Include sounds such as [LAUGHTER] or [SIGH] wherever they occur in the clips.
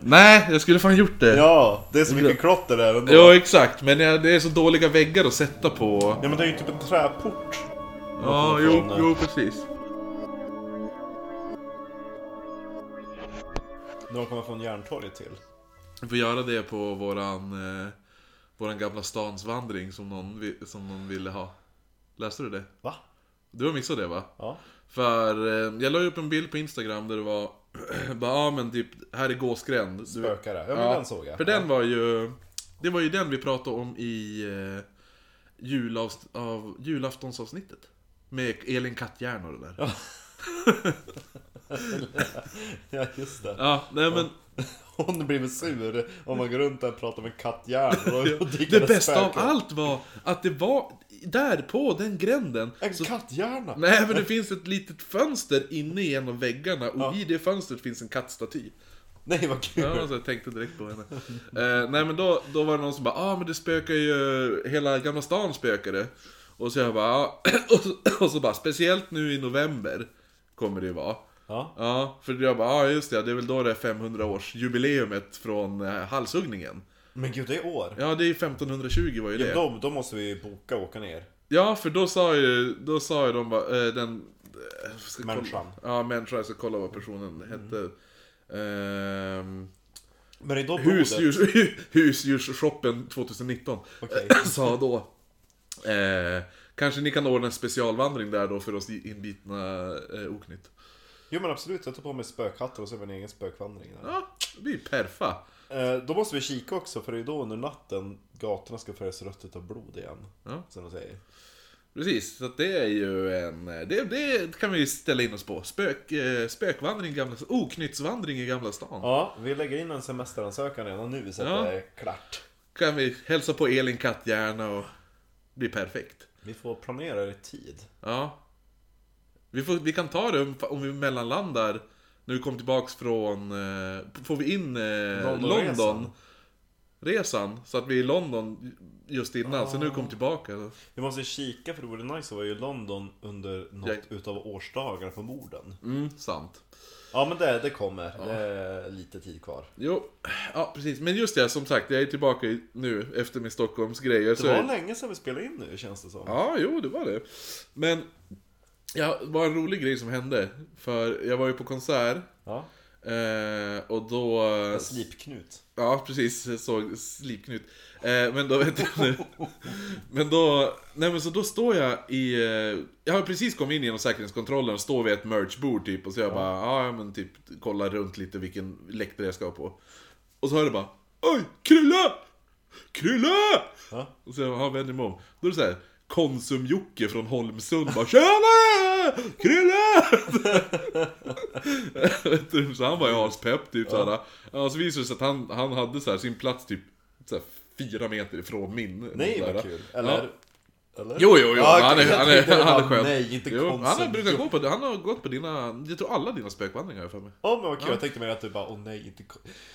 Nej, jag skulle fan gjort det. Ja, det är så mycket klotter där ändå. Jo, exakt. Men det är så dåliga väggar att sätta på. Ja men det är ju typ en träport. Ja, jo, jo precis. De kommer från Järntorget till. Vi får göra det på våran, eh, våran gamla stansvandring som någon, som någon ville ha. Läste du det? Va? Du har missat det va? Ja. För eh, jag la upp en bild på Instagram där det var [CLEARS THROAT] bara, ja men typ, här är Gåsgränd. Spökare. Ja, men den såg jag. För den var ju, det var ju den vi pratade om i eh, julavs, av, julaftonsavsnittet. Med Elin Katthjärn och det där. Ja, [LAUGHS] [LAUGHS] Ja, just det. nej men Hon blir väl sur om man går runt där och pratar med kattjärn och det bästa av allt var att det var där på den gränden. En så- katthjärna! Nej men det finns ett litet fönster inne i en av väggarna och i det fönstret finns en kattstaty. Nej vad kul! Ja, så jag tänkte direkt på henne. Eh, nej men då, då var det någon som bara ah men det spökar ju, hela Gamla stan spökade. Och så jag bara ah. [CLEARS THROAT] och, så, och så bara speciellt nu i november kommer det ju vara. Ja. Ja, för jag bara ah just det, det är väl då det är 500 års jubileumet från eh, halshuggningen. Men gud, det är år! Ja det är 1520 var ju det. Ja, då, då måste vi boka och åka ner. Ja, för då sa ju, då sa ju de bara, eh, den... eh, ska kolla- Människan. Ja, människan. Jag ska kolla vad personen hette. Ehm, Men det är då husdjurs, [LAUGHS] husdjursshoppen 2019 Okej. sa då. Eh, kanske ni kan ordna en specialvandring där då för oss inbitna eh, oknytt. Jo men absolut, jag tar på mig spökhatten och så gör vi en egen spökvandring. Där. Ja, det blir perfa. Eh, då måste vi kika också, för det är då under natten gatorna ska färgas rött utav blod igen. Ja. Som de säger. Precis, så det är ju en... Det, det kan vi ställa in oss på. Spök, eh, spökvandring i Gamla Oknyttsvandring i Gamla stan. Ja, vi lägger in en semesteransökan redan nu så att Ja. det är klart. kan vi hälsa på Elin Katthjärna och det blir perfekt. Vi får planera det i tid. Ja. Vi, får, vi kan ta det om, om vi mellanlandar när vi kommer tillbaks från... Eh, får vi in eh, Londonresan. London resan så att vi är i London just innan, så nu Ah. kommer tillbaka. Vi måste kika för det vore nice att vara i London under något Jag- utav årsdagarna på morden. Mm, sant. Ja men det, det kommer. Det är lite tid kvar. Jo, ja precis. Men just det, som sagt, jag är tillbaka nu efter min Stockholmsgrejer. Det så var länge sedan vi spelade in nu känns det som. Ja, jo, det var det. Men, ja, det var en rolig grej som hände. För jag var ju på konsert, Ja. eh, och då... En slipknut. Ja, precis. Jag såg slipknut. Eh, men då, [LAUGHS] vet du nu. Men då, nej men så då står jag i, eh, jag har precis kommit in genom säkerhetskontrollen och står vid ett merchbord typ och så jag bara, ja ja, men typ kollar runt lite vilken läktare jag ska på. Och så hör det bara, oj, Krilla! Krilla! Ja. Och så jag vänder mig om. Då är det så här. Konsum-Jocke från Holmsund bara Tjena! Krille! Så han var ju aspepp typ såhär. Ja, så visade det sig att han, han hade så här, sin plats typ så här, fyra meter ifrån min. Nej vad kul. Eller? Eller? Jo, jo, jo. Ja, han är, han är, det han är skön. Nej, inte jo, han har konstigt. brukat gå på, han har gått på dina, jag tror alla dina spökvandringar för mig. Åh men vad kul, jag tänkte mer att du bara, åh nej, inte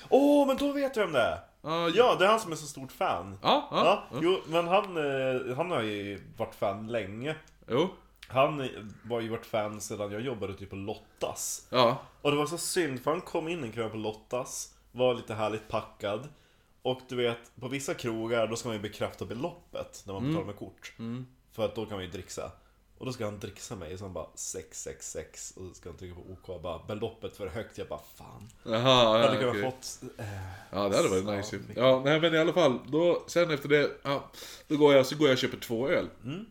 Åh, men då vet jag vem det är! Ja, Ja, det är han som är så stort fan. Ja, ja. Ja, jo, men han, eh, han har ju varit fan länge. Jo. Han eh, var ju varit fan sedan jag jobbade typ på Lottas. Ja. Och det var så synd, för han kom in en kväll på Lottas, var lite härligt packad. Och du vet, på vissa krogar då ska man ju bekräfta beloppet när man Mm. betalar med kort. För att då kan man ju dricksa. Och då ska han dricksa mig, så han bara 666 och så ska han trycka på OK och bara beloppet för högt. Jag bara fan. Jaha, ja, hade kunnat okej. fått... Eh, Ja, det hade varit nice mycket. Ja, nej men i alla fall. Då, sen efter det, ja, då går jag, så går jag och köper två öl. Mm.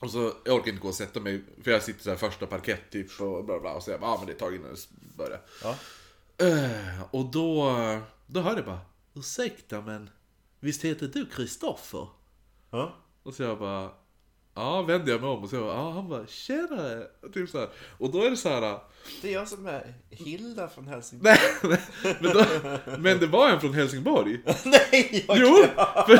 Och så, jag orkar inte gå och sätta mig, för jag sitter så här första parkett typ och bla bla. Och så jag bara, ja men det är ett tag innan det börjar. ja. Eh, och då, då hör jag bara, ursäkta men, visst heter du Kristoffer? ja. Och så jag bara, ja vänder jag mig om och så ja han bara, tjena! Typ så här. Och då är det så här. Det är jag som är Hilda från Helsingborg. Nej, nej, men, då, men det var en från Helsingborg. [LAUGHS] Nej! Jag Jo, för,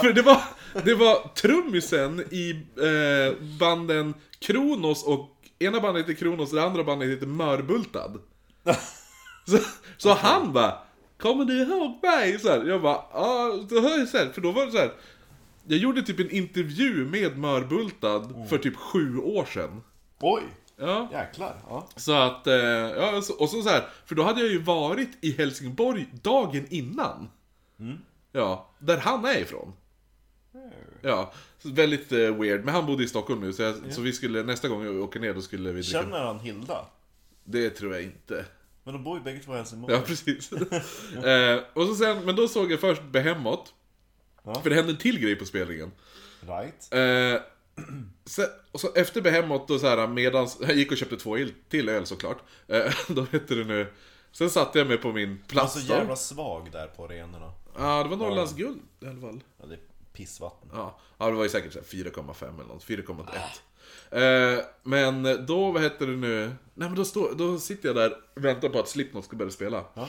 för det var, det var trummisen i eh, banden Kronos och ena bandet heter Kronos och det andra bandet heter Mörbultad. Så, så han bara Kommer du ihåg mig? Så här, jag bara ja, då hör jag så här, för då var det så här. Jag gjorde typ en intervju med Mörbultad för typ sju år sedan. Oj! Ja. Jäklar. Ja. Så att, eh, ja, så- och så, så här, för då hade jag ju varit i Helsingborg dagen innan. Ja, där han är ifrån. Ja, så väldigt eh, weird. Men han bodde i Stockholm nu, så, jag, så vi skulle, nästa gång jag åker ner då skulle vi dricka. Känner han Hilda? Det tror jag inte. Men de bor ju bägge två i Helsingborg. Ja, precis. [LAUGHS] eh, och så sen, men då såg jag först Behemoth. Ja. För det hände en till grej på spelningen. Right. Eh, sen, och så efter Behemoth då så här medans, jag gick och köpte två il- till öl såklart. Eh, [LAUGHS] då hette det nu. Sen satte jag mig på min Han är plats så jävla svag där på arenorna. Ja, det var Norrlands guld i alla fall. Ja, det är pissvatten. Ja, ja det var ju säkert så här 4,5 eller något, 4,1. Eh, men då, vad heter det nu? Nej men då, står, då sitter jag där och väntar på att Slipknot ska börja spela. Ja.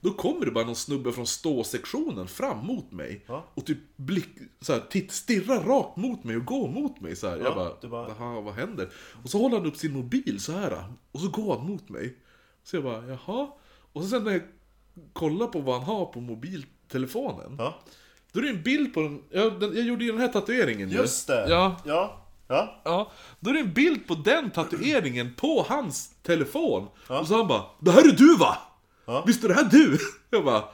Då kommer det bara någon snubbe från ståsektionen fram mot mig. Ja. Och typ blick, så här, titt, stirrar rakt mot mig och går mot mig så här. Ja, jag bara, bara- Jaha, vad händer? Och så håller han upp sin mobil så här Och så går han mot mig. Så jag bara, jaha? Och så sen när jag kollar på vad han har på mobiltelefonen. Ja. Då är det en bild på den, jag, den, jag gjorde ju den här tatueringen ju. Just det! Ja, Ja. Ja. ja. Då är det en bild på den tatueringen på hans telefon. Ja. Och så han bara 'Det här är du va? Ja. Visst är det här du?' [LAUGHS] Jag bara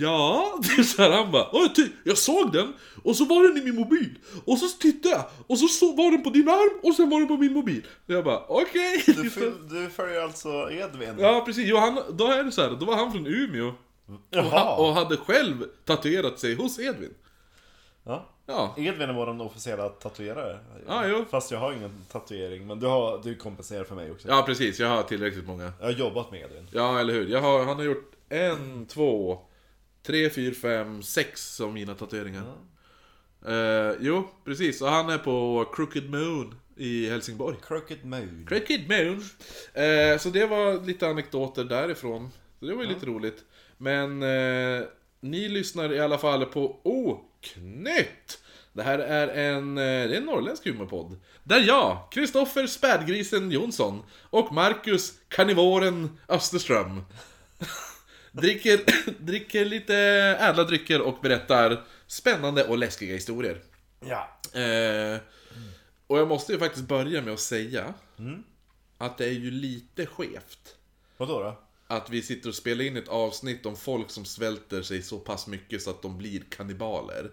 Ja, [LAUGHS] det är så här, han bara "Oj, ty, Jag såg den, och så var den i min mobil. Och så tittade jag, och så, så var den på din arm, och sen var den på min mobil. Jag bara okej. Du, [LAUGHS] fyll, du följer alltså Edvin? Ja precis, jo, han, då är det så här, då var han från Umeå. Och, ha, och hade själv tatuerat sig hos Edvin. Ja. Ja, Edvin är vår officiella tatuerare. Ja, jo. Fast jag har ingen tatuering, men du, har, du kompenserar för mig också. ja precis, jag har tillräckligt många. Jag har jobbat med Edvin. Ja, eller hur. Har, han har gjort en, två, tre, fyra, fem, sex av mina tatueringar. Eh, jo, precis. Och han är på Crooked Moon i Helsingborg. Crooked Moon. Crooked Moon. Eh, så det var lite anekdoter därifrån. Så det var ju lite roligt. Men eh, ni lyssnar i alla fall på Oknytt! Det här är en, eh, det är en norrländsk humorpodd. Där jag, Kristoffer Spädgrisen Jonsson och Marcus Karnivoren Österström [LAUGHS] dricker, [COUGHS] dricker lite ädla drycker och berättar spännande och läskiga historier. Ja. Eh, och jag måste ju faktiskt börja med att säga att det är ju lite skevt Vadå då? Att vi sitter och spelar in ett avsnitt om folk som svälter sig så pass mycket så att de blir kannibaler.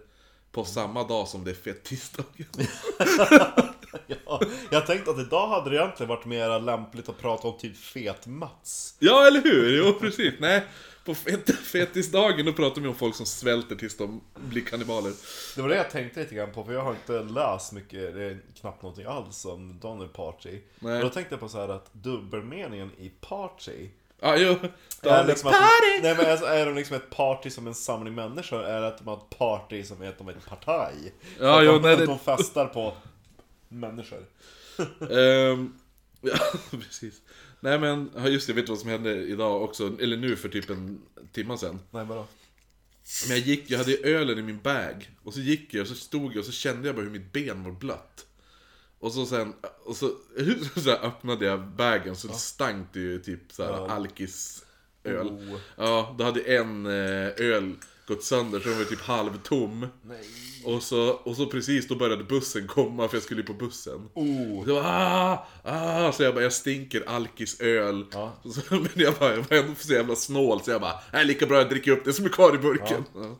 På samma dag som det är fettisdagen. [LAUGHS] Ja, jag tänkte att idag hade det egentligen varit mer lämpligt att prata om typ fet-Mats. Ja, eller hur? Jo, precis. Nej, på fet fetisdagen då pratar vi om folk som svälter tills de blir kannibaler. Det var det jag tänkte lite grann på, för jag har inte läst mycket, det är knappt någonting alls om Donald Party. Nej. Och då tänkte jag på så här att dubbelmeningen i Party Ja, jo. är, liksom att, nej, men alltså, är de liksom ett party som en samling människor? Är det att de har ett party som är att de är ett partaj? Ja, jo, de, nej, att det- de festar på människor. Ehm, [LAUGHS] ja, precis. Nej men, just det, vet du vad som hände idag också? Eller nu för typ en timme sedan. Nej, vadå? Men jag gick, jag hade ölen i min bag. Och så gick jag och så stod jag och så kände jag bara hur mitt ben var blött. Och så sen, och så, [LAUGHS] så här öppnade jag bagen så det stank det ju typ så här Ja. alkis öl. Oh. Ja, då hade en eh, öl gått sönder så den var typ halvtom. Nej. Och så, och så precis då började bussen komma för jag skulle ju på bussen. Oh. Var ah, ah, så jag bara, jag stinker alkisöl. Ja. Så, [LAUGHS] men jag, bara, jag var ändå så jävla snål så jag bara, är lika bra att dricka upp det som är kvar i burken. Ja,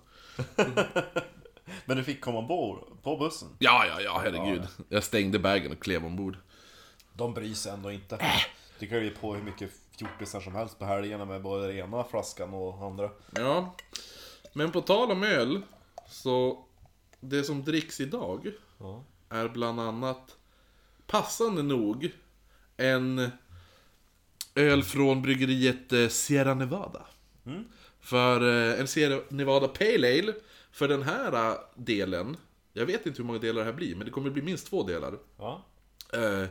[LAUGHS] [LAUGHS] Men du fick komma ombord på bussen? ja, ja, ja herregud. Jag stängde bagen och klev ombord. De bryr sig ändå inte. Äh. Det kan ju på hur mycket fjortisar som helst på helgerna med både den ena flaskan och andra. Ja. Men på tal om öl, så det som dricks idag Ja. är bland annat, passande nog, en öl från bryggeriet eh, Sierra Nevada. För eh, en Sierra Nevada Pale Ale, för den här eh, delen, jag vet inte hur många delar det här blir, men det kommer bli minst två delar. Ja. Eh,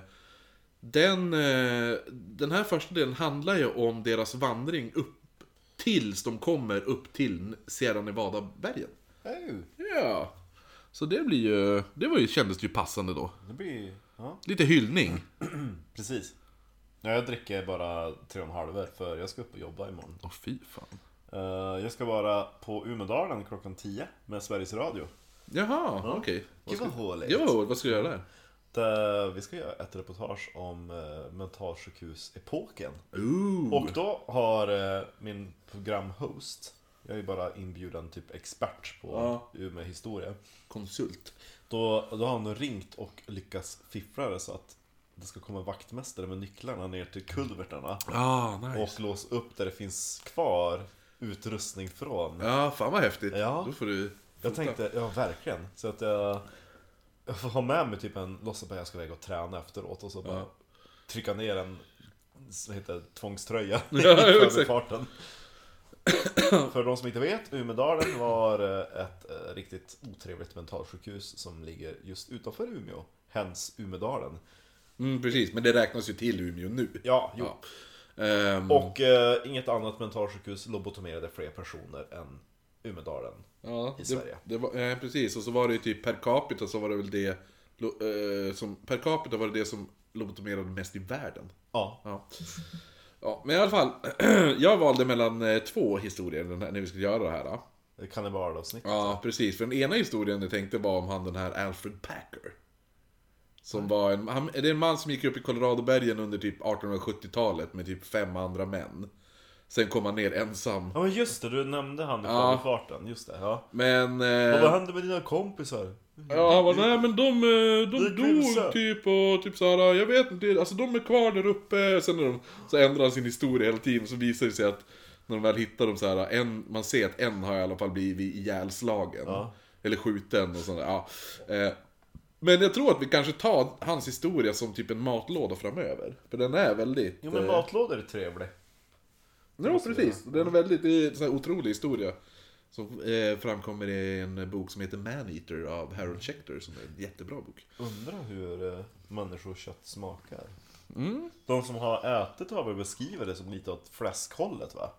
Den, eh, den här första delen handlar ju om deras vandring upp tills de kommer upp till Sierra Nevada-bergen. Oh, Ja. Så det blir ju, det var ju, kändes ju passande då. det blir... Ja, Lite hyllning. [CLEARS THROAT] precis. Ja, jag dricker bara tre och en halv för jag ska upp och jobba imorgon. Åh fy fan. Eh, jag ska vara på Umedalen klockan 10 med Sveriges Radio. Jaha, okej. Gud vad håligt. Ja, vad ska du göra där? Där vi ska göra ett reportage om eh, mentalsjukhusepoken. Ooh. Och då har eh, min programhost, jag är ju bara inbjuden typ expert på Ja. Umeå historia. Konsult. Då, då har han rymt och lyckats fiffla det så att det ska komma vaktmästare med nycklarna ner till kulvertarna. Ah, nice. Och låsa upp där det finns kvar utrustning från. Ja, fan vad häftigt. Ja. Då får du Jag tänkte, ja verkligen. Så att jag, jag får ha med mig typ en, låtsas bara jag ska iväg och träna efteråt och så bara Ja. trycka ner en vad heter det, tvångströja [LAUGHS] Ja, i förbifarten. [CLEARS THROAT] För de som inte vet, Umedalen var eh, ett eh, riktigt otrevligt mentalsjukhus som ligger just utanför Umeå. Hens Umedalen. Mm, precis, men det räknas ju till Umeå nu. Ja, jo. Ja. Ehm, Och eh, inget annat mentalsjukhus lobotomerade fler personer än Umedalen. ja, i det, Sverige. Det var, ja, precis, och så var det ju typ per capita så var det väl det lo- eh, som, Per capita var det det som lobotomerade mest i världen. Ja, Ja. ja, men i alla fall. [CLEARS THROAT] jag valde mellan eh, två historier den här, när vi skulle göra det här. Då. kannibalavsnittet. Ja, precis. För den ena historien jag tänkte var om han den här Alfred Packer. Som var en, han, det är en man som gick upp i Coloradobergen under typ 1870-talet med typ fem andra män. Sen kom han ner ensam. Ja men just det, du nämnde han i Ja. förbifarten. Just det, ja. Men... Och vad Eh, hände med dina kompisar? ja, han bara, nej men de, eh, de Det är vilse." dog typ och typ såhär, jag vet inte, alltså de är kvar där uppe. Sen när de, så ändrar han sin historia hela tiden så visar det sig att när de väl hittar dem så här, en, man ser att en har i alla fall blivit ihjälslagen. Ja. Eller skjuten och sådär. Ja. Men jag tror att vi kanske tar hans historia som typ en matlåda framöver. För den är väldigt... Jo men eh, matlådor är trevligt. Ja, precis. Den är väldigt, det är en sån här otrolig historia. Som eh, framkommer i en bok som heter Maneater av Harold Schechter, som är en jättebra bok. Undrar hur eh, människokött smakar. Mm. De som har ätit har väl beskrivit det som lite åt fläskhållet va?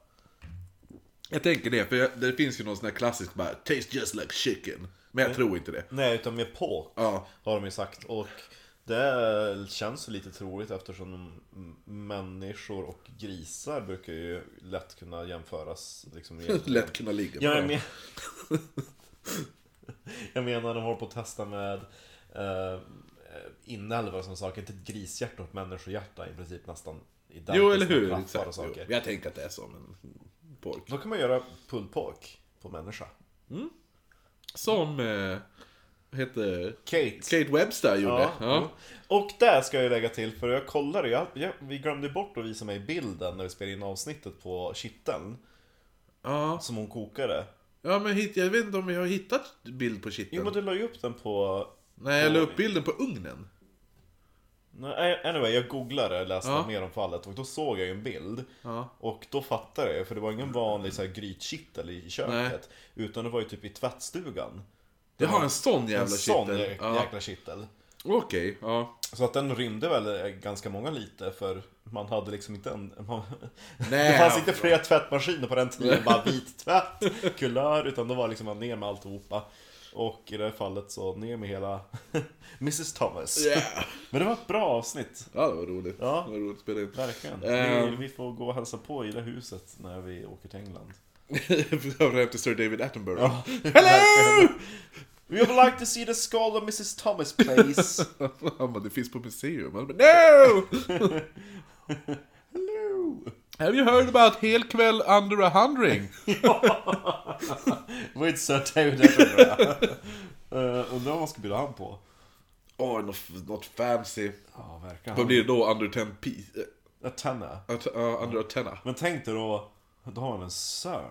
Jag tänker det, för jag, det finns ju någon sån här klassisk bara 'Taste just like chicken' Men jag tror inte det. Nej, utan mer pork Ja, har de ju sagt. Och det känns lite troligt eftersom människor och grisar brukar ju lätt kunna jämföras. Liksom, [LAUGHS] lätt kunna ligga. Ja, jag, men... [LAUGHS] jag menar, de håller på att testa med eh, inälvor som saker. Inte ett grishjärta och ett människohjärta i princip nästan Jo, eller med hur? Exakt. och saker. Jo. Jag tänker att det är som en pork. Då kan man göra pulled pork på människa. Som, eh, heter Kate. Kate Webster gjorde. Ja, Ja. jo. Och där ska jag lägga till, för jag kollade, jag, jag, vi glömde bort att visa mig bilden när vi spelade in avsnittet på kitteln Ja. som hon kokade. ja, men hit, jag vet inte om vi har hittat bild på Jo kitteln. men du la ju upp den på... Nej, jag la upp bilden på ugnen. Nej, Anyway, jag googlade, läste Ja. mer om fallet och då såg jag ju en bild. Ja. Och då fattade jag, för det var ingen vanlig så här, grytkittel i köket. Utan det var ju typ i tvättstugan. Jag har en sån En jävla sån kittel. jä- Ja. jäkla kittel. Okej, ja. Så att den rymde väl eh, ganska många liter för man hade liksom inte en... [LAUGHS] Man, Nej, det fanns inte flera tvättmaskiner på den tiden, [LAUGHS] bara vit tvätt, kulör, utan då var liksom ner med alltihopa. Och i det här fallet så ner med hela [LAUGHS] Mrs Thomas. Yeah. [LAUGHS] Men det var ett bra avsnitt, Ja, det var roligt. Ja. Det var roligt att spela in. verkligen. Ehm. Vi, vi får gå och hälsa på i det huset när vi åker till England. [LAUGHS] Hem till Sir David Attenborough. Ja. Hello! We would like to see the skull of Mrs Thomas please. Han bara, det finns på museum. Han bara, no! Hello! Have you heard about helkväll under a hundring? [LAUGHS] With Sir David Attenborough. uh, [LAUGHS] undrar vad man ska bjuda han på? Åh, något, något fancy. Ja, verkligen. Vad blir det då? Under 10 p... A tenna. Uh, under a tenna. Men tänk dig då, då har man en Sir.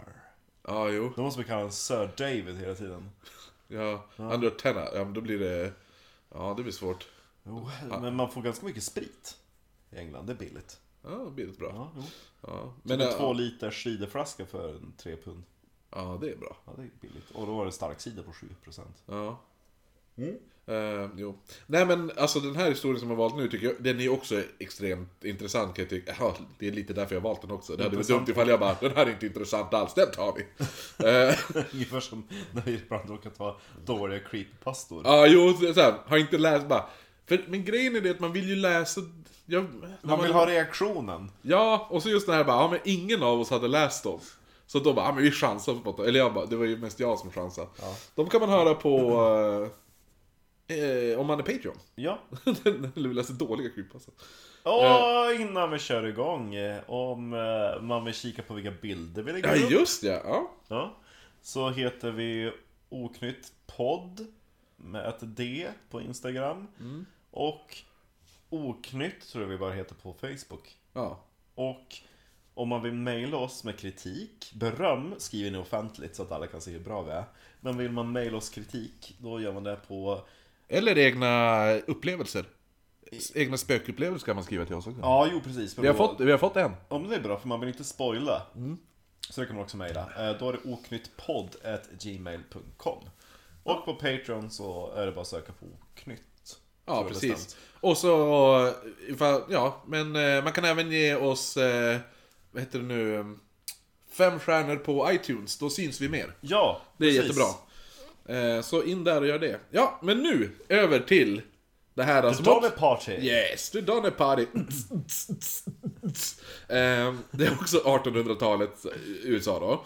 Ja, jo. Då måste vi kalla honom Sir David hela tiden. Ja, under a tenna. Ja, men då blir det... Ja, det blir svårt. Jo, men man får ganska mycket sprit i England, det är billigt. Ja, det bra. Ja, jo. Ja, Men en äh, två liters ciderflaska för en tre pund. Ja, det är bra. Ja, det är billigt. Och då var det stark cider på 7%. Ja. Mm. Eh, jo. Nej men alltså den här historien som jag valt nu tycker jag, den är också extremt intressant kan jag tycka. Ja, det är lite därför jag valt den också. Det hade varit dumt ifall jag bara, den här är inte intressant alls, den tar vi. [LAUGHS] Eh, Ungefär som när vi ibland råkar ta dåliga creepypastor. Ja, jo, så så här, har inte läst bara. För, men grejen är det att man vill ju läsa... Jag, när Man vill ha reaktionen. Ja, och så just det här bara, ja men ingen av oss hade läst dem. Så då bara, ja men vi chansar på det. Eller jag bara, det var ju mest jag som chansade. Ja. De kan man höra på... eh, Eh, om man är Patreon. Ja. [LAUGHS] Den luligaste dåliga creepypastan. Och innan vi kör igång, eh, om eh, man vill kika på vilka bilder vi lägger Ja, upp. just det. Ja. Ja, så heter vi Oknytt podd med ett D på Instagram. Mm. Och Oknytt tror jag vi bara heter på Facebook. ja. Och om man vill mejla oss med kritik, beröm skriver ni offentligt så att alla kan se hur bra vi är. Men vill man mejla oss kritik, då gör man det på... Eller egna upplevelser. Egna spökupplevelser kan man skriva till oss också. Ja, jo precis. Vi, har fått, vi har fått en. Ja, men det är bra, för man vill inte spoila. Mm. Så det kan man också mejla. Eh, Då är det oknyttpodd.gmail.com Och på Patreon så är det bara att söka på oknytt. Ja, precis. bestämt. Och så, ifall, ja, men eh, man kan även ge oss, eh, vad heter det nu, eh, fem stjärnor på iTunes, då syns vi mer. Ja, Det är precis. jättebra. Så in där och gör det. Ja, men nu, över till det här The alltså. Donner Party. Yes, the Donner Party. det är också 1800-talet USA då.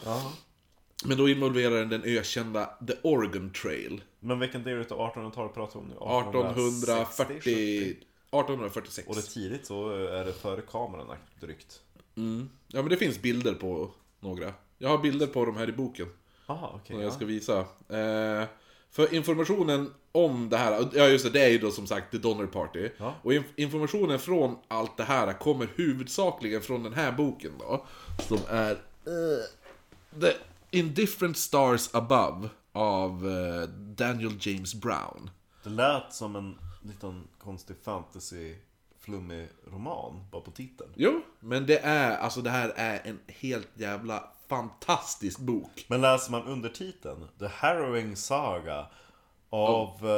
Men då involverar den den ökända The Oregon Trail. Men vilken del utav 1800-talet pratar vi om nu? 1840... 70? 1846. Och det är tidigt så är det före kameran drygt. Mm. Ja men det finns bilder på några. Jag har bilder på dem här i boken. Aha, okej. Som jag ja. ska visa. Eh, för informationen om det här, ja just det, det är ju då som sagt The Donner Party. Ja. Och inf- informationen från allt det här kommer huvudsakligen från den här boken då. Som är eh, The Indifferent Stars Above av eh, Daniel James Brown. Det lät som en liten konstig fantasy flummig roman, bara på titeln. Jo, men det är, alltså det här är en helt jävla fantastisk bok. Men läser man undertiteln The Harrowing Saga of uh,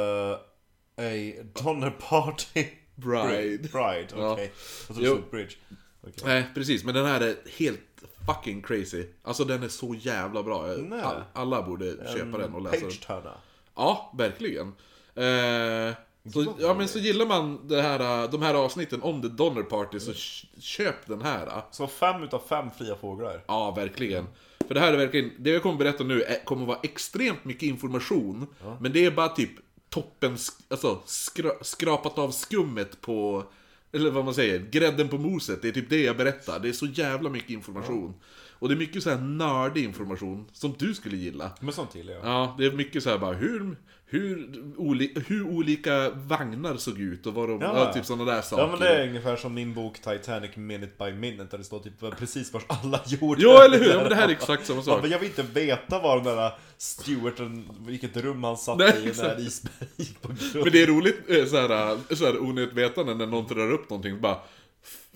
a Donner Party Bride. Bride, okej. Ja. Jag trodde det stod Bridge. Okej. Nej, precis. Men den här är helt fucking crazy. Alltså den är så jävla bra. All, alla borde köpa den och läsa den. Page-turner. Ja, verkligen. Eh, så, ja men så gillar man det här, de här avsnitten om The Donner Party så k- köp den här. Så fem utav fem fria fåglar. Ja, verkligen. För det här är verkligen, det jag kommer berätta nu är, kommer vara extremt mycket information. Men det är bara typ toppen, alltså skra, skrapat av skummet på, eller vad man säger, grädden på moset. Det är typ det jag berättar. Det är så jävla mycket information. Och det är mycket så här nördig information, som du skulle gilla. Men sånt gillar jag. Ja, det är mycket så här bara hur, hur, oli, hur olika vagnar såg ut och vad de, Ja. ja. typ sådana där saker. Ja men det är ungefär som min bok Titanic Minute by Minute där det står typ precis vars alla [LAUGHS] gjorde. Ja, eller hur? Ja, men det här är exakt samma [LAUGHS] Ja, sak. men jag vill inte veta var den där Stewarten, vilket rum han satt Nej, i när isberg gick på grund. Men det är roligt eh, såhär, såhär onödigt vetande när någon drar upp någonting bara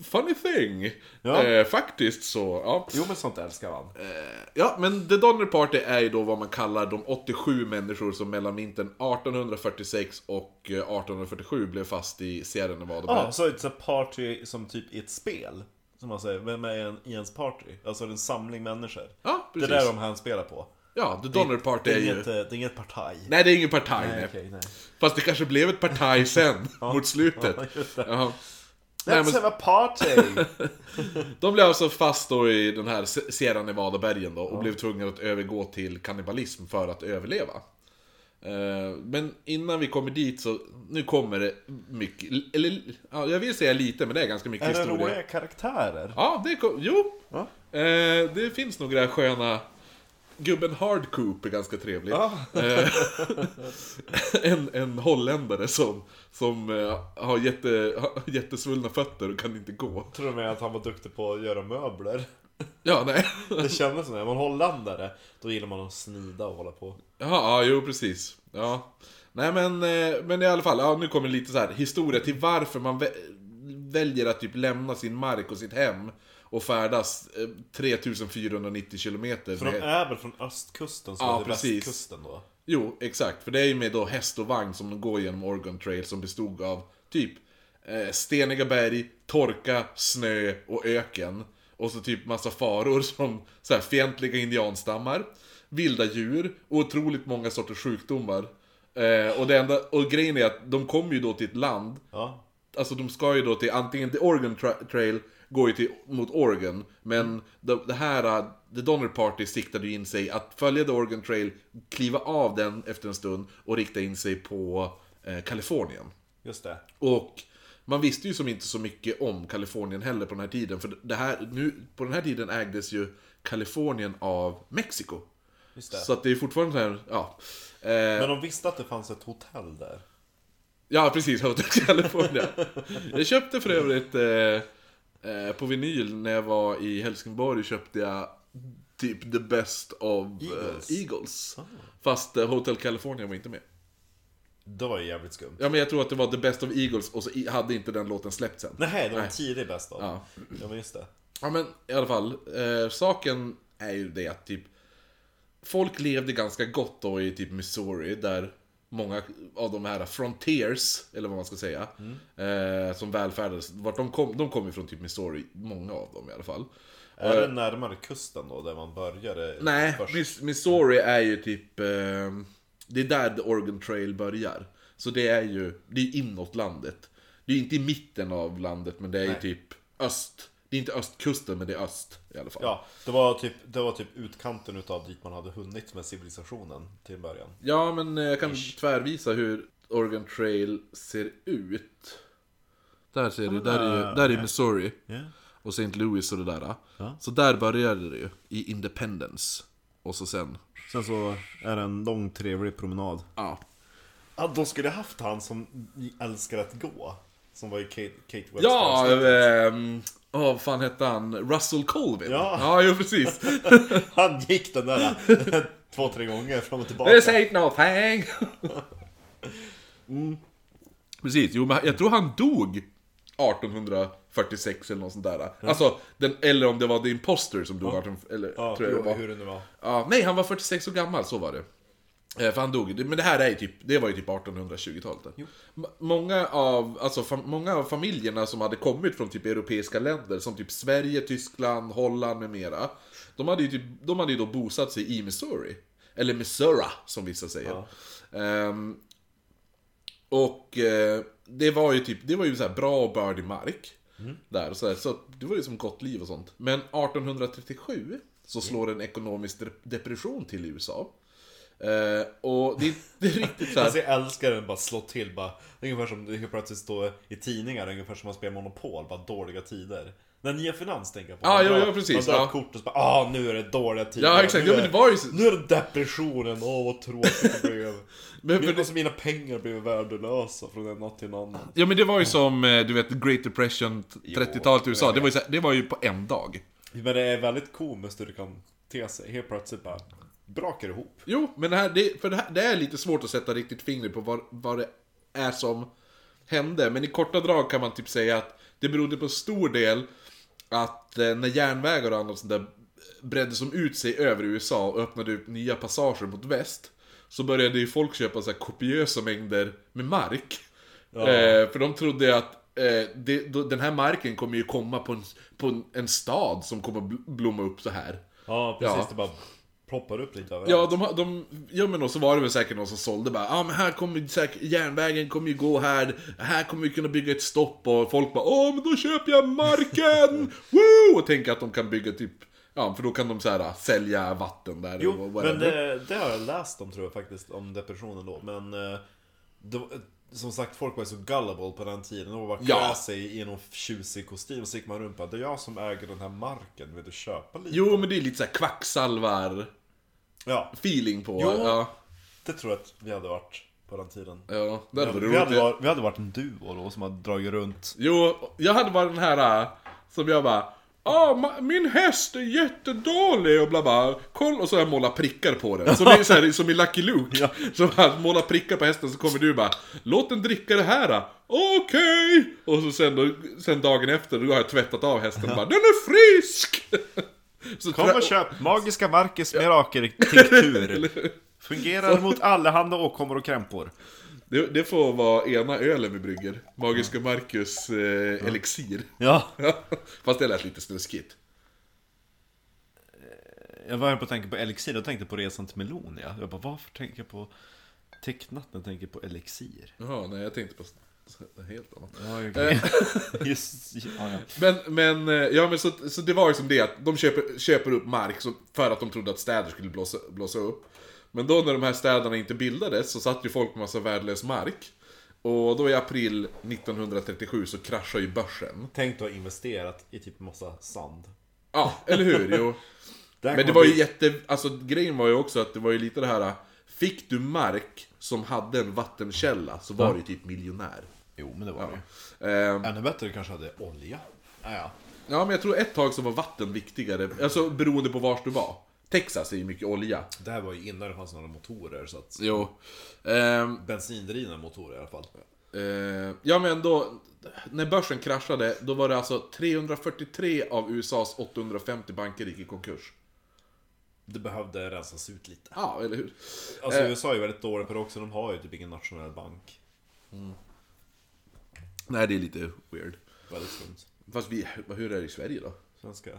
Funny thing! Ja. Eh, faktiskt så, ja. Jo men sånt älskar man. Ja, men The Donner Party är ju då vad man kallar de 87 människor som mellan vintern 1846 och eh, 1847 blev fast i Sierra Nevada. Ja, så it's a party som typ i ett spel. Som man säger, vem är en, i ens party? Alltså en samling människor. ja Det precis. är där de han spelar på. Ja, The Donner Party det är är, ju... inget, eh, det är inget partaj. Nej, det är ingen partaj. Nej, nej. okej, nej. Fast det kanske blev ett partaj [LAUGHS] sen, mot slutet. Ja, Let's have a party! [LAUGHS] De blev alltså fast då i den här Sierra Nevada-bergen då och blev tvungna att övergå till kannibalism för att överleva. Eh, Men innan vi kommer dit så, nu kommer det mycket, eller ja, jag vill säga lite men det är ganska mycket är det historia. roliga karaktärer? Ja, det kom, jo! Ja. Eh, det finns några sköna... Gubben Hardcoop är ganska trevlig. Ja. Eh, [LAUGHS] en, en holländare som, som eh, har, jätte, jättesvullna fötter och kan inte gå. Tror du med att han var duktig på att göra möbler? Ja, nej. [LAUGHS] Det kändes som det. Är man holländare, då gillar man att snida och hålla på. Ja, jo precis. Ja. Nej men, eh, men i alla fall, ja, nu kommer lite så här historia till varför man vä- väljer att typ lämna sin mark och sitt hem och färdas eh, 3490 kilometer. För de är väl från östkusten, så Ja, är det precis. västkusten då? Jo, exakt. För det är ju med då häst och vagn som går genom Oregon Trail som bestod av typ eh, steniga berg, torka, snö och öken. Och så typ massa faror som så här, fientliga indianstammar, vilda djur och otroligt många sorters sjukdomar. Eh, och, det enda, och grejen är att de kommer ju då till ett land Ja. Alltså de ska ju då till, antingen till Oregon tra- Trail går ju till, mot Oregon, men det, det här, uh, The Donner Party siktade ju in sig att följa The Oregon Trail, kliva av den efter en stund och rikta in sig på eh, Kalifornien. Just det. Och man visste ju som inte så mycket om Kalifornien heller på den här tiden. För det här, nu, på den här tiden ägdes ju Kalifornien av Mexiko. Just det. Så att det är fortfarande så här, ja. Eh, Men de visste att det fanns ett hotell där. Ja, precis. Hotel [LAUGHS] California. Jag köpte för övrigt eh, eh, på vinyl när jag var i Helsingborg köpte jag typ the best of eh, Eagles. Eagles. Fast eh, Hotel California var inte med. Det var ju jävligt skumt. Ja, men jag tror att det var the best of Eagles och så hade inte den låten släppts än. Nej, det var en tidig bäst av. Ja. ja, men just det. Ja men i alla fall, eh, saken är ju det att typ Folk levde ganska gott då i typ Missouri där många av de här frontiers, eller vad man ska säga, eh, som välfärdades, vart de kom, de kom ju från typ Missouri, många av dem i alla fall. Är det närmare kusten då, där man började? Nej, först? Miss, Missouri är ju typ, eh, det är där The Oregon Trail börjar. Så det är ju, det är inåt landet. Det är inte i mitten av landet, men det är ju typ öst. Det är inte östkusten, men det är öst i alla fall. Ja, det var, typ, det var typ utkanten utav dit man hade hunnit med civilisationen till början. Ja, men eh, jag kan tvärvisa hur Oregon Trail ser ut. Där ser du, där är, ju- där är Missouri. Ja. Och St. Louis och det där. Ja. Så där började det ju, i Independence. Och så sen, Sen så är det en lång trevlig promenad. ja. Ja, de skulle haft han som älskar att gå. Som var i Kate, Kate Webster. Ja, ehm, åh, vad fan hette han? Russell Colvin? Ja. Ja, jo precis. [LAUGHS] Han gick den där [LAUGHS] två, tre gånger fram och tillbaka. This ain't no thing! [LAUGHS] Precis, jo men jag tror han dog 1846 eller något sånt där. Alltså, den, eller om det var The Imposter som dog 18... Eller, Ja, tror jag det var. hur, hur det nu var. Ja, nej, han var 46 år gammal, så var det. Eh, För han dog, men det här är ju typ, det var ju typ 1820-talet. där. M- Många av, alltså, fam, många av familjerna som hade kommit från typ europeiska länder, som typ Sverige, Tyskland, Holland med mera. De hade ju, typ, de hade ju då bosatt sig i Missouri. Eller Missouri, som vissa säger. Ehm, och eh, det var ju typ, det var ju så här bra och bördig mark. Där, så, här, så det var ju som gott liv och sånt. Men 1837 så slår en ekonomisk de- depression till i USA. Eh, och det, det är [LAUGHS] riktigt så här, Alltså jag älskar den bara slå till bara. Det är ungefär som det helt plötsligt står i tidningar, ungefär som man spelar Monopol, bara dåliga tider. När Nya Finans tänker jag på. Ja, Man drar- ja, precis, Man drar ja. ett kort och så bara ah nu är det dåliga tider. Ja, exakt. Nu Ja, är, men det var ju Nu är det depressionen, åh vad tråkigt det blev. [LAUGHS] Men för Min, det- alltså, mina pengar blev värdelösa från en natt till en annan. Ja men det var ju som, eh, du vet, Great Depression, 30-talet i USA. Det var, ju det var ju på en dag. Men det är väldigt komiskt hur det kan te sig. Helt plötsligt bara brakar ihop. Jo, men det här, det, för det, här, det är lite svårt att sätta riktigt fingret på vad, vad det är som hände. Men i korta drag kan man typ säga att det berodde på stor del att eh, när järnvägar och annat sånt där bredde som ut sig över USA och öppnade upp nya passager mot väst. Så började ju folk köpa så här kopiösa mängder med mark. Eh, för de trodde att eh, det, då, den här marken kommer ju komma på en, på en, en stad som kommer bl- blomma upp så här. Ja, precis. Ja. Det bara ploppar upp lite överallt. Ja, de, de, ja men då så var det väl säkert någon som sålde bara, ja ah, men här kommer säkert, järnvägen kommer ju gå här, här kommer vi kunna bygga ett stopp och folk bara, åh men då köper jag marken! [LAUGHS] Woo! Och tänker att de kan bygga typ, ja för då kan de så här sälja vatten där Jo, och men det, det har jag läst om tror jag faktiskt, om depressionen då. Men eh, det, var- som sagt, folk var så gullible på den tiden. De klä Ja. sig i någon tjusig kostym och så gick man runt och bara, det är jag som äger den här marken, vill du köpa lite? Jo men det är lite så här kvacksalvar Ja, feeling på, Jo. ja. det tror jag att vi hade varit på den tiden. Ja, det Vi hade varit vi, hade varit, vi hade varit en duo då som hade dragit runt. Jo, jag hade varit den här äh, som jag bara Ah, ma- min häst är jättedålig och bla bla. Kolla, och så har jag målat prickar på den. Som, i, så här, som i Lucky Luke. Så han målar prickar på hästen så kommer du bara Låt den dricka det här. Okej! Och så sen, då, sen dagen efter, då har jag tvättat av hästen och bara Den är frisk! [LAUGHS] så Kom och köp Magiska Marcus mirakeltinktur. [LAUGHS] Fungerar mot allehanda åkommor och krämpor. det, det får vara ena ölen vi brygger. Magiska Marcus eh, elixir. Ja. Fast det lät lite snuskigt. Jag var på att tänka på elixir, jag tänkte på resan till Melonia. Jag bara, varför tänker jag på tecknat när jag tänker på elixir? Jaha, nej jag tänkte på helt annat. Ja, okej. [LAUGHS] [LAUGHS] Just, ja, ja. Men, men, eh, ja men så, så det var ju som det att de köper, köper upp mark för att de trodde att städer skulle blåsa, blåsa upp. Men då när de här städerna inte bildades så satt ju folk på massa värdelös mark. Och då i april 1937 så kraschar ju börsen. Tänk du ha investerat i typ massa sand. Ja, eller hur? Jo. [LAUGHS] Men det var ju jätte... Alltså grejen var ju också att det var ju lite det här... Fick du mark som hade en vattenkälla så var du typ miljonär. Jo, men det var det. Ehm, Ännu bättre kanske hade olja. Ja, ja. ja, men jag tror ett tag så var vatten viktigare. Alltså beroende på vars du var. Texas är ju mycket olja. Det här var ju innan det fanns några motorer, så att... Jo. Ehm, Bensindrivna motorer i alla fall. Eh, ja men då, när börsen kraschade, då var det alltså 343 av USAs 850 banker gick i konkurs. Det behövde rensas ut lite. Ja, eller hur? Alltså Eh. USA är ju väldigt dåliga på det också, de har ju typ ingen nationell bank. Nej, det är lite weird. Väldigt skumt. Fast vi, hur är det i Sverige då? Svenska...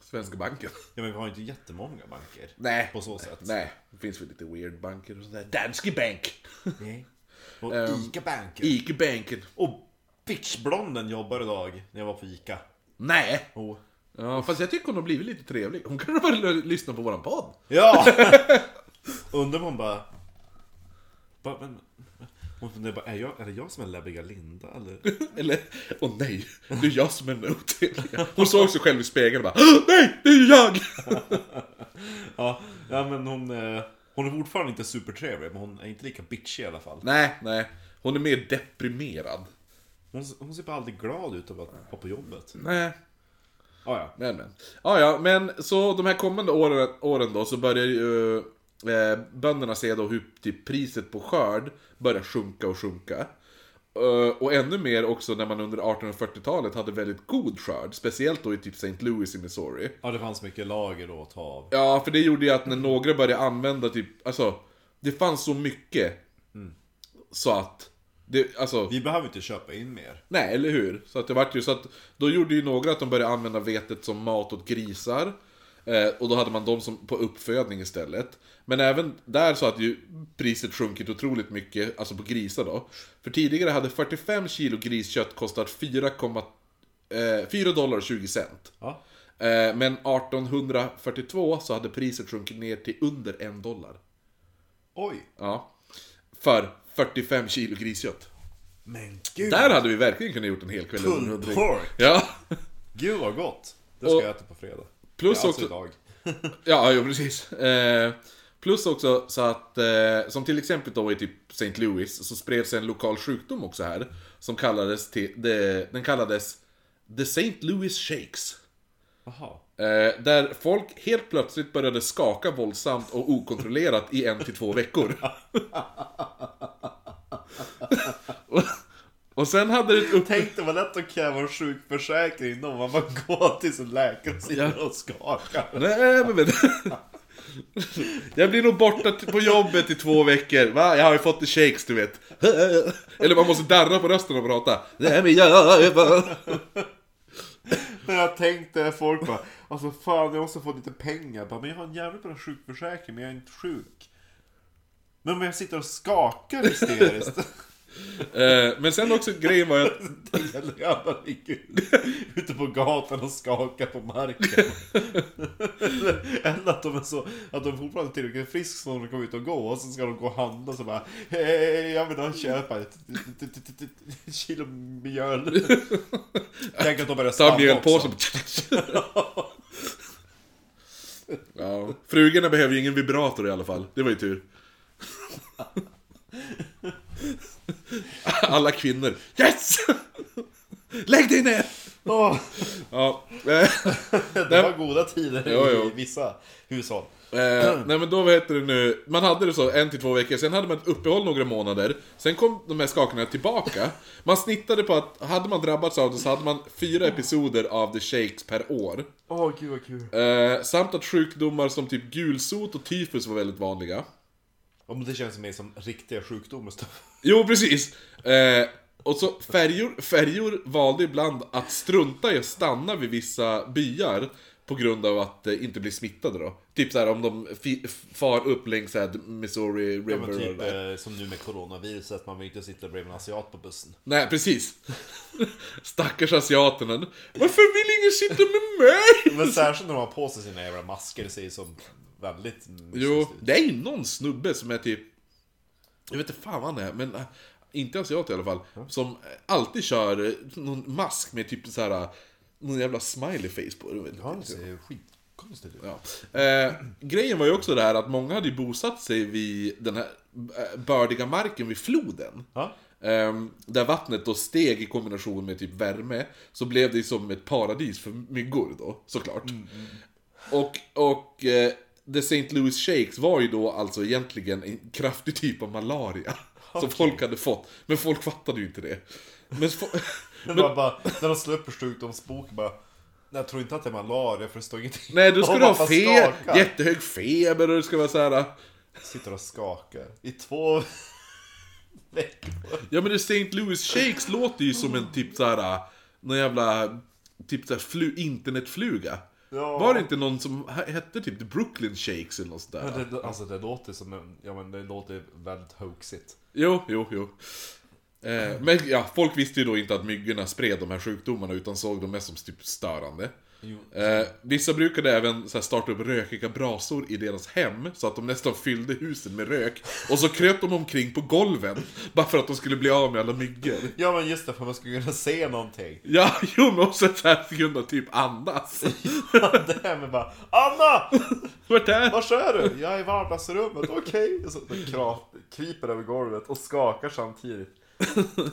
Svenska banken? Ja men vi har ju inte jättemånga banker. Nej. På så sätt. Nej, det finns väl lite weird banker och sådär. Danske Bank! Nej. [LAUGHS] Och Ehm, Ica-banken. Ica-banken. Och bitchblonden jobbar idag när jag var på Ica. Nej! Oh. Ja, fast jag tycker hon har blivit lite trevlig. Hon kanske [LAUGHS] börjar lyssna på våran podd. Ja! [LAUGHS] Undrar hon bara... bara men, hon funderar bara, är, jag, är det jag som är läbbiga Linda eller? [LAUGHS] Eller, åh nej, det är jag som är den otrevliga. Hon såg sig själv i spegeln och bara, "Åh, nej, det är ju jag! [LAUGHS] Ja, ja men hon... eh, Hon är fortfarande inte supertrevlig, men hon är inte lika bitchig i alla fall. Nej, nej. Hon är mer deprimerad. Hon, hon ser bara aldrig glad ut av att vara på jobbet. Nej. Ah, ja. Men, men. Ja, ja, men så de här kommande åren, åren då så börjar ju eh, bönderna se då hur typ, priset på skörd börjar sjunka och sjunka. Eh, och ännu mer också när man under 1840-talet hade väldigt god skörd. Speciellt då i typ St. Louis i Missouri. ja, det fanns mycket lager då att ta av. Ja, för det gjorde ju att när några började använda typ, alltså, det fanns så mycket. Så att, det, alltså, Vi behöver inte köpa in mer. nej eller hur? Så att det vart ju så att, då gjorde ju några att de började använda vetet som mat åt grisar. Eh, och då hade man dem som på uppfödning istället. Men även där så hade ju priset sjunkit otroligt mycket, alltså på grisar då. För tidigare hade 45 kilo griskött kostat 4, eh, 4 dollar och 20 cent. Ja. Eh, men 1842 så hade priset sjunkit ner till under en dollar. Oj! Ja. För 45 kilo griskött. Men gud! Där hade vi verkligen kunnat gjort en hel kväll. Pulled pork! Ja. Gud vad gott! Det ska Och- jag äta på fredag. Plus alltså också... idag. Ja, jo, precis. Eh, plus också så att, eh, som till exempel då i typ St. Louis, så spreds en lokal sjukdom också här. Som kallades till, det, den kallades The St. Louis Shakes. Eh, där folk helt plötsligt började skaka våldsamt och okontrollerat i en till två veckor. och, [LAUGHS] och sen hade det upp... Tänk det var lätt att kräva en sjukförsäkring då. Man bara går till sin läkare och sitter och skakar. Nej, men. Jag blir nog borta på jobbet i två veckor. Va? Jag har ju fått the shakes, du vet. Eller man måste darra på rösten och prata. Nej, men jag bara... Jag tänkte folk bara, alltså fan jag måste få lite pengar. Bara, men jag har en jävligt bra sjukförsäkring men jag är inte sjuk. Men om jag sitter och skakar hysteriskt. Eh, Men sen också grejen var ju att... Det gäller alla ligger ute på gatan och skakar på marken. eller, [LAUGHS] eller att de är så, att de fortfarande är tillräckligt frisk så de kommer ut och gå och så ska de gå och handla så bara Hej, jag vill ha köpa ett, kilo mjöl. [LAUGHS] Tänk att de börjar Ta mjölpåsen. [LAUGHS] Ja, frugorna behöver ju ingen vibrator i alla fall. Det var ju tur. Alla kvinnor. Yes! Lägg dig ner! Åh, Ja. eh, [LAUGHS] det var goda tider Jo, jo. i vissa hushåll. Eh, nej men då, vad heter det nu, man hade det så en till två veckor, sen hade man ett uppehåll några månader, sen kom de här skakorna tillbaka. Man snittade på att, hade man drabbats av det så hade man fyra episoder av The Shakes per år. Åh gud vad kul. Eh, samt att sjukdomar som typ gulsot och tyfus var väldigt vanliga. Om det känns mer som riktiga sjukdomar. Jo, precis! Eh, och så färjor, färjor valde ibland att strunta i att stanna vid vissa byar på grund av att eh, inte bli smittade då. Typ såhär om de fi- far upp längs såhär Missouri River Ja, men och typ där. eh, som nu med coronaviruset, man vill inte sitta bredvid en asiat på bussen. Nej, precis. [LAUGHS] Stackars asiaterna. Varför vill ingen sitta med mig? [LAUGHS] Men särskilt när de har på sig sina jävla masker, det ser ju som väldigt mystiskt Jo, ut. det är ju någon snubbe som är typ... Jag vet inte fan vad han är, men... äh, inte asiat i alla fall, som alltid kör eh, någon mask med typ så här någon jävla smiley face på. Inte. Ja, det ser skitkonstigt ut. Ja. Eh, grejen var ju också det här att många hade ju bosatt sig vid den här eh, bördiga marken vid floden. Ja. Ehm, där vattnet då steg i kombination med typ värme, så blev det som ett paradis för myggor då, såklart. Och, och eh, The St. Louis Shakes var ju då alltså egentligen en kraftig typ av malaria. [LAUGHS] Som folk hade fått. Men folk fattade ju inte det. Men, [LAUGHS] fo- Men bara, när de släpper sjukdomsboken bara... Jag tror inte att det är malaria för det står ingenting. nej, då ska du ha fe- skakar. jättehög feber och det ska vara så här. Sitter och skakar. I två [LAUGHS] veckor. Ja men The St. Louis Shakes låter ju som en typ såhär, någon jävla, typ såhär flu, internetfluga. Ja. Var det inte någon som he- hette typ Brooklyn Shakes eller något sånt där? Men det, alltså det låter som en... Ja men det låter väldigt hoaxigt. Jo, jo, jo. Eh, men ja, folk visste ju då inte att myggorna spred de här sjukdomarna utan såg dem mest som typ störande. Eh, vissa brukade även så här, starta upp rökiga brasor i deras hem så att de nästan fyllde husen med rök. Och så kröp de omkring på golven bara för att de skulle bli av med alla myggor. Ja men just det, för man skulle kunna se någonting. Ja, [LAUGHS] jo men också så här kunna typ andas. [LAUGHS] det här med bara Anna! Vart är Vart är du? Jag är i vardagsrummet, okej. Och Så kra- kryper över golvet och skakar samtidigt.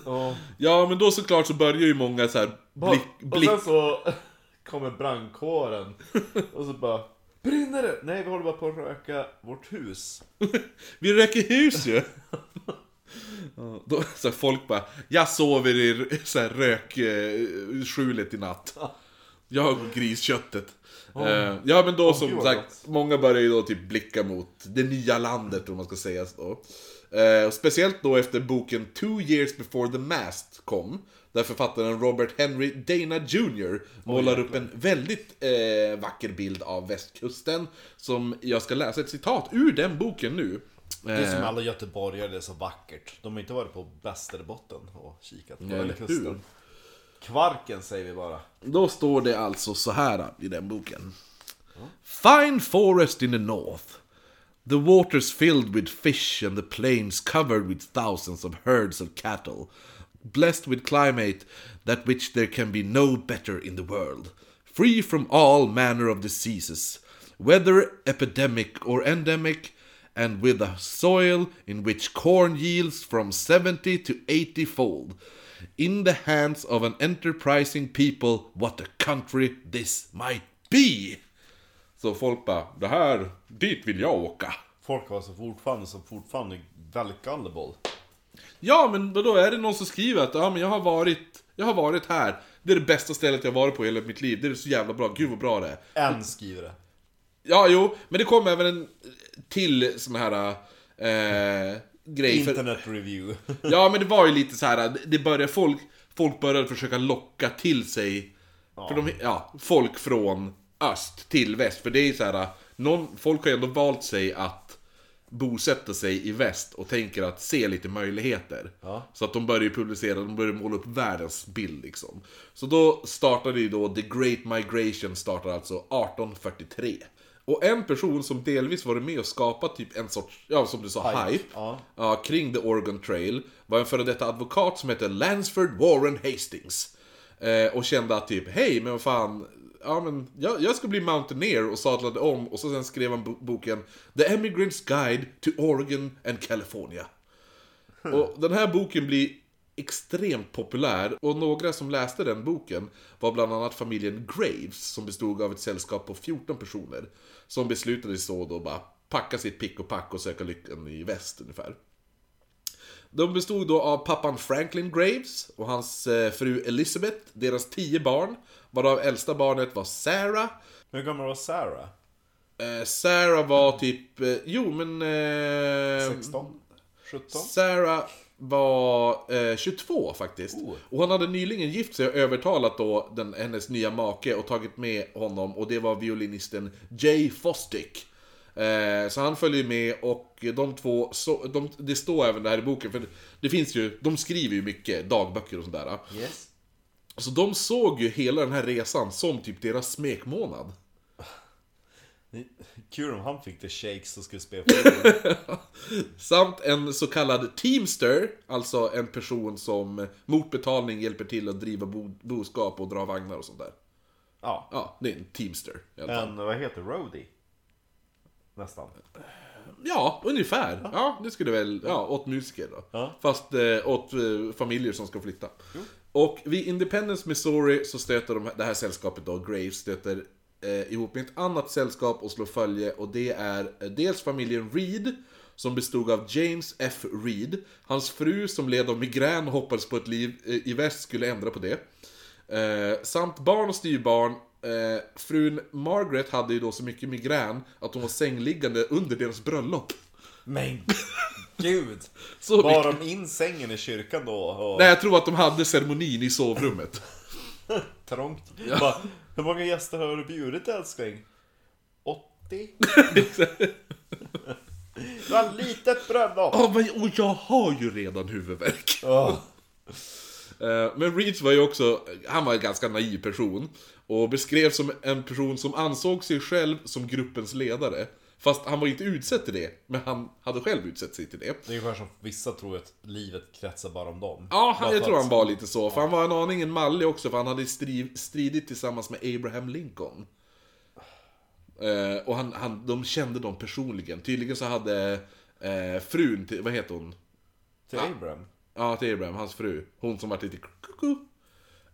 Och, [LAUGHS] Ja, men då såklart så börjar ju många så här blick... och blick sen så [LAUGHS] kommer brandkåren och så bara Brinner det? Nej, vi håller bara på att röka vårt hus. [LAUGHS] vi röker hus ju! Ja, då, så här, folk bara, jag sover i så här, rökskjulet i natt. Jag och grisköttet. Eh, ja men då som sagt, många börjar ju då typ blicka mot det nya landet om man ska säga så. Eh, speciellt då efter boken Two years before the mast kom. Där författaren Robert Henry Dana Jr. målar upp en väldigt eh, vacker bild av västkusten. Som jag ska läsa ett citat ur den boken nu. Det är som Eh, alla göteborgare, det är så vackert. De har inte varit på Västerbotten och kikat på Nej, den kusten. hur? Kvarken säger vi bara. Då står det alltså så här i den boken. Fine forest in the north. The waters filled with fish and the plains covered with thousands of herds of cattle. Blessed with climate that which there can be no better in the world. Free from all manner of diseases, whether epidemic or endemic, and with a soil in which corn yields from 70 to 80 fold. In the hands of an enterprising people, what a country this might be! Så folk bara, det här, dit vill jag åka. Folk var så fortfarande, så fortfarande väldigt gullible. Ja, men då är det någon som skriver att ja, men jag har varit, jag har varit här. Det är det bästa stället jag har varit på i hela mitt liv. Det är så jävla bra. Gud vad bra det är. En skriver det. Ja, jo, men det kom även en till sån här eh, grej. För, Internet review. [LAUGHS] ja, men det var ju lite så här. det började folk, folk började försöka locka till sig, för de, ja, folk från öst till väst. För det är ju så här, någon, folk har ju ändå valt sig att bosätta sig i väst och tänker att se lite möjligheter. Ja. Så att de börjar ju publicera, de börjar måla upp världens bild liksom. Så då startade ju då The Great Migration startar alltså 1843. Och en person som delvis varit med och skapat typ en sorts, ja som du sa, hype, Ja. ja, kring The Oregon Trail var en före detta advokat som hette Lansford Warren Hastings. Eh, och kände att typ, hej men vad fan, ja men jag, jag ska bli mountaineer och sadlade om och så sen skrev han bo- boken The Emigrant's Guide to Oregon and California. Och den här boken blir extremt populär och några som läste den boken var bland annat familjen Graves som bestod av ett sällskap på 14 personer. Som beslutade så då bara packa sitt pick och pack och söka lyckan i väst ungefär. De bestod då av pappan Franklin Graves och hans eh, fru Elizabeth, deras tio barn, varav äldsta barnet var Sarah. Hur gammal var Sarah? Eh, Sarah var typ, eh, jo men... Eh, 16? 17? Sarah var eh, 22 faktiskt. Oh. Och hon hade nyligen gift sig och övertalat då den, hennes nya make och tagit med honom och det var violinisten Jay Fostick. Eh, så han följer med och de två, så, de, det står även det här i boken för det finns ju, de skriver ju mycket dagböcker och sådär. Yes. Så de såg ju hela den här resan som typ deras smekmånad. Kul om han fick the shakes och skulle spela på [LAUGHS] Samt en så kallad Teamster, alltså en person som mot betalning hjälper till att driva bo boskap och dra vagnar och sånt där. Ja. Ja, det är en Teamster. En, vad heter roadie? Nästan. Ja, ungefär. Ja, det skulle väl, ja, åt musiker då. Ja. Fast eh, åt eh, familjer som ska flytta. Och vid Independence, Missouri så stöter de, det här sällskapet då, Graves, stöter eh, ihop med ett annat sällskap och slår följe och det är eh, dels familjen Reed som bestod av James F. Reed. Hans fru som led av migrän och hoppades på ett liv eh, i väst skulle ändra på det. Eh, samt barn och styvbarn. Eh, frun Margaret hade ju då så mycket migrän att hon var sängliggande under deras bröllop. Men [LAUGHS] gud! Så Bar de in sängen i kyrkan då? Och Nej, jag tror att de hade ceremonin i sovrummet. [LAUGHS] trångt? Bara, hur många gäster har du bjudit älskling? 80? [LAUGHS] Det var ett litet bröllop! Ja, men, och jag har ju redan huvudvärk. [LAUGHS] Eh, Men Reeds var ju också, han var en ganska naiv person. Och beskrevs som en person som ansåg sig själv som gruppens ledare. Fast han var inte utsedd till det, men han hade själv utsett sig till det. Det är ungefär som vissa tror att livet kretsar bara om dem. Ja, han, jag tror han var lite så. För han var en aningen mallig också, för han hade stri- stridit tillsammans med Abraham Lincoln. Eh, och han, han, de kände dem personligen. Tydligen så hade eh, frun, till, vad heter hon? Till Abraham. Ja, till Abraham, hans fru. Hon som var lite kuku.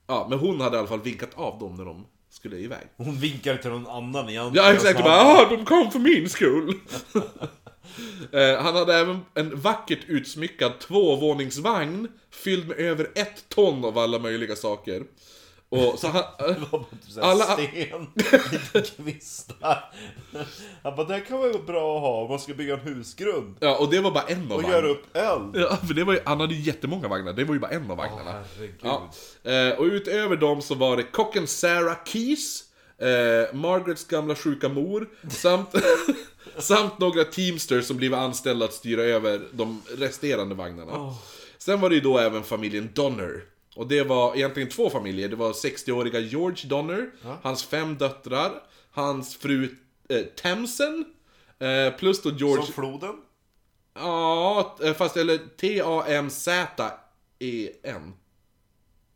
Ja, men hon hade i alla fall vinkat av dem när de skulle iväg. Hon vinkar till någon annan igen. Ja, exakt. Bara, ah, de kom för min skull. [LAUGHS] Eh, Han hade även en vackert utsmyckad tvåvåningsvagn fylld med över ett ton av alla möjliga saker. Och så han, Alla- Alla... Sten, [LAUGHS] kvistar. Han bara, det här kan vara bra att ha om man ska bygga en husgrund. ja, och det var bara en av Och vagnarna. göra upp eld. Ja, för det var ju, han hade ju jättemånga vagnar, det var ju bara en av vagnarna. herregud. Ja. Eh, och utöver dem så var det kocken Sarah Keys, eh, Margarets gamla sjuka mor, samt, [LAUGHS] samt några teamsters som blivit anställda att styra över de resterande vagnarna. Sen var det ju då även familjen Donner. Och det var egentligen två familjer. Det var 60-åriga George Donner, hans fem döttrar, hans fru eh, Tamsen, eh, plus då George... Som floden. Ja, eh, fast eller T-A-M-Z-E-N.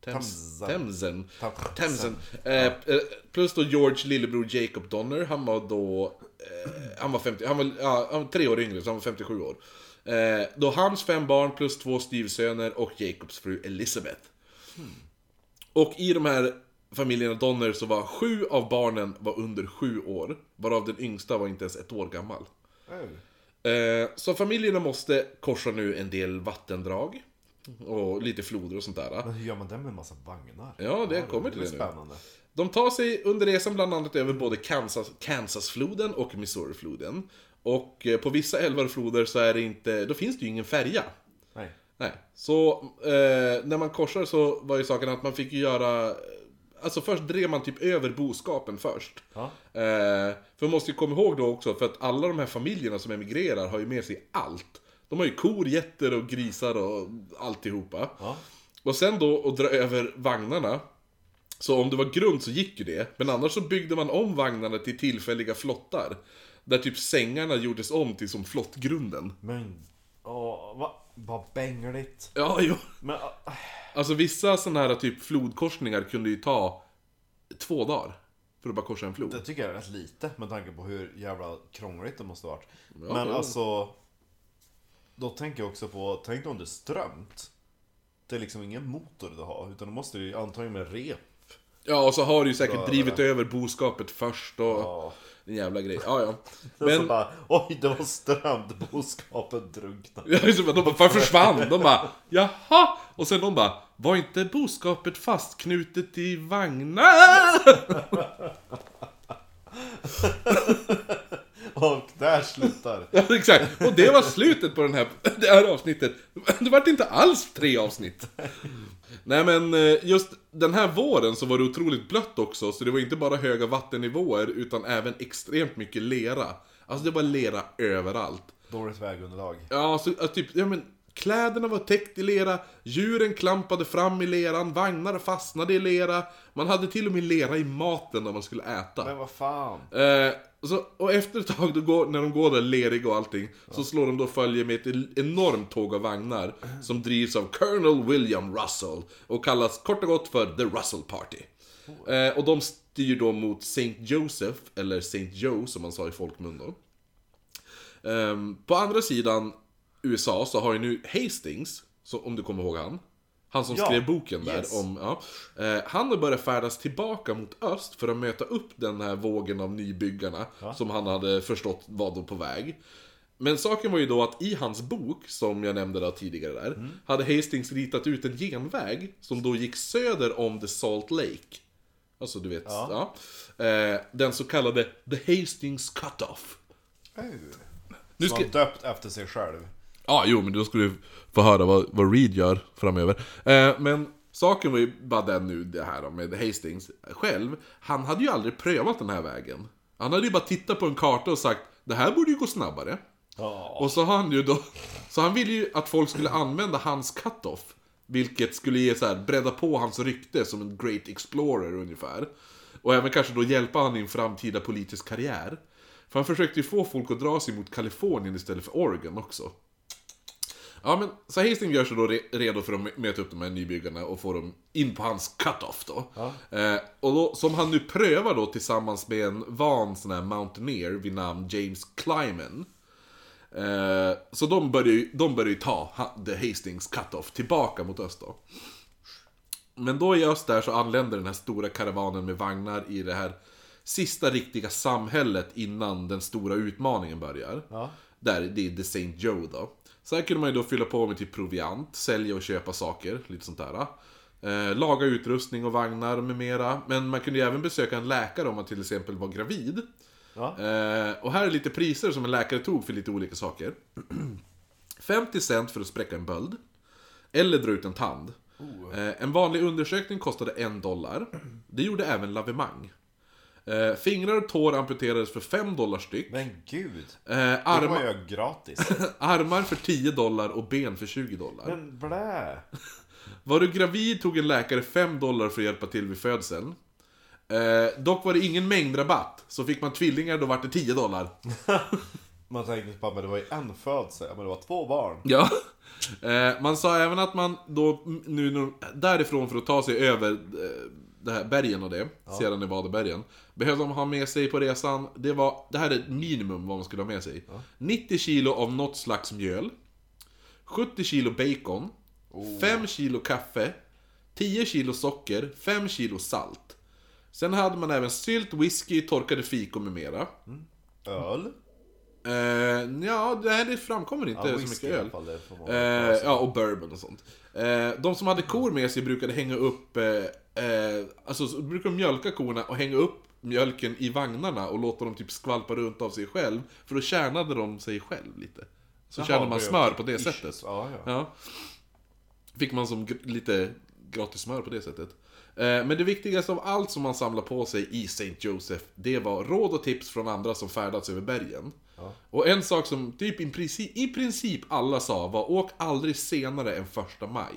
Themsen. Themsen. Eh, eh, plus då George lillebror Jacob Donner, han var då... Eh, han var 50, han var, ja, han var tre år yngre, så han var 57 år. Eh, då hans fem barn plus två styvsöner och Jacobs fru Elizabeth. Och i de här familjerna Donner så var sju av barnen var under sju år. Varav den yngsta var inte ens ett år gammal. Eh, så familjerna måste korsa nu en del vattendrag. Och lite floder och sånt där. Men hur gör man det med en massa vagnar? Ja, det kommer till det nu. spännande. De tar sig under resan bland annat över både Kansas, Kansasfloden och Missourifloden. Och eh, på vissa älvar och floder så är det inte, då finns det ju ingen färja. Nej. Nej. Så eh, när man korsar så var ju saken att man fick ju göra... Alltså först drev man typ över boskapen först. Ja. Eh, för man måste ju komma ihåg då också, för att alla de här familjerna som emigrerar har ju med sig allt. De har ju kor, getter och grisar och alltihopa. Ja. Och sen då att dra över vagnarna. Så om det var grund så gick ju det. Men annars så byggde man om vagnarna till tillfälliga flottar. Där typ sängarna gjordes om till som flottgrunden. Men, åh, vad, vad bängligt. Ja, jo. Men, ah, Alltså vissa sådana här typ flodkorsningar kunde ju ta två dagar. För att bara korsa en flod. det tycker jag är rätt lite med tanke på hur jävla krångligt det måste varit. Ja, Men det- alltså, då tänker jag också på, tänk om det är strömt. Det är liksom ingen motor du har, utan då måste du ju antagligen med rep. Ja, och så har du ju säkert drivit över boskapet först och... Ja. En jävla grej. Ja, ja. [LAUGHS] Men... Så bara, oj det var strömt, boskapen drunknade. [LAUGHS] Ja, just det, de bara "Var försvann. De bara jaha! Och sen de bara var inte boskapet fastknutet i vagnar? [LAUGHS] Och där slutar. [LAUGHS] Ja, exakt. Och det var slutet på den här, det här avsnittet. Det vart inte alls tre avsnitt. Nej men eh, just den här våren så var det otroligt blött också, så det var inte bara höga vattennivåer utan även extremt mycket lera. Alltså det var lera överallt. Dåligt vägunderlag. Ja, så, typ, ja men kläderna var täckt i lera, djuren klampade fram i leran, vagnar fastnade i lera. Man hade till och med lera i maten när man skulle äta. Men vad fan. Eh, och, så, och efter ett tag, då går, när de går där leriga och allting, så slår de då följe med ett enormt tåg av vagnar som drivs av Colonel William Russell och kallas kort och gott för The Russell Party. Eh, och de styr då mot St. Joseph, eller St. Joe som man sa i folkmun då. Eh, på andra sidan USA så har ju nu Hastings, så, om du kommer ihåg han. Han som Ja, skrev boken där yes. om, ja. Eh, han har börjat färdas tillbaka mot öst för att möta upp den här vågen av nybyggarna som han hade förstått var då på väg. Men saken var ju då att i hans bok, som jag nämnde där tidigare där, Mm. hade Hastings ritat ut en genväg som då gick söder om The Salt Lake. Alltså du vet, ja. Eh, den så kallade The Hastings Cut-Off. Nu Som ska... han döpt efter sig själv. Ja, jo, men då ska du få höra vad, vad Reed gör framöver. Eh, men saken var ju bara den nu, det här då, med Hastings själv. Han hade ju aldrig prövat den här vägen. Han hade ju bara tittat på en karta och sagt det här borde ju gå snabbare. Ja. Och så har han ju då... Så han ville ju att folk skulle använda hans cut-off. Vilket skulle ge så här, bredda på hans rykte som en great explorer ungefär. Och även kanske då hjälpa han i en framtida politisk karriär. För han försökte ju få folk att dra sig mot Kalifornien istället för Oregon också. Ja men, så Hastings gör sig då re- redo för att mö- möta upp de här nybyggarna och få dem in på hans cut-off då. Eh, och då, som han nu prövar då tillsammans med en van sån här mountaineer vid namn James Clyman. Eh, så de börjar, ju, de börjar ju ta ha- The Hastings cut-off tillbaka mot öst då. Men då i öst där så anländer den här stora karavanen med vagnar i det här sista riktiga samhället innan den stora utmaningen börjar. Ja. Där, det är The St. Joe då. Så här kunde man ju då fylla på med till proviant, sälja och köpa saker, lite sånt där. Eh, laga utrustning och vagnar med mera. Men man kunde ju även besöka en läkare om man till exempel var gravid. Ja. Eh, och här är lite priser som en läkare tog för lite olika saker. [CLEARS THROAT] 50 cent för att spräcka en böld. Eller dra ut en tand. Eh, en vanlig undersökning kostade en dollar. Det gjorde även lavemang. Eh, fingrar och tår amputerades för 5 dollar styck. Men gud. Eh, Det arma, var ju gratis. [LAUGHS] armar för 10 dollar och ben för 20 dollar. Men blä. [LAUGHS] Var du gravid tog en läkare 5 dollar för att hjälpa till vid födseln. Eh, dock var det ingen mängdrabatt, så fick man tvillingar då var det 10 dollar. [LAUGHS] Man tänkte på att det var ju en födsel, men det var två barn. Ja. Eh, man sa även att man då, nu nu- därifrån för att ta sig över eh, det här bergen och det, Sierra Nevada-bergen, behövde man ha med sig på resan, det var, det här är ett minimum vad man skulle ha med sig. 90 kilo av något slags mjöl, 70 kilo bacon, 5 kilo kaffe, 10 kilo socker, 5 kilo salt. Sen hade man även sylt, whisky, torkade fikon med mera. Öl. Eh, ja, det, här, det framkommer inte Ja, så mycket öl. fall, Eh, ja, och bourbon och sånt. Eh, de som hade kor med sig brukade hänga upp, eh, alltså så brukade de mjölka korna och hänga upp mjölken i vagnarna och låta dem typ skvalpa runt av sig själv. För då tjänade de sig själv lite. Så Jaha, tjänade man smör på det issues. sättet. Ja, ja. Ja. Fick man som gr- lite gratis smör på det sättet. Eh, Men det viktigaste av allt som man samlar på sig i St. Joseph, det var råd och tips från andra som färdats över bergen. Och en sak som typ i princip, i princip alla sa var åk aldrig senare än första maj.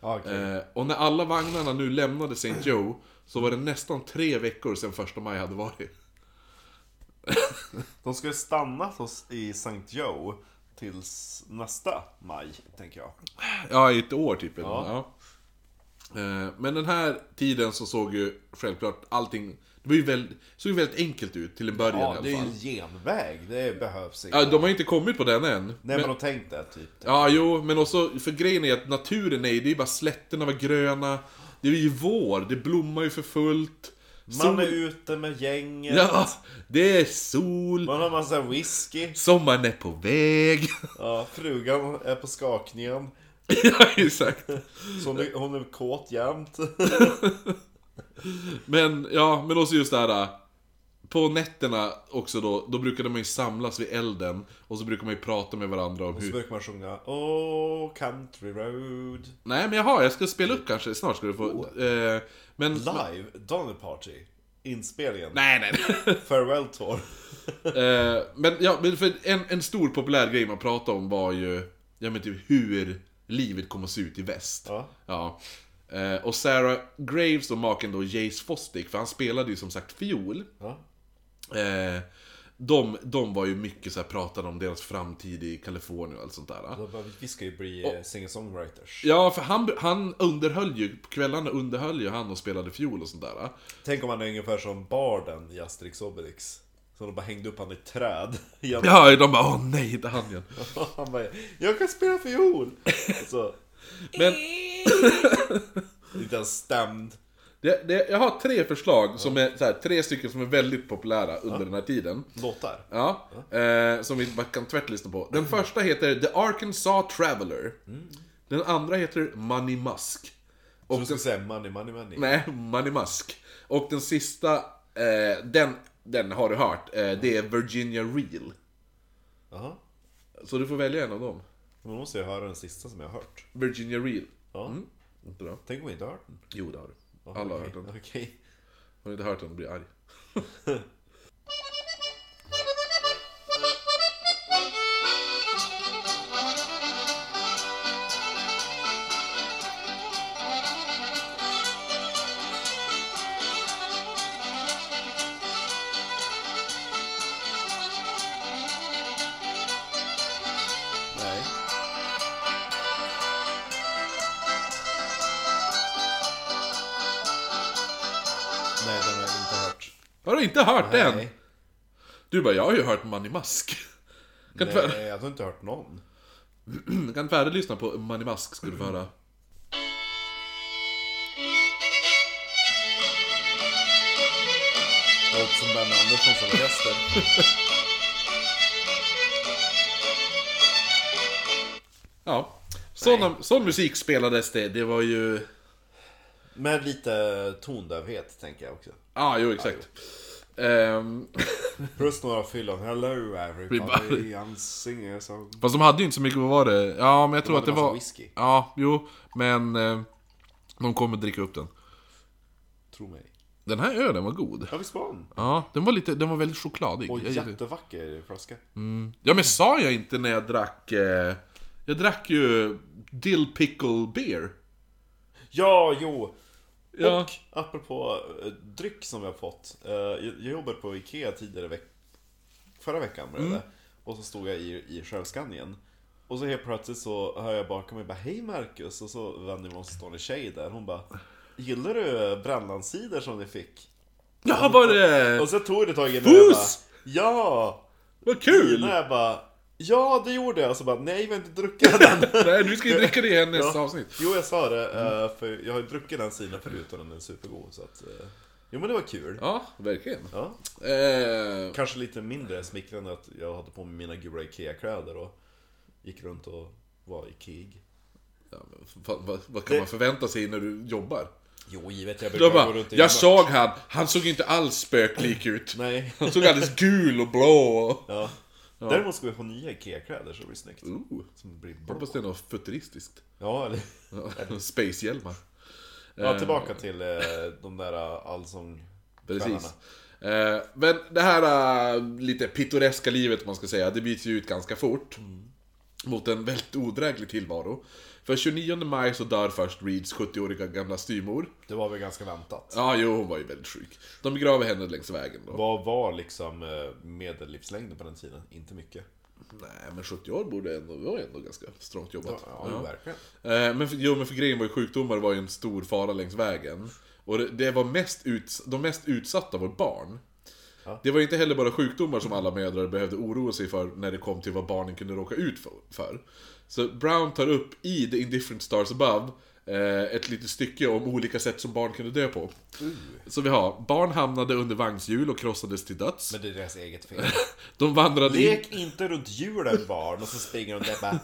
Okej. Eh, och när alla vagnarna nu lämnade St. Joe så var det nästan tre veckor sedan första maj hade varit. De ju stanna hos, i St. Joe tills nästa maj, tänker jag. Ja, i ett år typ. Ja. Ja. Eh, Men den här tiden så såg ju självklart allting, det var ju väldigt, såg ju väldigt enkelt ut till en början Ja, i det är alla ju fall. en genväg. Det behövs inte. Ja, de har inte kommit på den än. Nej, men, men de tänkte typ. Ja, jo, men också, för grejen är att naturen är ju, det är ju bara slätterna var gröna, det är ju vår, det blommar ju för fullt. Man är ute med gänget. Ja, det är sol, Man har massa whisky. sommaren är på väg. [LAUGHS] Ja, frugan är på skakningen. ja, exakt. Så hon är, hon är kåt jämt. [LAUGHS] Men, ja, men också just det här. På nätterna också då, då brukade man ju samlas vid elden och så brukar man ju prata med varandra om Och så hur... brukar man sjunga Oh country road. Nej men jaha, jag ska spela upp kanske, snart ska du få... Eh, men... Live, Donny Party. Inspelningen. Nej, nej, nej. [LAUGHS] Farewell Tour. [LAUGHS] Eh, men ja, men för en, en stor populär grej man pratade om var ju, ja men typ hur livet kommer att se ut i väst. Ja. Ja. Eh, och Sarah Graves och maken då Jace Fostick, för han spelade ju som sagt fiol. Ja. Eh, De, de var ju mycket så här, pratade om deras framtid i Kalifornien och allt sånt där. Bara, Vi ska ju bli eh, singer-songwriters. Ja, för han, han underhöll ju, på kvällarna underhöll ju han och spelade fiol och sånt där. Tänk om han är ungefär som barden i Asterix Obelix. Så de bara hängde upp han i ett träd. Ja, de bara åh nej, inte han igen. [LAUGHS] Han bara, jag kan spela fiol! Och så, Men [LAUGHS] lite stämd. det, det, jag har tre förslag, som är så här, tre stycken som är väldigt populära under den här tiden. Låtar. Ja, eh, som vi bara kan tvärt på. Den första heter The Arkansas Traveler. Den andra heter Money Musk. Och Och du ska den, säga money, money, money. nej, Money Musk. Och den sista, eh, den, den har du hört, eh, det är Virginia Real. Jaha. Så du får välja en av dem. Då måste jag höra den sista som jag har hört. Virginia Real. Ja. Inte bra. Tänk om vi inte har hört den. Jo, det har du. Alla har hört den. Okej. Har du inte hört den, blir arg. [LAUGHS] Har inte hört den? Nej. Du bara, jag har ju hört Money Musk. Kan Nej, jag har inte hört någon. [CLEARS THROAT] kan färdiglyssna på Money Musk, ska du få höra. Låter som Ben Anderssons orkester. Ja. Sån, sån musik spelades det, det var ju... Med lite tondövhet, tänker jag också. Ja, ah, jo exakt. Ehm, [LAUGHS] Plus några fyllon. Hello everybody. I'm singing song. fast de hade ju inte så mycket, vad var det? Ja, men jag tror hade att det var... whisky. Ja, jo, men... Eh, de kommer dricka upp den. Tro mig. Den här ölen var god. Ja, visst var den? Ja, den var lite, den var väldigt chokladig. Och jättevacker flaska. Ja men sa jag inte när jag drack... Eh, jag drack ju Dill Pickle Beer. Ja, jo! Ja. Och apropå eh, dryck som vi har fått. Eh, jag, jobbade på Ikea tidigare veck förra veckan blev det. Och så stod jag i, i självskanningen. Och så helt plötsligt så hör jag bakom mig bara Hej Marcus! Och så vänder jag mig och står en tjej där. Hon bara Gillar du brännlandscider som ni fick? Ja, var det... Och så tog det tag innan jag bara Fuss! Ja! Vad kul! När jag bara Ja, det gjorde jag. Så bara Nej, vi har inte druckit den. [LAUGHS] Nej, du ska ju dricka det i nästa Ja. avsnitt. Jo, jag sa det, eh, för jag har ju druckit den sidan förut och den är supergod. Så att, eh, jo, men det var kul. Ja, verkligen. Ja. Eh, Kanske lite mindre smickrande att jag hade på mig mina gula IKEA-kläder och gick runt och var Ikeig. ja, men vad, vad, vad kan man förvänta sig när du jobbar? Jo, givet jag brukar gå bara, runt i jag såg han, han såg inte alls spöklik ut. Nej. Han såg alldeles gul och blå och... Ja. Däremot ska vi få nya IKEA-kläder så det blir snyggt. Ooh, Som blir blå. hoppas det är något futuristiskt. Ja, eller... Ja, [LAUGHS] Space-hjälmar. Ja, tillbaka till eh, de där eh, allsång... Precis. Eh, men det här eh, lite pittoreska livet, man ska säga, det byts ju ut ganska fort. Mot en väldigt odräglig tillvaro. För 29 maj så dör först Reeds 70-åriga gamla styvmor. Det var väl ganska väntat. Ja, jo, hon var ju väldigt sjuk. De begraver henne längs vägen då. Vad var liksom eh, medellivslängden på den tiden? Inte mycket. Nej, men 70 år borde ändå, det var ändå ganska strångt Ja, jobbat. ja, jo, verkligen. Eh, Men för, jo, men för grejen var ju sjukdomar var ju en stor fara längs vägen. Och det, det var mest ut, de mest utsatta var barn. Ja. Det var inte heller bara sjukdomar som alla mödrar behövde oroa sig för när det kom till vad barnen kunde råka ut för. Så Brown tar upp i The Indifferent Stars Above eh, ett litet stycke om olika sätt som barn kunde dö på. Så vi har, barn hamnade under vagnshjul och krossades till döds. Men det är deras eget fel. [LAUGHS] De vandrade in... Lek inte runt julen barn och så springer de där bara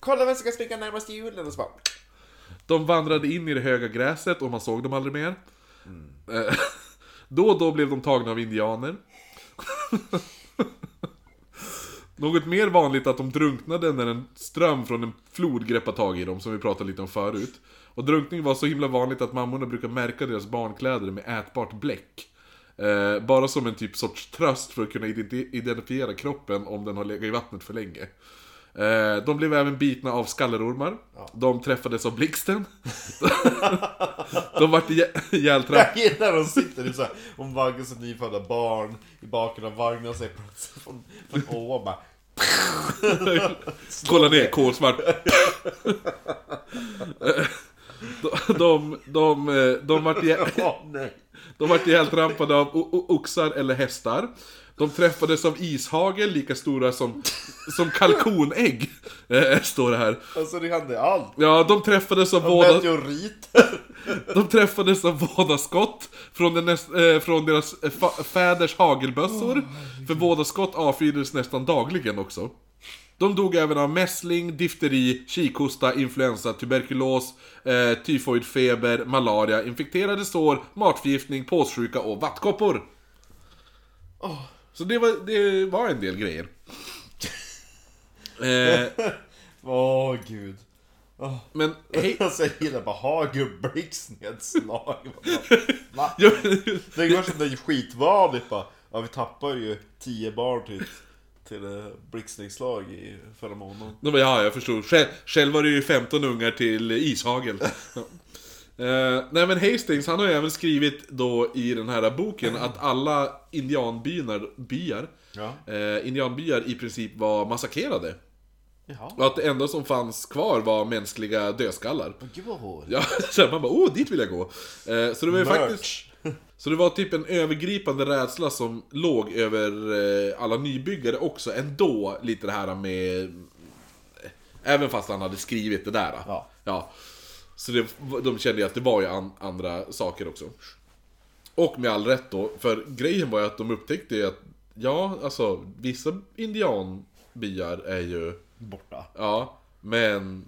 Kolla vem som ska springa närmast julen och så bara De vandrade in i det höga gräset och man såg dem aldrig mer. Eh, [LAUGHS] Då och då blev de tagna av indianer. [LAUGHS] Något mer vanligt att de drunknade när en ström från en flod greppade tag i dem, som vi pratade lite om förut. Och drunkning var så himla vanligt att mammorna brukade märka deras barnkläder med ätbart bläck. Eh, bara som en typ sorts tröst för att kunna identifiera kroppen om den har legat i vattnet för länge. Eh, de blev även bitna av skallerormar. De träffades av blixten. de vart ihjä- ihjältrampade. Jag gillar när de sitter i så här, hon vaggar sitt nyfödda barn i baken av vagnen och ser plötsligt från, från ovan bara Kolla ner, kolsvart. de, de, de, de vart ihjältrampade av oxar eller hästar. De träffades av ishagel lika stora som, som kalkonägg. [LAUGHS] Eh, står det här. Alltså det hände allt. Ja, de träffades av Meteoriter. [LAUGHS] de träffades av vådaskott från, den näst, eh, från deras eh, fäders hagelbössor. För vådaskott avfyrades nästan dagligen också. De dog även av mässling, difteri, kikhosta, influensa, tuberkulos, eh, tyfoidfeber, malaria, infekterade sår, matförgiftning, påssjuka och vattkoppor. Så det var, det var en del grejer. Eh, [LAUGHS] Åh gud. Åh. men hej... [LAUGHS] Alltså jag gillar bara hagelblixtnedslag. [LAUGHS] Va? Det går som det är skitvanligt bara. Ja vi tappar ju 10 barn till, till eh, blixtnedslag i förra månaden. De bara, ja, jag förstod. Själv, själv var det ju 15 ungar till ishagel. Eh, nej men Hastings, han har ju även skrivit då i den här boken att alla indianbyar byar, Ja. eh, indianbyar i princip var massakrerade. Jaha. Och att det enda som fanns kvar var mänskliga dödskallar. Men gud vad hål. Ja, [LAUGHS] så man bara, oh, dit vill jag gå. Eh, så det var ju faktiskt... Så det var typ en övergripande rädsla som låg över alla nybyggare också, ändå lite det här med... Även fast han hade skrivit det där. Ja. ja. Så det, de kände ju att det var ju an, andra saker också. Och med all rätt då, för grejen var ju att de upptäckte ju att, ja, alltså vissa indianbyar är ju... Borta. Ja, men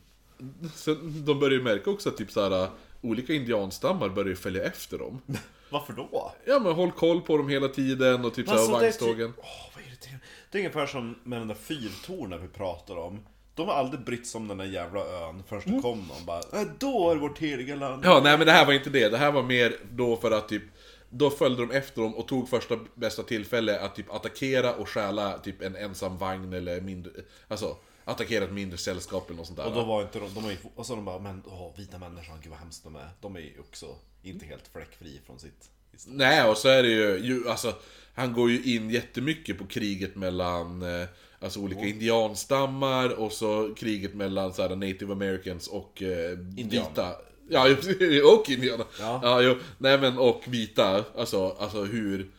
sen, de börjar ju märka också att typ såhär, olika indianstammar börjar ju följa efter dem. [LAUGHS] Varför då? Ja men håll koll på dem hela tiden och typ såhär Alltså, det är vagnstågen. typ- Åh, vad irriterande. Det är ungefär som med den där fyrtornen vi pratar om. De har aldrig brytt sig om den där jävla ön förrän det kom någon bara äh, Då är vårt heliga land. Ja, nej men det här var inte det. Det här var mer då för att typ då följde de efter dem och tog första bästa tillfälle att typ attackera och stjäla typ en ensam vagn eller mindre, alltså attackera ett mindre sällskap eller något sånt där. Och då var inte de, de är, ju- och så de bara, men åh, vita människan, gud vad hemskt de är. De är ju också inte helt fläckfri från sitt... Nej, och så är det ju, ju alltså, han går ju in jättemycket på kriget mellan eh, Alltså olika indianstammar och så kriget mellan så här, native americans och eh, vita Ja, [LAUGHS] och indianer! Ja. Ja, jo, nej men och vita, alltså, alltså hur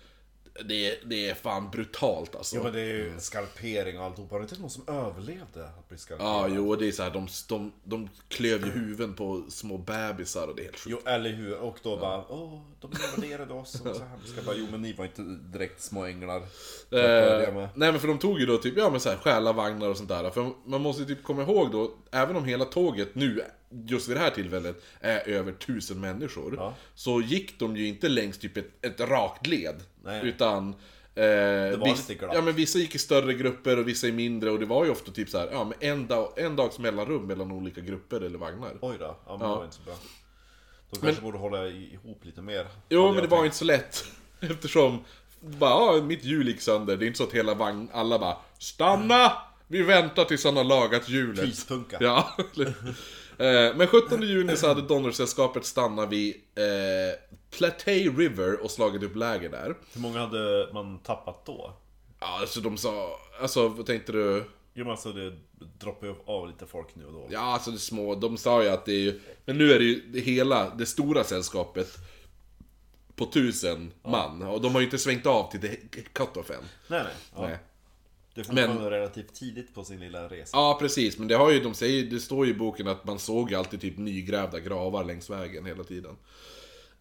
det, är- det är fan brutalt alltså. Ja men det är ju skalpering och alltihopa. Var det inte någon som överlevde att bli skalperad? Ja, jo, det är så här, de, de, de klöv ju huvuden på små bebisar och det är helt sjukt. Jo, eller hur? Och då bara, åh, de invaderade oss och så hemska. Bara, jo men ni var inte direkt små änglar. Eh, nej men för de tog ju då typ, ja men så här, stjäla vagnar och sånt där. För man måste ju typ komma ihåg då, även om hela tåget nu, just vid det här tillfället, är över tusen människor. Ja. Så gick de ju inte längs typ ett, ett rakt led. Nej. Utan... Eh, var viss, lite glatt. ja men vissa gick i större grupper och vissa i mindre och det var ju ofta typ så här, ja men en, dag, en dags mellanrum mellan olika grupper eller vagnar. Oj då, ja, men Ja. det var inte så bra. De kanske borde hålla ihop lite mer. Jo, men det jag var tänkt. inte så lätt. [LAUGHS] Eftersom, bara, ja, mitt hjul gick sönder. Det är inte så att hela vagn, alla bara Stanna! Vi väntar tills han har lagat hjulet. Pyspunka. Ja. [LAUGHS] Eh, Men 17 juni så hade Donnersällskapet stannat vid eh, Platay River och slagit upp läger där. Hur många hade man tappat då? Ja, alltså de sa, alltså vad tänkte du? Jo men alltså det droppar ju av lite folk nu och då. Ja, alltså det är små, de sa ju att det är ju, men nu är det ju hela, det stora sällskapet på tusen man. Och de har ju inte svängt av till the cut-off än. Nej nej. Ja. Nej. Det är fortfarande relativt tidigt på sin lilla resa. Ja, precis. Men det har ju, de säger, det står ju i boken att man såg alltid typ nygrävda gravar längs vägen hela tiden.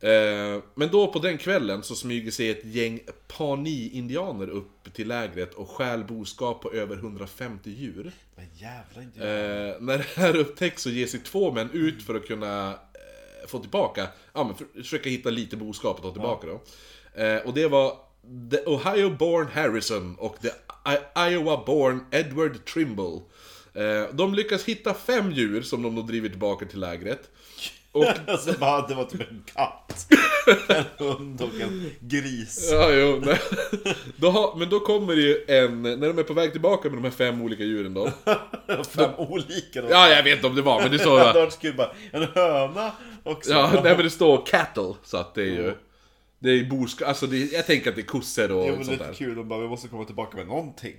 Eh, men då på den kvällen så smyger sig ett gäng Pawnee-indianer upp till lägret och stjäl boskap på över 150 djur. Men jävla. Eh, när det här upptäcks så ger sig två män ut för att kunna eh, få tillbaka, ja men för, försöka hitta lite boskap och ta tillbaka då. Eh, och det var The Ohio-born Harrison och The Iowa-born Edward Trimble. Eh, de lyckas hitta fem djur som de då driver tillbaka till lägret. Och, [LAUGHS] Alltså bara, det var typ en katt, en hund och en gris. ja, jo, nej. Då har, men då kommer det ju en, när de är på väg tillbaka med de här fem olika djuren då. [LAUGHS] Fem olika. Ja, jag vet inte om det var, men det står hade ja, varit bara, en höna också. ja, nej men det står cattle, så att det är ju... Det är boskap, alltså det, jag tänker att det är kossor och Det var sånt lite där. kul, de bara vi måste komma tillbaka med någonting.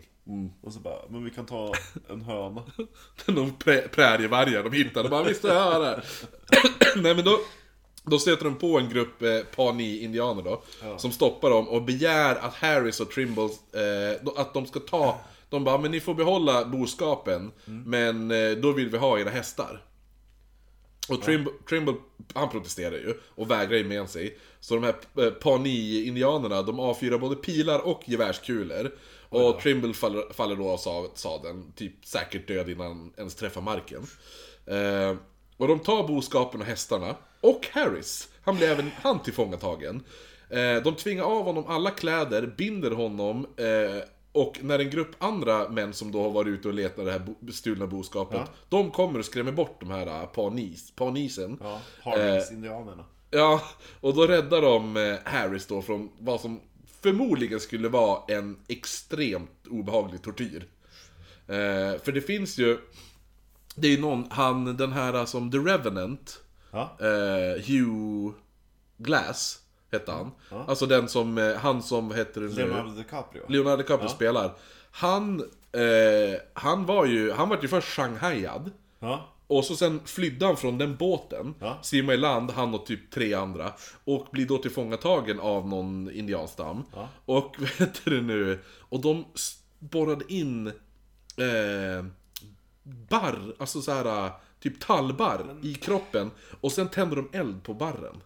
Och så bara, men vi kan ta en höna. [LAUGHS] De prä, prärievargar de hittade, bara visst jag hör det. [COUGHS] Nej men då, då stöter de på en grupp eh, Pawnee-indianer då. Som stoppar dem och begär att Harris och Trimble, eh, att de ska ta, de bara men ni får behålla boskapen, men eh, då vill vi ha era hästar. Och Trimble, Trimble, han protesterar ju och vägrar ge med sig. Så de här eh, Pawnee-indianerna, de avfyrar både pilar och gevärskulor. Och Trimble faller, faller då av sa- sadeln, typ säkert död innan ens träffar marken. Eh, och de tar boskapen och hästarna. Och Harris, han blir även han tillfångatagen. Eh, de tvingar av honom alla kläder, binder honom eh, och när en grupp andra män som då har varit ute och letat det här bo- stulna boskapet, de kommer och skrämmer bort de här uh, panis, panisen. Ja, Harlings-indianerna. Ja, och då räddar de eh, Harris då från vad som förmodligen skulle vara en extremt obehaglig tortyr. Eh, för det finns ju, det är ju någon, han den här som The Revenant, Ja. eh, Hugh Glass hette han. Alltså den som, eh, han som heter det? Leonardo DiCaprio. Leonardo DiCaprio spelar. Han, eh, han var ju, han var ju först shanghaiad. Ja. Och så sen flydde han från den båten, Ja. simmade i land, han och typ tre andra. Och blir då tillfångatagen av någon indianstam. Och [LAUGHS] vad heter det nu? Och de borrade in eh, barr, alltså så här typ tallbarr i kroppen. Och sen tände de eld på barren.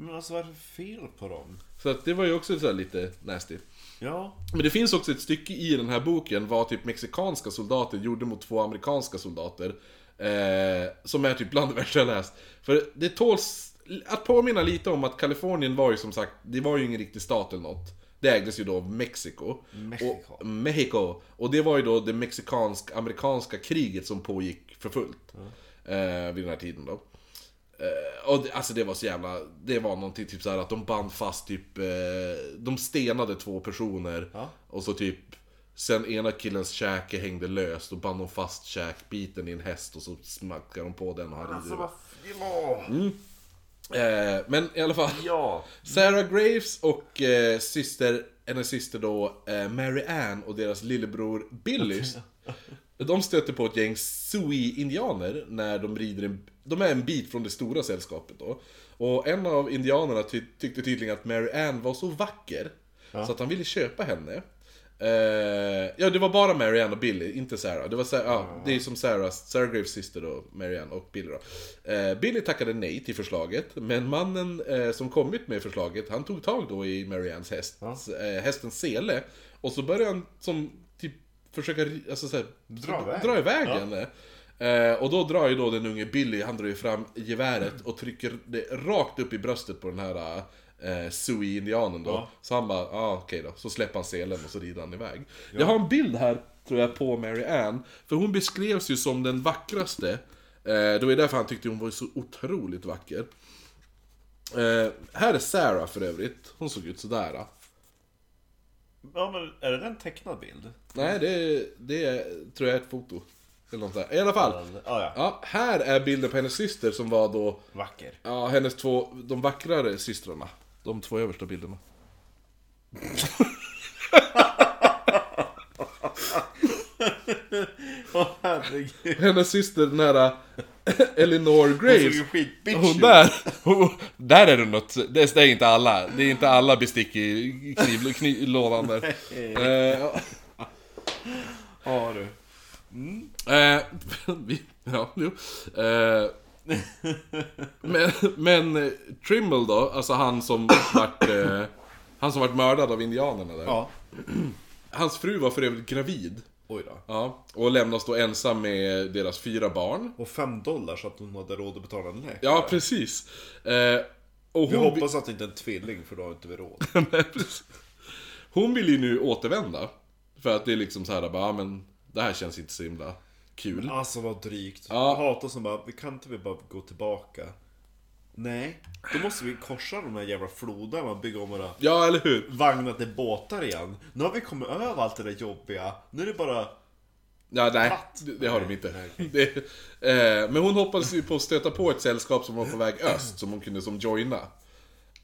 Men alltså vad är det fel på dem? Så att det var ju också så lite nasty. Ja. Men det finns också ett stycke i den här boken vad typ mexikanska soldater gjorde mot två amerikanska soldater. Eh, som är typ bland det värsta jag läst. För det tåls att påminna lite om att Kalifornien var ju som sagt, det var ju ingen riktig stat eller något. Det ägdes ju då av Mexiko. Mexiko. Och, Mexico. Och det var ju då det mexikansk-amerikanska kriget som pågick för fullt. Eh, vid den här tiden då. Eh, och det, alltså det var så jävla, det var någonting typ så att de band fast typ, eh, de stenade två personer. Ja. Och så typ, sen ena killens käke hängde löst och band de fast käkbiten i en häst och så smackade de på den och han. Alltså vad... Ja. eh, men i alla fall. Ja. Sarah Graves och eh, syster, hennes syster då, eh, Mary Ann och deras lillebror Billy. [LAUGHS] De stöter på ett gäng Sioux-indianer när de rider en, De är en bit från det stora sällskapet då. Och en av indianerna ty tyckte tydligen att Mary Ann var så vacker. Så att han ville köpa henne. Eh, ja, det var bara Mary Ann och Billy, inte Sarah. Det, var, Sa- ja, det är som Sarahs, Sarah Graves syster då, Mary Ann och Billy då. Eh, Billy tackade nej till förslaget, men mannen eh, som kommit med förslaget, han tog tag då i Mary Anns häst, eh, hästens sele. Och så började han som försöka, alltså såhär, Dra iväg. dra iväg henne. Eh, och då drar ju då den unge Billy, han drar ju fram geväret och trycker det rakt upp i bröstet på den här eh, Sioux-indianen då. Ja. Så han bara, ja ah, okej då. Så släpper han selen och så rider han iväg. Jag har en bild här, tror jag, på Mary Ann. För hon beskrevs ju som den vackraste. Eh, det var ju därför han tyckte hon var så otroligt vacker. Eh, här är Sarah för övrigt. Hon såg ut sådär. Ja men är det en tecknad bild? Nej, det, det är, tror jag är ett foto. Eller något där. I alla fall. Ja, ja. Ja, här är bilden på hennes syster som var då, Vacker. ja, hennes två, de vackrare systrarna. De två översta bilderna. [LAUGHS] Åh herregud. Hennes syster, den här [LAUGHS] Elinor Hon Graves. Hon ut. där, hon, där är det något, det är inte alla, det är inte alla bestick i kniv, knivlådan där. Eh, ja. Du. Eh, [LAUGHS] vi- ja, jo. Eh, men, men eh, Trimble då, alltså han som vart, eh, han som vart mördad av indianerna där. Ja. [CLEARS THROAT] Hans fru var för övrigt gravid. Oj då. Ja, och lämnas då ensam med deras fyra barn. Och fem dollar så att hon hade råd att betala en läkare. Ja, precis. Eh, och Vi hon, hoppas att det inte är en tvilling för då har inte vi råd. [LAUGHS] Nej, precis. hon vill ju nu återvända. För att det är liksom så här, bara, ja, men det här känns inte så himla kul. Alltså vad drygt. Ja. Jag hatar som bara, vi kan inte vi bara gå tillbaka Nej, då måste vi korsa de här jävla floderna och bygga om våra Ja, eller hur? vagnar till båtar igen. Nu har vi kommit över allt det där jobbiga. Nu är det bara... Ja, nej, det, det har de inte. Det, eh, men hon hoppades ju på att stöta på ett sällskap som var på väg öst, som hon kunde som joina.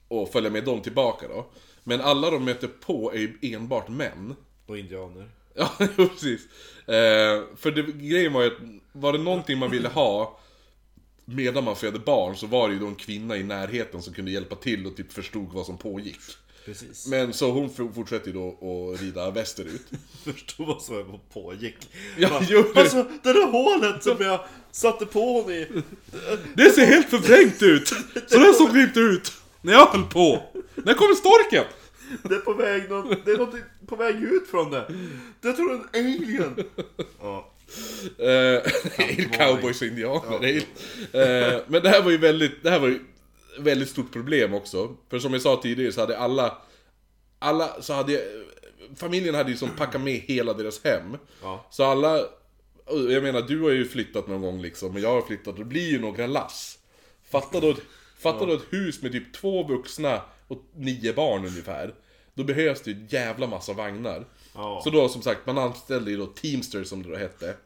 Och följa med dem tillbaka då. Men alla de möter på är ju enbart män. Och indianer. Ja, [LAUGHS] jo, precis. Eh, för det, grejen var ju att, var det någonting man ville ha medan man födde barn så var det ju då en kvinna i närheten som kunde hjälpa till och typ förstod vad som pågick. Precis. Men så hon fortsätter ju då att rida västerut. [LAUGHS] Förstod vad som pågick. Ja, Bara, jo, det- alltså, det där hålet som jag satte på hon i. Det ser helt förvrängt ut! Så där såg det inte ut när jag höll på! När kommer storken? Det är på väg någon, det är något på väg ut från det. Det tror en alien. Ja. Eh, [LAUGHS] cowboys och indianer. Eh, men det här var ju väldigt, det här var ju väldigt stort problem också. För som jag sa tidigare så hade alla, alla, så hade, familjen hade ju som packat med hela deras hem. Ja. Så alla, jag menar du har ju flyttat någon gång liksom, och jag har flyttat, det blir ju några lass. Fatta då, fatta då ett hus med typ två vuxna och nio barn ungefär. Då behövs det ju jävla massa vagnar. Ja. Så då som sagt, man anställde ju då Teamsters som det då hette.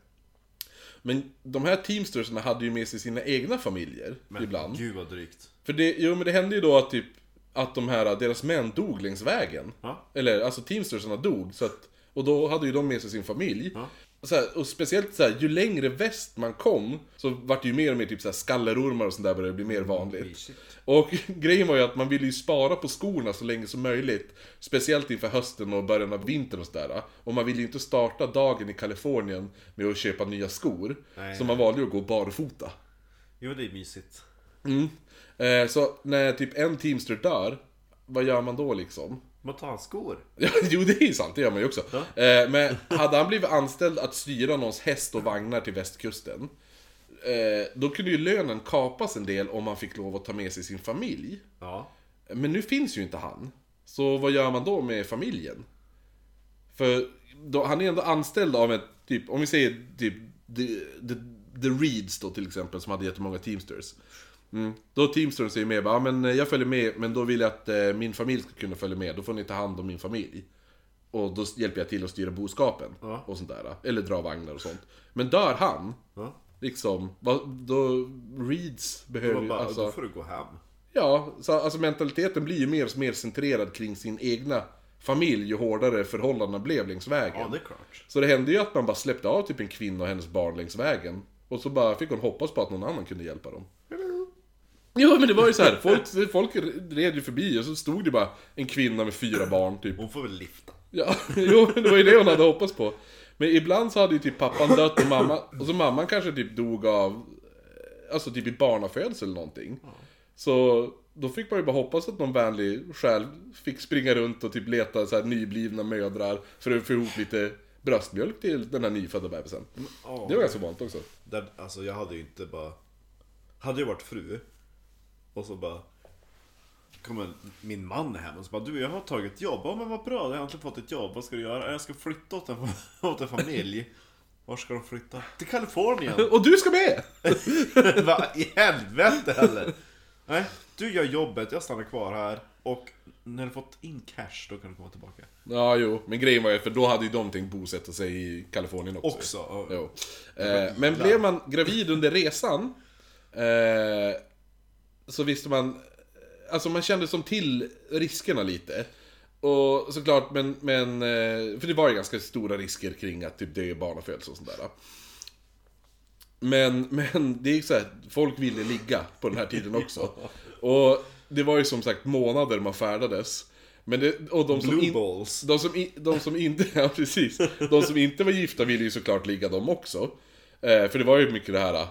Men de här Teamstersna hade ju med sig sina egna familjer ibland. Gud vad drygt. För det, jo men det hände ju då att typ, att de här, deras män dog längs vägen. Ja. Eller alltså Teamstersarna dog, så att, och då hade ju de med sig sin familj. Ja. Så här, och speciellt så här, ju längre väst man kom, så vart det ju mer och mer typ så här, skallerormar och sånt där började bli mer vanligt. Mysigt. Och [LAUGHS] grejen var ju att man ville ju spara på skorna så länge som möjligt. Speciellt inför hösten och början av vintern och sådär. Och man ville ju inte starta dagen i Kalifornien med att köpa nya skor. Nej, så man valde ju att gå barfota. Jo, det är mysigt. Mm. Eh, så när typ en Teamster dör, vad gör man då liksom? Man tar hans skor. Ja, jo det är ju sant, det gör man ju också. Eh, men hade han blivit anställd att styra någons häst och vagnar till västkusten, eh, då kunde ju lönen kapas en del om man fick lov att ta med sig sin familj. Ja. Men nu finns ju inte han. Så vad gör man då med familjen? För då, han är ändå anställd av ett, typ, om vi säger typ The, the, the Reeds då till exempel, som hade jättemånga Teamsters. Mm. Då Teamsters säger med, ja, men jag följer med, men då vill jag att eh, min familj ska kunna följa med, då får ni ta hand om min familj. Och då hjälper jag till att styra boskapen Ja. och sånt där. Eller dra vagnar och sånt. Men dör han, ja. liksom, då Reeds behöver ju, alltså... Då får du gå hem. Ja, så, alltså mentaliteten blir ju mer och mer centrerad kring sin egna familj ju hårdare förhållandena blev längs vägen. Ja, det är klart. Så det hände ju att man bara släppte av typ en kvinna och hennes barn längs vägen. Och så bara fick hon hoppas på att någon annan kunde hjälpa dem. [LAUGHS] Jo men det var ju så här, [LAUGHS] folk, folk red ju förbi och så stod det bara en kvinna med fyra barn typ. Hon får väl lifta. Ja, [LAUGHS] jo men det var ju det hon hade hoppats på. Men ibland så hade ju typ pappan dött och mamma, och så mamman kanske typ dog av, alltså typ i barnafödsel eller någonting. Så då fick man ju bara hoppas att någon vänlig själ fick springa runt och typ leta så här nyblivna mödrar för att få ihop lite bröstmjölk till den här nyfödda bebisen. Det var ganska vanligt också. Där, alltså jag hade ju inte bara... Hade jag varit fru och så bara kommer min man hem och så bara du jag har tagit ett jobb. Ja men vad bra, jag har äntligen fått ett jobb. Vad ska du göra? Jag ska flytta åt en, [LAUGHS] åt en familj. Var ska de flytta? Till Kalifornien! [LAUGHS] Och du ska med! [LAUGHS] Vad i helvete heller? Nej, du gör jobbet, jag stannar kvar här. Och när du fått in cash, då kan du komma tillbaka. Ja, jo. Men grejen var ju, för då hade ju de tänkt bosätta sig i Kalifornien också. Också. Jo. Eh, men blev man gravid under resan eh, Så visste man Alltså man kände som till riskerna lite. Och såklart, men, men eh, För det var ju ganska stora risker kring att typ dö i barnafödsel och sånt där Men, men det är ju så här, folk ville ligga på den här tiden också. Och det var ju som sagt månader man färdades. Men det, och de som in- de som, i, de som inte, [LAUGHS] ja precis. De som inte var gifta ville ju såklart ligga de också. Eh, för det var ju mycket det här,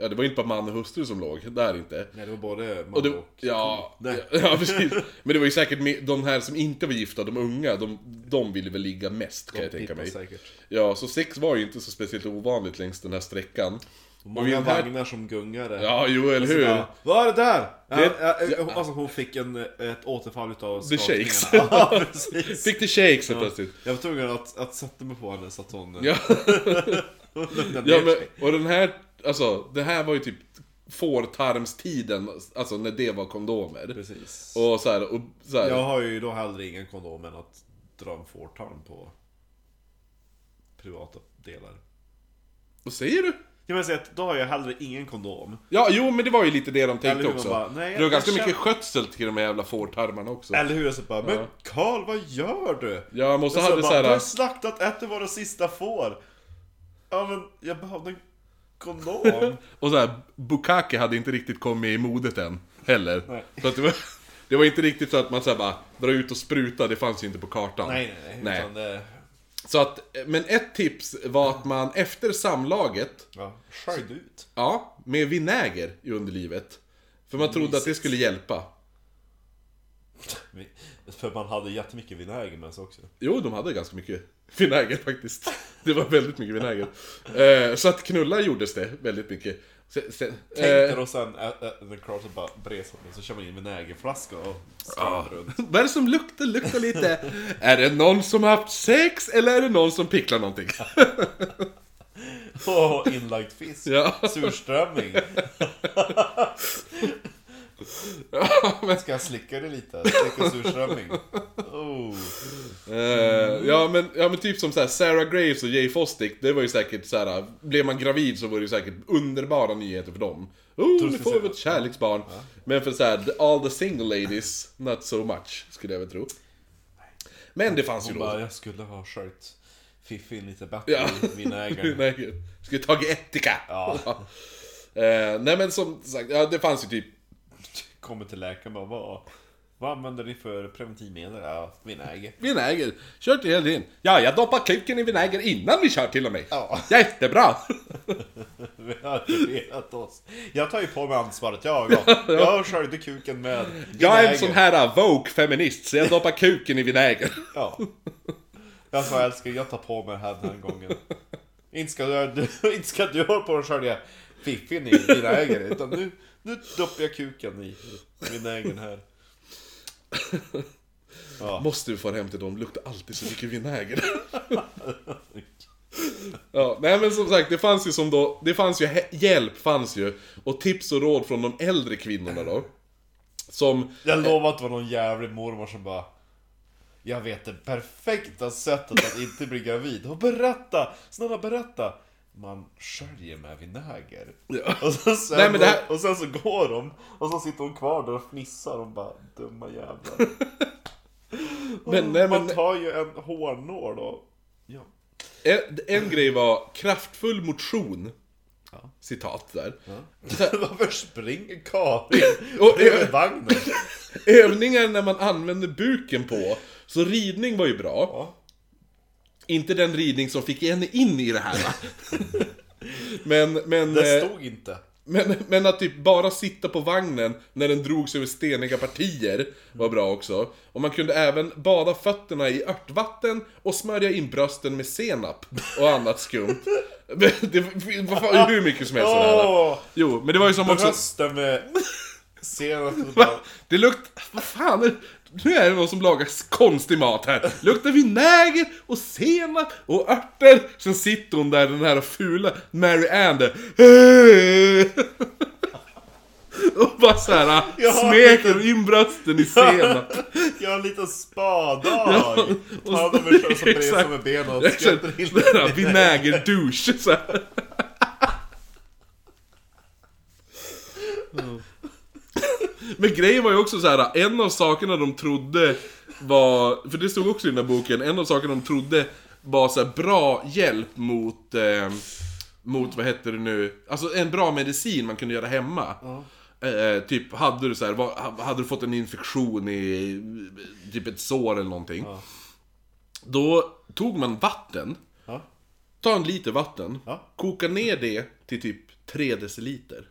ja det var inte bara man och hustru som låg, där inte. Nej, det var både man Och det, och... ja, Nej. ja, precis. Men det var ju säkert de här som inte var gifta, de unga, de, de ville väl ligga mest kan jag tänka mig. Säkert. Ja, så sex var ju inte så speciellt ovanligt längs den här sträckan. Och Många den här, vagnar som gungade. ja, jo eller hur. bara, Vad är det där? Det- ja, ja, alltså hon fick en, ett återfall utav The shakes. [LAUGHS] ja, precis. Fick det shakes helt plötsligt. Jag var tvungen att, att sätta mig på henne så att hon Ja. [LAUGHS] lugnade Ja ner men, och den här, alltså, det här var ju typ fårtarmstiden, alltså när det var kondomer. Precis. Och så här, och så här. Jag har ju då hellre ingen kondom än att dra en fårtarm på privata delar. Vad säger du? Jag menar att då har jag hellre ingen kondom. Ja, jo men det var ju lite det de tänkte också. bara, nej, det var ganska jag mycket känner- skötsel till de här jävla fårtarmarna också. Eller hur? Jag så bara, men Ja. Karl vad gör du? Ja, men så Jag hade bara, så här- Du har slaktat ett av våra sista får. Ja men jag behövde en kondom. Och så här, Bukake hade inte riktigt kommit i modet än, heller. Nej. Så att det, var, det var inte riktigt så att man så här bara drar ut och sprutar, det fanns ju inte på kartan. nej nej nej. Nej. Det, Så att, men ett tips var att man efter samlaget, ja, sköljde ut. ja, med vinäger i underlivet. För man trodde att det skulle hjälpa. För man hade jättemycket vinäger med sig också. Jo, de hade ganska mycket vinäger faktiskt. Det var väldigt mycket vinäger. Eh, så att knulla gjordes det väldigt mycket. Sen, sen, Tänk dig eh, då sen när Carl så bara bres med så kör man in vinägerflaska och skramlar runt. vad är det som luktar? Luktar lite. [LAUGHS] är det någon som har haft sex eller är det någon som picklar någonting? [LAUGHS] Och inlagd fisk. Ja. Surströmming. [LAUGHS] Ja, men, Ska jag slicka det lite? Slicka surströmming. Oh. eh, ja, men, ja men typ som så här, Sarah Graves och Jay Fostick, det var ju säkert så här. Blev man gravid så var det ju säkert underbara nyheter för dem. Oh, nu får vi ett kärleksbarn. Men för så här, all the single ladies, not so much, skulle jag väl tro. Men det fanns ju Hon då. bara, jag skulle ha sköljt Fiffin lite bättre Ja. [LAUGHS] Nej, skulle tagit ättika. Ja. [LAUGHS] Eh, nej men som sagt, ja, det fanns ju typ Kommer till läkaren och bara, vad, vad använder ni för preventivmedel? Ja, vinäger. vinäger. Kör till hela tiden. Ja, jag doppar kuken i vinäger innan vi kör till och med. Ja. Jättebra! [LAUGHS] Vi har reat oss. Jag tar ju på mig ansvaret, jag [LAUGHS] ja. Jag sköljde kuken med Jag är en vinäger. sån här uh, woke-feminist, så jag doppar kuken i vinäger. [LAUGHS] Ja. Jag sa älskling, jag tar på mig det här den här gången. Inte ska du, du, inte ska du hålla på och skölja fiffin i vinäger, utan nu, nu doppar jag kuken i vinägern här. Ja. Måste vi få hem till dem, luktar alltid så mycket vinäger. [LAUGHS] ja, nej men som sagt, det fanns ju som då, det fanns ju, hjälp fanns ju. Och tips och råd från de äldre kvinnorna då. Som, Jag lovar att det var någon jävlig mormor som bara Jag vet det perfekta sättet att inte bli gravid. Och berätta! Snälla berätta! Man sköljer med vinäger. Ja. Och, så sen, Nej, men det här- och sen så går de, och så sitter hon kvar där och fnissar och bara dumma jävlar. [LAUGHS] Men, nej, Man men- tar ju en hårnål och... Ja. en, en grej var kraftfull motion. Ja. Citat där. [LAUGHS] Varför springer Karin [LAUGHS] Och- bredvid vagnen? Övningar när man använder buken på. Så ridning var ju bra. Ja. Inte den ridning som fick henne in i det här? [LAUGHS] Men, men, Det eh, stod inte. men, men att typ bara sitta på vagnen när den drogs över steniga partier var bra också. Och man kunde även bada fötterna i örtvatten och smörja in brösten med senap och annat skumt. [LAUGHS] Det var hur mycket som helst sådär. Jo, men det var ju som också... Brösten med senap och [LAUGHS] Va? Det luktar... Vad fan? Nu är det någon som lagar konstig mat här. Luktar vinäger och senap och örter. Sen sitter hon där, den här fula Mary Ann där. [LAUGHS] Och bara såhär smeker in brösten i [LAUGHS] senap. Jag har en liten spadag! Ja, dem och kör som med benen och skvätter in här vinägerdouche så här. [LAUGHS] Men grejen var ju också så här, en av sakerna de trodde var, för det stod också i den här boken, en av sakerna de trodde var så här bra hjälp mot, eh, mot vad heter det nu, alltså en bra medicin man kunde göra hemma. Eh, typ, hade du så här, vad, hade du fått en infektion i typ ett sår eller någonting. Då tog man vatten, Ja. ta en liter vatten, Ja. koka ner det till typ 3 deciliter.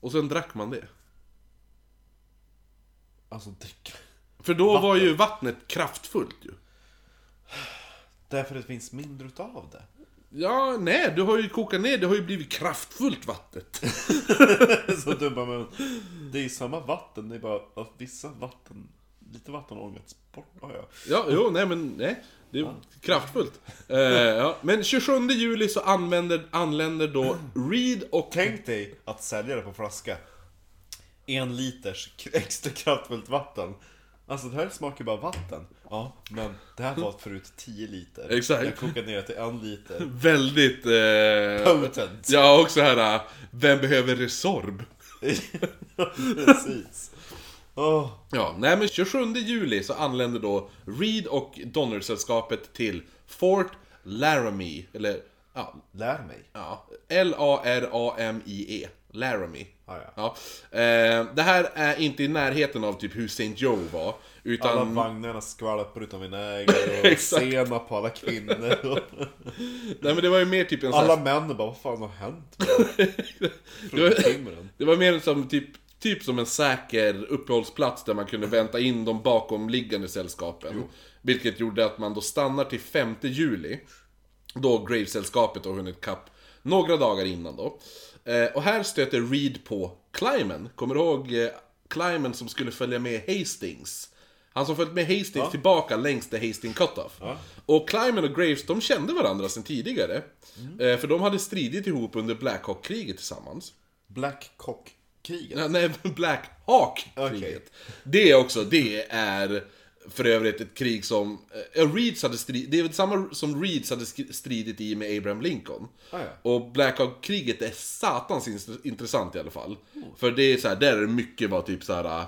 Och sen drack man det. Alltså dricka. För då var ju vattnet kraftfullt ju. Därför det finns mindre utav det. Ja, nej, du har ju kokat ner, det har ju blivit kraftfullt vattnet. [LAUGHS] Så dumma men Det är ju samma vatten, det är bara att vissa vatten lite vatten har ångats bort. Ja, ja. Ja, jo, nej men nej. Det är kraftfullt. Eh, ja. Men 27 juli så använder, anländer då [CLEARS THROAT] Reed och... Tänk dig att sälja det på flaska. En liters extra kraftfullt vatten. Alltså det här smakar bara vatten. Ja, men det här var förut 10 liter. Exakt. Jag kokade ner det till en liter. [LAUGHS] Väldigt... Eh, Potent. ja, också här... eh, Vem behöver Resorb? [LAUGHS] Precis. Åh, Ja, nej men 27 juli så anländer då Reed och Donner-sällskapet till Fort Laramie, eller ja, lär mig. ja L-A-R-A-M-I-E, Laramie. Ah, ja. Ja. Eh, det här är inte i närheten av typ hur St. Joe var, utan... Alla vagnarna skvalpar utan vinäger [LAUGHS] och senap på alla kvinnor. Och [LAUGHS] Nej men det var ju mer typ en sån här- alla män bara, vad fan har hänt? [LAUGHS] Från var-. Det var mer som typ, typ som en säker uppehållsplats där man kunde vänta in de bakomliggande sällskapen. Vilket gjorde att man då stannar till 5 juli. Då Graves-sällskapet har hunnit kapp några dagar innan då. Eh, och här stöter Reed på Clymen. Kommer du ihåg eh, Clymen som skulle följa med Hastings? Han som följt med Hastings tillbaka längs the Hastings Cutoff. Och Clymen och Graves, de kände varandra sedan tidigare. Eh, för de hade stridit ihop under Black Hawk-kriget tillsammans. Black Cock-kriget. Ja, nej, [LAUGHS] Black Hawk-kriget. Det är också, det är för övrigt ett krig som... Eh, Reeds hade strid, det är väl samma som Reeds hade stridit i med Abraham Lincoln. Ah, ja. Och Black Hawk-kriget är satans in- intressant i alla fall. För det är så här, där är det mycket vad typ så här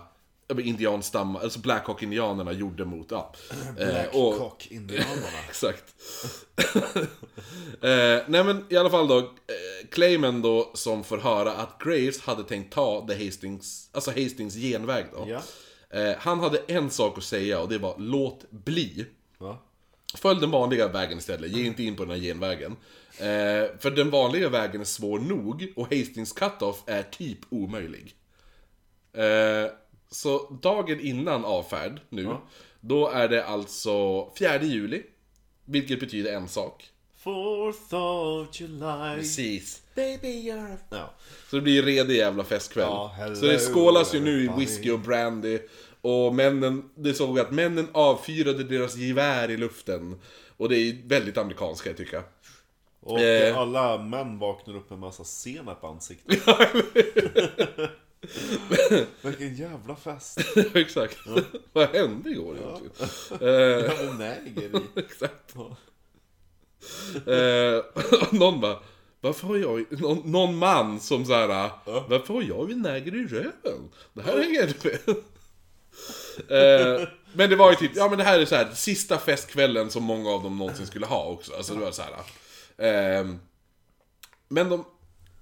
ja, men indianstammar, alltså Black Hawk-indianerna gjorde mot, ja. [CLEARS THROAT] Eh, Black Cock-indianerna. [LAUGHS] Exakt. eh, nej men i alla fall då, eh, Clayman då som får höra att Graves hade tänkt ta The Hastings, alltså Hastings genväg då. Ja. Eh, han hade en sak att säga och det var låt bli. Va? Följ den vanliga vägen istället, ge inte in på den här genvägen. Eh, för den vanliga vägen är svår nog och Hastings cut-off är typ omöjlig. Eh, så dagen innan avfärd nu, då är det alltså 4 juli. Vilket betyder en sak. Fourth of July. Precis. Baby you're... Ja. Så det blir redig jävla festkväll. Ja, hello, så det skålas ju nu i whisky och brandy. Och männen, det såg vi att männen avfyrade deras gevär i luften. Och det är väldigt amerikanskt kan jag tycka. Och Eh. alla män vaknar upp med en massa senap på ansiktet. [LAUGHS] [LAUGHS] Vilken jävla fest. [LAUGHS] Exakt. Vad hände igår egentligen? Eh, Jag var näger i. Exakt. Eh, och någon bara, varför har jag, någon, någon man som såhär, varför har jag vinäger i röven? Det här hänger jag inte med. Eh, men det var ju typ, ja men det här är så här sista festkvällen som många av dem någonsin skulle ha också. Alltså det var så här. ehm, men de,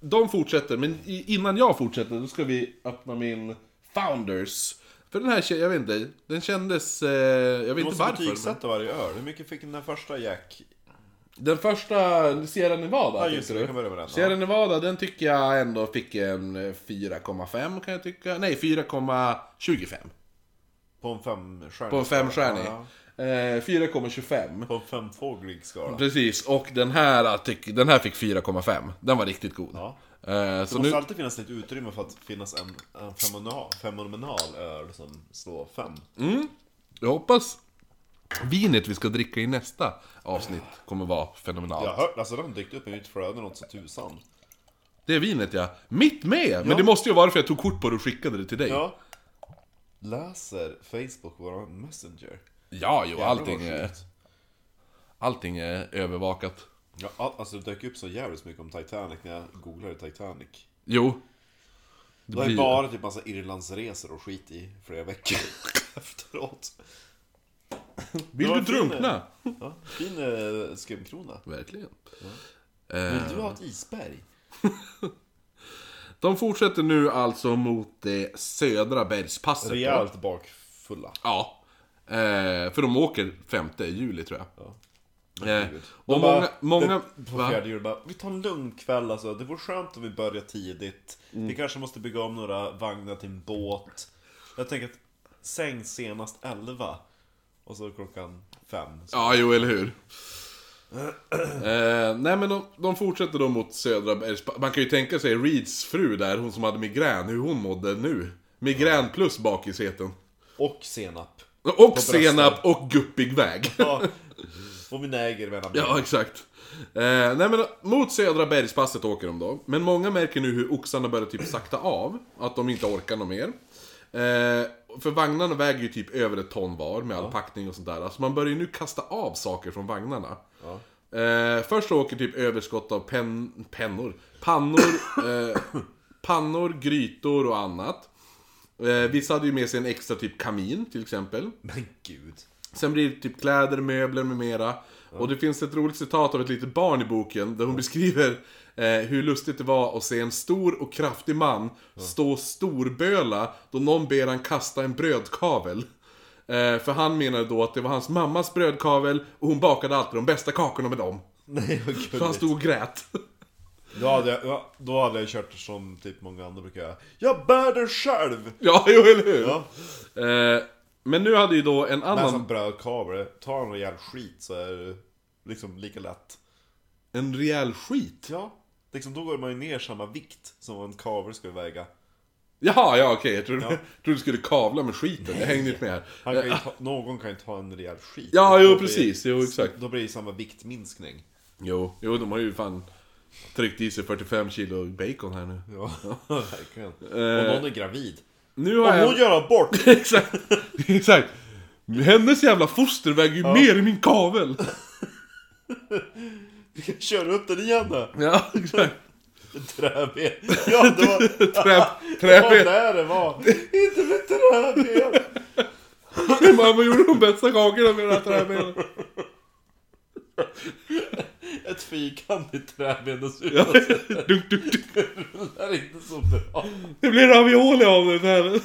de fortsätter, men innan jag fortsätter då ska vi öppna min Founders. För den här, jag vet inte, den kändes, eh, jag vet Du inte måste varför. men- betygsätta varje öl. Hur mycket fick den första Jack? Den första, Sierra Nevada, Ja, just det, du? den, Sierra. Nevada, den tycker jag ändå fick en eh, 4,5 kan jag tycka. Nej, 4,25. På en femstjärnig På en femstjärnig. Ja, Eh, 4,25. ja. På en femfåglig skala. Precis, och den här, tyck, den här fick 4,5. Den var riktigt god. Ja. Eh, Det så måste nu, alltid finnas lite utrymme för att finnas en, en fenomenal, fenomenal öl som slår fem. jag hoppas vinet vi ska dricka i nästa avsnitt kommer vara fenomenalt. Jag har hört, alltså den dykt upp i mitt flöde något så tusan. Det är vinet ja. Mitt med! Men Ja. det måste ju vara för att jag tog kort på det och skickade det till dig. Ja. Läser Facebook våra Messenger. Ja, jo, allting är, allting är övervakat. Ja, all, alltså det dök upp så jävligt mycket om Titanic när jag googlade Titanic. Jo. Det ju blir- bara typ massa Irlandsresor och skit i flera veckor [LAUGHS] efteråt. Vill du fin, drunkna? Ja, fin eh, skumkrona. Verkligen. Vill du ha ett isberg? [LAUGHS] De fortsätter nu alltså mot det södra bergspasset. Rejält bakfulla. Ja. Eh, för de åker 5 juli tror jag. Eh, De och bara- många... många det- På fjärde juli bara, vi tar en lugn kväll alltså. Det vore skönt om vi börjar tidigt. Mm. Vi kanske måste bygga om några vagnar till en båt. Jag tänker att säng senast 11. Och så klockan 5. Ja, jo, eller hur. Eh, nej men de, de fortsätter då mot södra bergspasset. Man kan ju tänka sig Reeds fru där, hon som hade migrän, hur hon mådde nu. Migrän plus bakisheten. Och senap. Och senap och guppig väg. [LAUGHS] Ja. Och vinäger mellan Ja, exakt. Eh, nej men mot södra bergspasset åker de då. Men många märker nu hur oxarna börjar typ sakta av. Att de inte orkar något mer. Eh, för vagnarna väger ju typ över ett ton var med all packning och sånt där. Alltså man börjar ju nu kasta av saker från vagnarna. Eh, först åker typ överskott av pen, pennor, pannor, [LAUGHS] eh, pannor, grytor och annat. Eh, vissa hade ju med sig en extra typ kamin till exempel. Men gud. Sen blir det typ kläder, möbler med mera. Och det finns ett roligt citat av ett litet barn i boken där hon beskriver eh, hur lustigt det var att se en stor och kraftig man stå och storböla då någon ber han kasta en brödkavel. Eh, för han menade då att det var hans mammas brödkavel och hon bakade alltid de bästa kakorna med dem. [LAUGHS] Nej vad Så han gulligt. stod och grät. Då hade, jag, ja, då hade jag kört som typ många andra brukar göra. Jag bär den själv! ja, [LAUGHS] jo, eller hur? Ja. Eh, men nu hade ju då en Men annan... som brödkavel, tar en rejäl skit så är det liksom lika lätt. En rejäl skit. Ja. Liksom då går man ju ner samma vikt som en kavel skulle väga. Jaha, ja okej. Jag trodde, Ja. [LAUGHS] trodde du skulle kavla med skiten. Jag hängde inte med här. Han kan ju ta, någon kan ju ta en rejäl skit. Ja, Då jo blir- precis. Jo, exakt. Då blir det samma viktminskning. Jo, jo, de har ju fan tryckt i sig 45 kilo bacon här nu. Ja, [LAUGHS] [LAUGHS] verkligen. Och någon är gravid. Nu Om har hon jag... gör abort! exakt, exakt. Hennes jävla foster väger ju mer i min kavel. [LAUGHS] Kan köra upp den igen då! [LAUGHS] Ja, exakt. Träben. Ja, det var... [LAUGHS] Trä, Ja, träben. där det var! Inte med träben! Mamma gjorde de bästa kakorna med det här träbenet. Ett fyrkantigt träben dessutom. Ja, dunk, dunk, dunk. Det är inte så bra. Det blir ravioli av det här.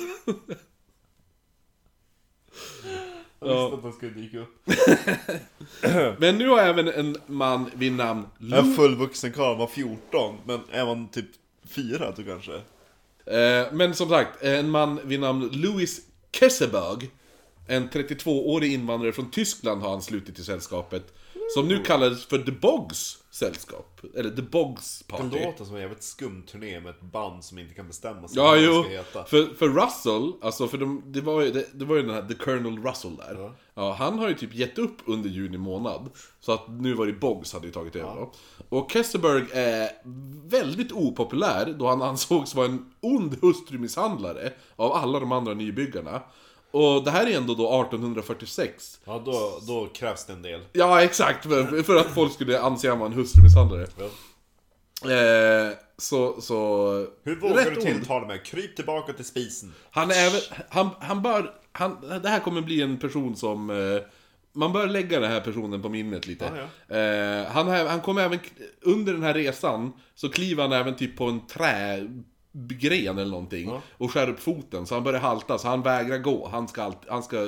Jag visste att den skulle dyka upp. [LAUGHS] Men nu har även en man vid namn Lou En fullvuxen karl var 14, men är man typ 4 då kanske? Eh, men som sagt, en man vid namn Louis Kesseberg, en 32-årig invandrare från Tyskland har anslutit till sällskapet. Som nu kallades för The Bogs sällskap. Eller The Bogs Det Party. låter som en jävligt skum turné med ett band som inte kan bestämma sig Ja, vad det jo. ska heta. För, för Russell, alltså för de, det, var ju, det, det var ju den här The Colonel Russell där. Ja. Ja. han har ju typ gett upp under juni månad. Så att nu var det Boggs hade ju tagit över då. Och Kesselberg är väldigt opopulär då han ansågs vara en ond hustrumisshandlare av alla de andra nybyggarna. Och det här är ändå då 1846. Ja, då, då krävs det en del. Ja, exakt. För, att folk skulle anse honom vara en hustrumisshandlare. Ja. Eh, så, så... Hur vågar du tilltala mig? Kryp tillbaka till spisen. Han är även, han, han bör, han, det här kommer bli en person som, eh, man bör lägga den här personen på minnet lite. Ja, Eh, han, han kommer även, under den här resan, så kliver han även typ på en trägren eller någonting. Ja. Och skär upp foten, så han börjar halta, så han vägrar gå. Han ska, allt, han ska,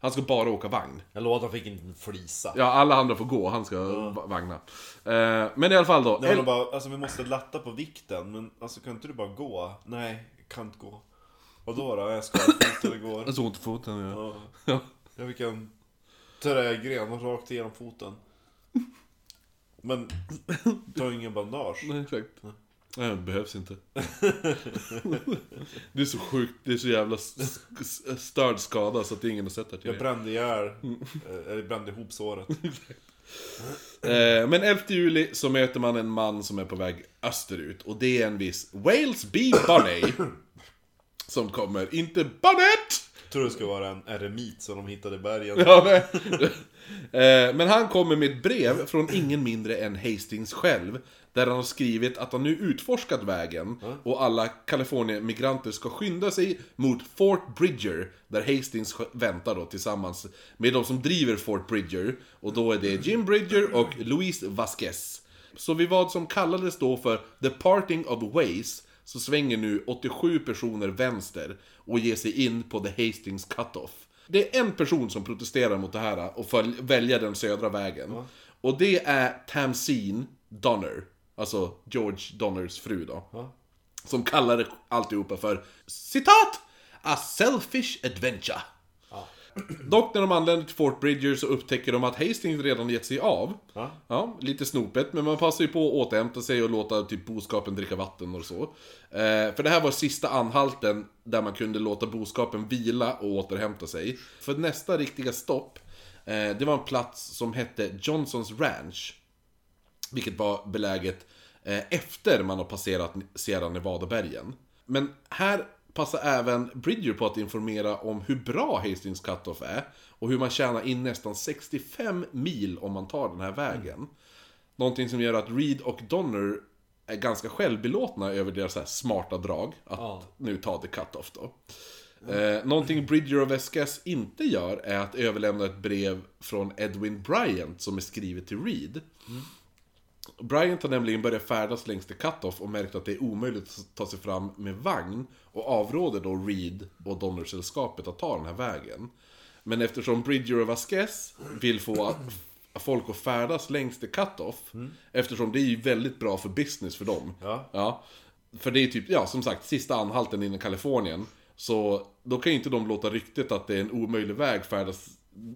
han ska bara åka vagn. Jag lovar att han fick en flisa. Ja, alla andra får gå, han ska va- vagna. Eh, men i alla fall då. El- nog bara, alltså vi måste lätta på vikten, men alltså kan inte du bara gå? Nej, jag kan inte gå. Vadå då? Jag ska fot eller går? så ont i foten, ja. Ja. ja. Jag fick en trägren rakt igenom foten. Men, ta ingen bandage. Nej, exakt. Nej, det behövs inte. [LAUGHS] det är så sjukt, det är så jävla störd skada så att ingen har sett det Jag brände ihjäl, [LAUGHS] eh, eller brände ihop såret. [LAUGHS] eh, Men 11 juli så möter man en man som är på väg österut och det är en viss Wales B. Bunny. [COUGHS] Som kommer, inte Bonnet! Tror det ska vara en eremit som de hittade i bergen. Ja, nej. Eh, Men han kommer med ett brev från ingen mindre än Hastings själv. Där han har skrivit att han nu utforskat vägen och alla Kalifornien-migranter ska skynda sig mot Fort Bridger. Där Hastings väntar då tillsammans med de som driver Fort Bridger. Och då är det Jim Bridger och Luis Vasquez. Så vid vad som kallades då för The Parting of Ways så svänger nu 87 personer vänster och ger sig in på The Hastings Cutoff. Det är en person som protesterar mot det här och följ, väljer den södra vägen. Och det är Tamsine Donner. Alltså George Donners fru då. Ja. Som kallar alltihopa för citat! A selfish adventure. Dock när de anländer till Fort Bridger så upptäcker de att Hastings redan gett sig av. Ja. Ja, lite snopet, men man passar ju på att återhämta sig och låta typ boskapen dricka vatten och så. Eh, för det här var sista anhalten där man kunde låta boskapen vila och återhämta sig. För nästa riktiga stopp, eh, det var en plats som hette Johnsons Ranch. Vilket var beläget eh, efter man har passerat Sierra Nevada-bergen. Men här passar även Bridger på att informera om hur bra Hastings Cutoff är. Och hur man tjänar in nästan 65 mil om man tar den här vägen. Någonting som gör att Reed och Donner är ganska självbelåtna över deras här smarta drag. Att Ja. nu ta the cut-off då. Eh, någonting Bridger och Vesquez inte gör är att överlämna ett brev från Edwin Bryant som är skrivet till Reed. Bryant har nämligen börjat färdas längs the cut-off och märkt att det är omöjligt att ta sig fram med vagn och avråder då Reed och Donner-sällskapet att ta den här vägen. Men eftersom Bridger och Vasquez vill få folk att färdas längs the cut-off, eftersom det är ju väldigt bra för business för dem. Ja. Ja. För det är typ, ja som sagt, sista anhalten innan Kalifornien. Så då kan ju inte de låta ryktet att det är en omöjlig väg färdas,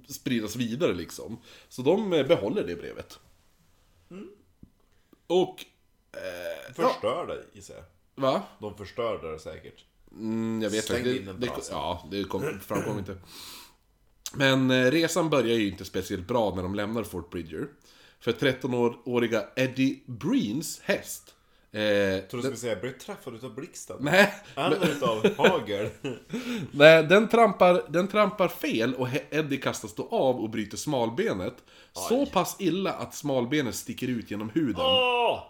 spridas vidare liksom. Så de eh, behåller det brevet. Och... Eh, ja, Förstörde gissar jag. va? De förstörde det säkert. Mm, jag vet Slängde inte. Det, det, ja, det kom, framkom inte. Men eh, resan börjar ju inte speciellt bra när de lämnar Fort Bridger. För 13-åriga Eddie Breens häst. Eh, Jag tror du skulle säga, blev träffad utav blixten. nej, Eller utav hagel. [LAUGHS] nej den, trampar, den trampar fel och Eddie kastas då av och bryter smalbenet. Så pass illa att smalbenet sticker ut genom huden. Åh!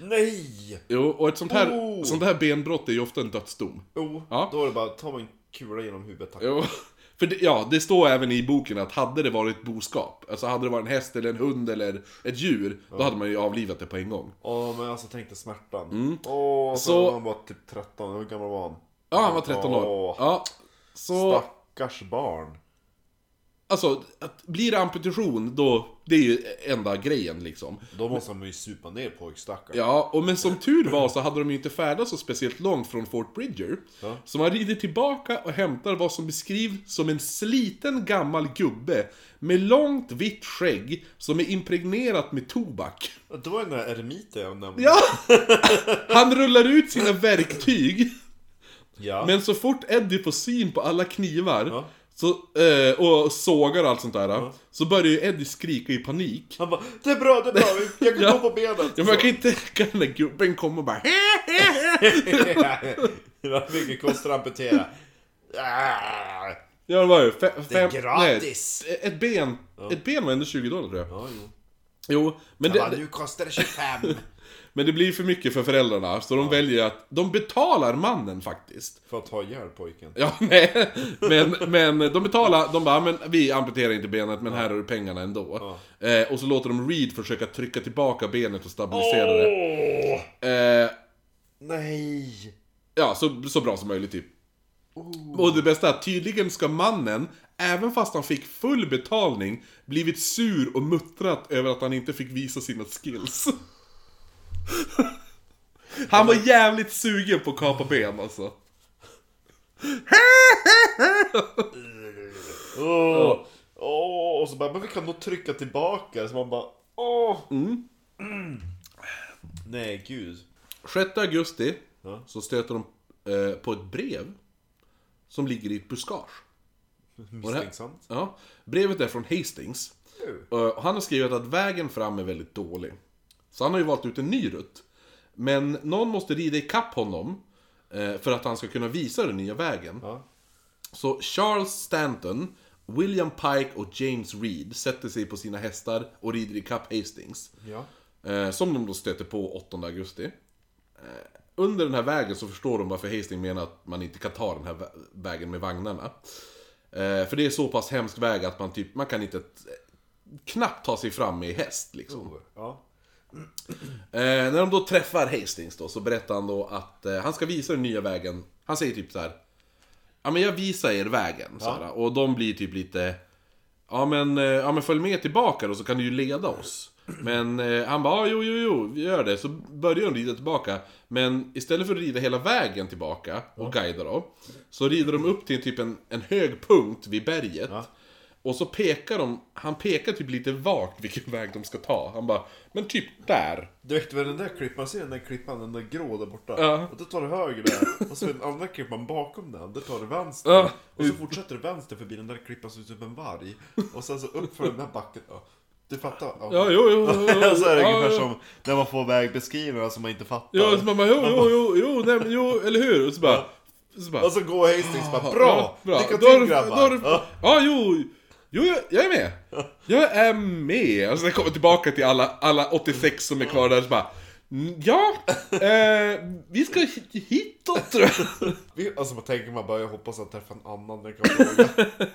Nej! Jo, och ett sånt här, Oh! sånt här benbrott är ju ofta en dödsdom. Jo, Ja. då är det bara, ta mig en kula genom huvudet tack. Jo, för det, ja, det står även i boken att hade det varit boskap, alltså hade det varit en häst eller en hund eller ett djur, då hade man ju avlivat det på en gång. Åh, men alltså tänk dig smärtan. Åh, så, Så- var han bara typ 13, hur gammal var han? Ja, han var 13 år. Åh, Ja, så, Stackars barn. Alltså, att blir det amputation, då, det är ju enda grejen liksom. Då måste man ju supa ner pojkstackaren. Ja, och men som tur var så hade de ju inte färdats så speciellt långt från Fort Bridger. Ja. Så man rider tillbaka och hämtar vad som beskrivs som en sliten gammal gubbe med långt vitt skägg som är impregnerat med tobak. Det var den där eremiten jag nämnde. Ja! Han rullar ut sina verktyg. ja. Men så fort Eddie får syn på alla knivar Ja. Så, eh, och sågar och allt sånt där. Så börjar ju Eddie skrika i panik. Han bara, det är bra, det är bra, jag kan Ja. gå på benet. Ja, men jag kan inte tänka den där gubben kommer och bara Hur [LAUGHS] mycket kostar att amputera? Ja det var ju fe- Det är fem, gratis. Nej, ett ben, ett ben var ändå 20 dollar tror jag. Ja, jo. Jo, men det, nu kostar det 25. Men det blir för mycket för föräldrarna. Så de väljer att, de betalar mannen faktiskt. För att ha ihjäl pojken. Ja, [LAUGHS] nej. Men, men de betalar, de bara, men vi amputerar inte benet, men här har du pengarna ändå. Eh, och så låter de Reed försöka trycka tillbaka benet och stabilisera det. Åh! Eh, Nej! ja, så, så bra som möjligt typ. Och det bästa är att tydligen ska mannen, även fast han fick full betalning, blivit sur och muttrat över att han inte fick visa sina skills. [LAUGHS] Han var jävligt sugen på att kapa ben alltså. [LAUGHS] Åh! Åh! Och så bara, men vi kan nog trycka tillbaka. Så man bara, åh! Mm. Nej, gud. 6 augusti Ja. så stöter de eh, på ett brev som ligger i ett buskage. Misstänksamt. Ja, brevet är från Hastings. Och han har skrivit att vägen fram är väldigt dålig. Så han har ju valt ut en ny rutt. Men någon måste rida ikapp honom eh, för att han ska kunna visa den nya vägen. Ja. Så Charles Stanton, William Pike och James Reed sätter sig på sina hästar och rider ikapp Hastings. Ja. Eh, som de då stöter på 8 augusti. Eh, under den här vägen så förstår de varför Hastings menar att man inte kan ta den här vä- vägen med vagnarna. För det är så pass hemsk väg att man typ, man kan inte knappt ta sig fram med häst liksom. Ja. Eh, när de då träffar Hastings då så berättar han då att eh, han ska visa den nya vägen. Han säger typ så här. Ja men jag visar er vägen, så här, Och de blir typ lite... Ja men, eh, ja men följ med tillbaka då så kan du ju leda oss. Men eh, han bara, "Ja, jo, jo, jo, vi gör det. Så börjar de rida tillbaka. Men istället för att rida hela vägen tillbaka och guida dem, så rider de upp till typ en, en hög punkt vid berget. Ja. Och så pekar de, han pekar typ lite vagt vilken [LAUGHS] väg de ska ta. Han bara, men typ där. Du vet väl den där klippan, ser den där klippan, den där grå där borta? Ja. Och då tar du höger där, och så den andra klippan bakom den, där tar du vänster. Ja. Och så fortsätter du vänster förbi den där klippan som ser ut som en varg. Och sen så upp för den där backen. Ja. Du fattar? Ja, jo, jo, jo, jo. [LAUGHS] så är det ja, ungefär ja. som när man får vägbeskrivningar som man inte fattar. Ja, så man bara, jo, jo, jo, jo, nej men jo, eller hur? Och så bara, så bara Och så går Hastings bara, Ja, bra! bra. Lycka Då till grabbar! då Ja. Ja, jo, jo, jag, jag är med. Jag är med. Alltså jag kommer tillbaka till alla, alla 86 som är kvar där, så bara, "Mm, ja, eh, vi ska hit- hitåt tror jag. [LAUGHS] Vi- Alltså man tänker man bara, jag hoppas att träffar en annan jag kan fråga. [LAUGHS]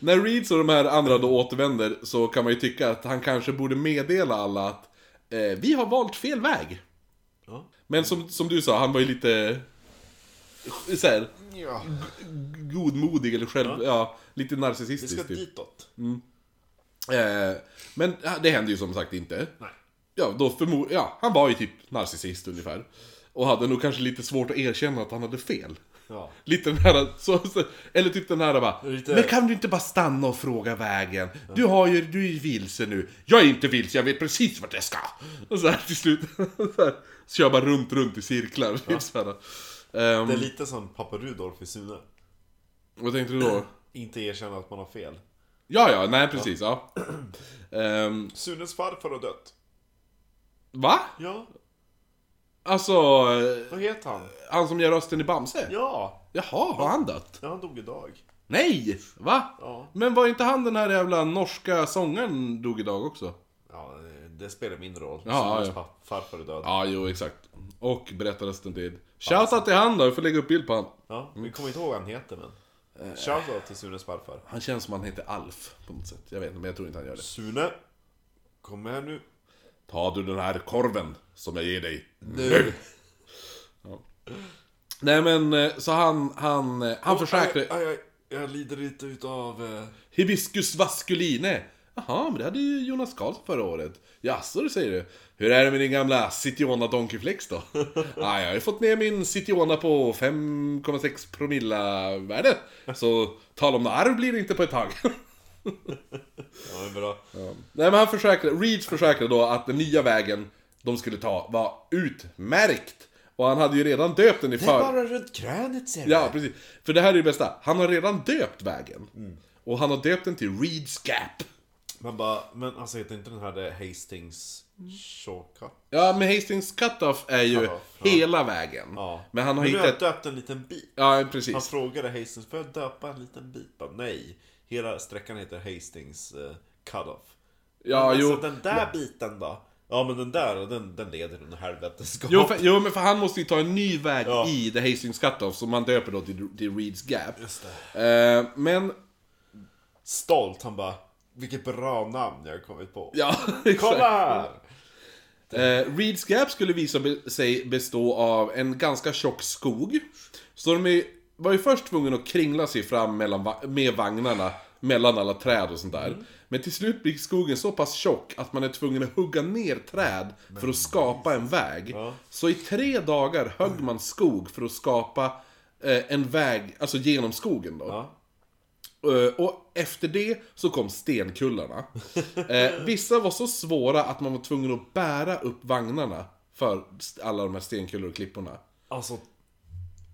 När Reeds och de här andra då återvänder så kan man ju tycka att han kanske borde meddela alla att eh, vi har valt fel väg. Ja. Men som, som du sa, han var ju lite så här, Ja, godmodig eller själv, ja, lite vi narcissistisk ska typ. ditåt. Eh, men ja, det hände ju som sagt inte. Nej. Ja, då förmod... Ja, han var ju typ narcissist ungefär. Och hade nog kanske lite svårt att erkänna att han hade fel. Ja. Lite den här, så, så, eller typ den här bara, Lite- Men kan du inte bara stanna och fråga vägen? Du har ju, du är ju vilse nu. Jag är inte vilse, jag vet precis vart jag ska. Och så här till slut, [LAUGHS] så här, så kör bara runt, runt i cirklar. Typ [LAUGHS] så här. Ehm, Det är lite som pappa Rudolf i Sune. Vad tänkte du då? [CLEARS THROAT] Inte erkänna att man har fel. Ja, ja, nej precis, ja. [CLEARS THROAT] Ehm, Sunes farfar har dött. va? Ja, Alltså, vad heter han? han som gör rösten i Bamse? Ja, Jaha, har han dött? ja han dog idag. Nej! Va? Ja. Men var inte han den här jävla norska sångaren dog idag också? Ja, det spelar mindre roll. Ja, Sunes ja. farfar är död. Ja, jo exakt. Och berättarrösten till... Shoutout till han då, vi får lägga upp bild på han. Ja, vi kommer inte ihåg vad han heter men. Shoutout till Sunes farfar. Han känns som han heter Alf på något sätt. Jag vet inte, men jag tror inte han gör det. Sune, kom med nu. Ta du den här korven som jag ger dig. Nu! Nej men, eh, så han, han, eh, han försäkrar... Aj, aj, aj, jag lider lite utav... Eh... Hibiscus vasculine. Jaha, men det hade ju Jonas Karlsson förra året. Jaså, det säger du? Hur är det med din gamla Citiona Donkey Flex då? [LAUGHS] ah, jag har ju fått ner min Citiona på 5,6 promilla värde. Så tal om arv blir det inte på ett tag. [LAUGHS] Ja, men bra. Nej men han försäkrade, Reeds försäkrade då att den nya vägen de skulle ta var utmärkt. Och han hade ju redan döpt den i Det är för... bara runt krönet ser du. Ja, precis. För det här är det bästa. Han har redan döpt vägen. Och han har döpt den till Reeds Gap. Man bara, men alltså heter inte den här det Hastings Shortcut? Ja, men Hastings Cutoff är ju Cutoff, ja. hela vägen. Ja. Men han har men har jag hittat... döpt en liten bit. Ja, precis. Han frågade Hastings, får jag döpa en liten bit? Bara, nej. Hela sträckan heter Hastings uh, Cutoff. Ja, men jo. alltså den där biten då? Ja men den där, den, den leder under helvetesgap. Jo, för, jo, men för han måste ju ta en ny väg Ja. i The Hastings Cutoff, som man döper då till, till Reeds Gap. Just det. Eh, men... Stolt, han bara, vilket bra namn jag har kommit på. Ja, [LAUGHS] Kolla här! Eh, Reeds Gap skulle visa sig bestå av en ganska tjock skog. Så de är, var ju först tvungna att kringla sig fram mellan, med vagnarna mellan alla träd och sånt där. Mm. Men till slut blir skogen så pass tjock att man är tvungen att hugga ner träd för att skapa en väg. Ja. Så i tre dagar högg man skog för att skapa eh, en väg, alltså genom skogen då. Ja. Eh, Och efter det så kom stenkullarna. [LAUGHS] Eh, vissa var så svåra att man var tvungen att bära upp vagnarna för alla de här stenkullor och klipporna. Alltså,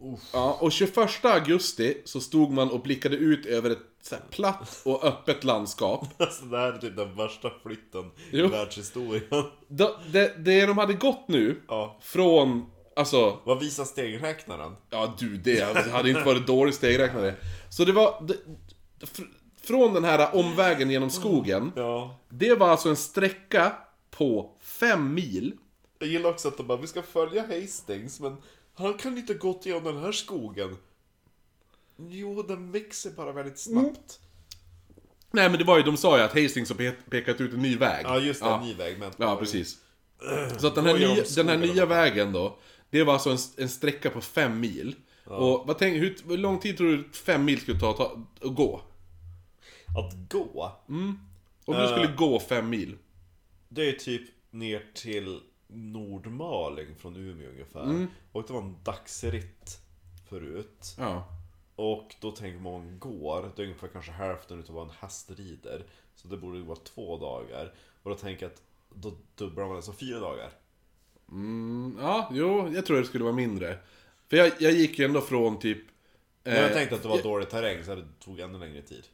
uff. Ja, och 21 augusti så stod man och blickade ut över ett så platt och öppet landskap. [LAUGHS] Alltså det här är typ den värsta flytten Jo. i världshistorien. Det, det, det de hade gått nu, Ja. från, alltså, Vad visar stegräknaren? ja du det hade inte varit dålig stegräknare. Så det var, det, från den här omvägen genom skogen, Ja. det var alltså en sträcka på fem mil. Jag gillar också att de bara, vi ska följa Hastings, men han kan inte gått igenom den här skogen. Jo, den växer bara väldigt snabbt. Nej men det var ju, de sa ju att Hastings har pe- pekat ut en ny väg. Ja, just det, ja. en ny väg, men... Ja, precis. Så att den här, nya, den här nya vägen då, det var alltså en, en sträcka på fem mil. Och vad tänk, hur, hur lång tid tror du fem mil skulle ta, ta att gå? Att gå? Om du Eh. skulle gå fem mil. Det är typ ner till Nordmaling från Umeå ungefär. Mm. Och det var en dagsritt förut. Ja. Och då tänker man går, det är ungefär kanske hälften utav vad en häst rider. Så det borde vara två dagar. Och då tänker jag att då dubblar man det, så fyra dagar. Mm, ja, jo, jag tror det skulle vara mindre. För jag, jag gick ju ändå från typ... Men jag eh, tänkte att det var dålig terräng så det tog ännu längre tid.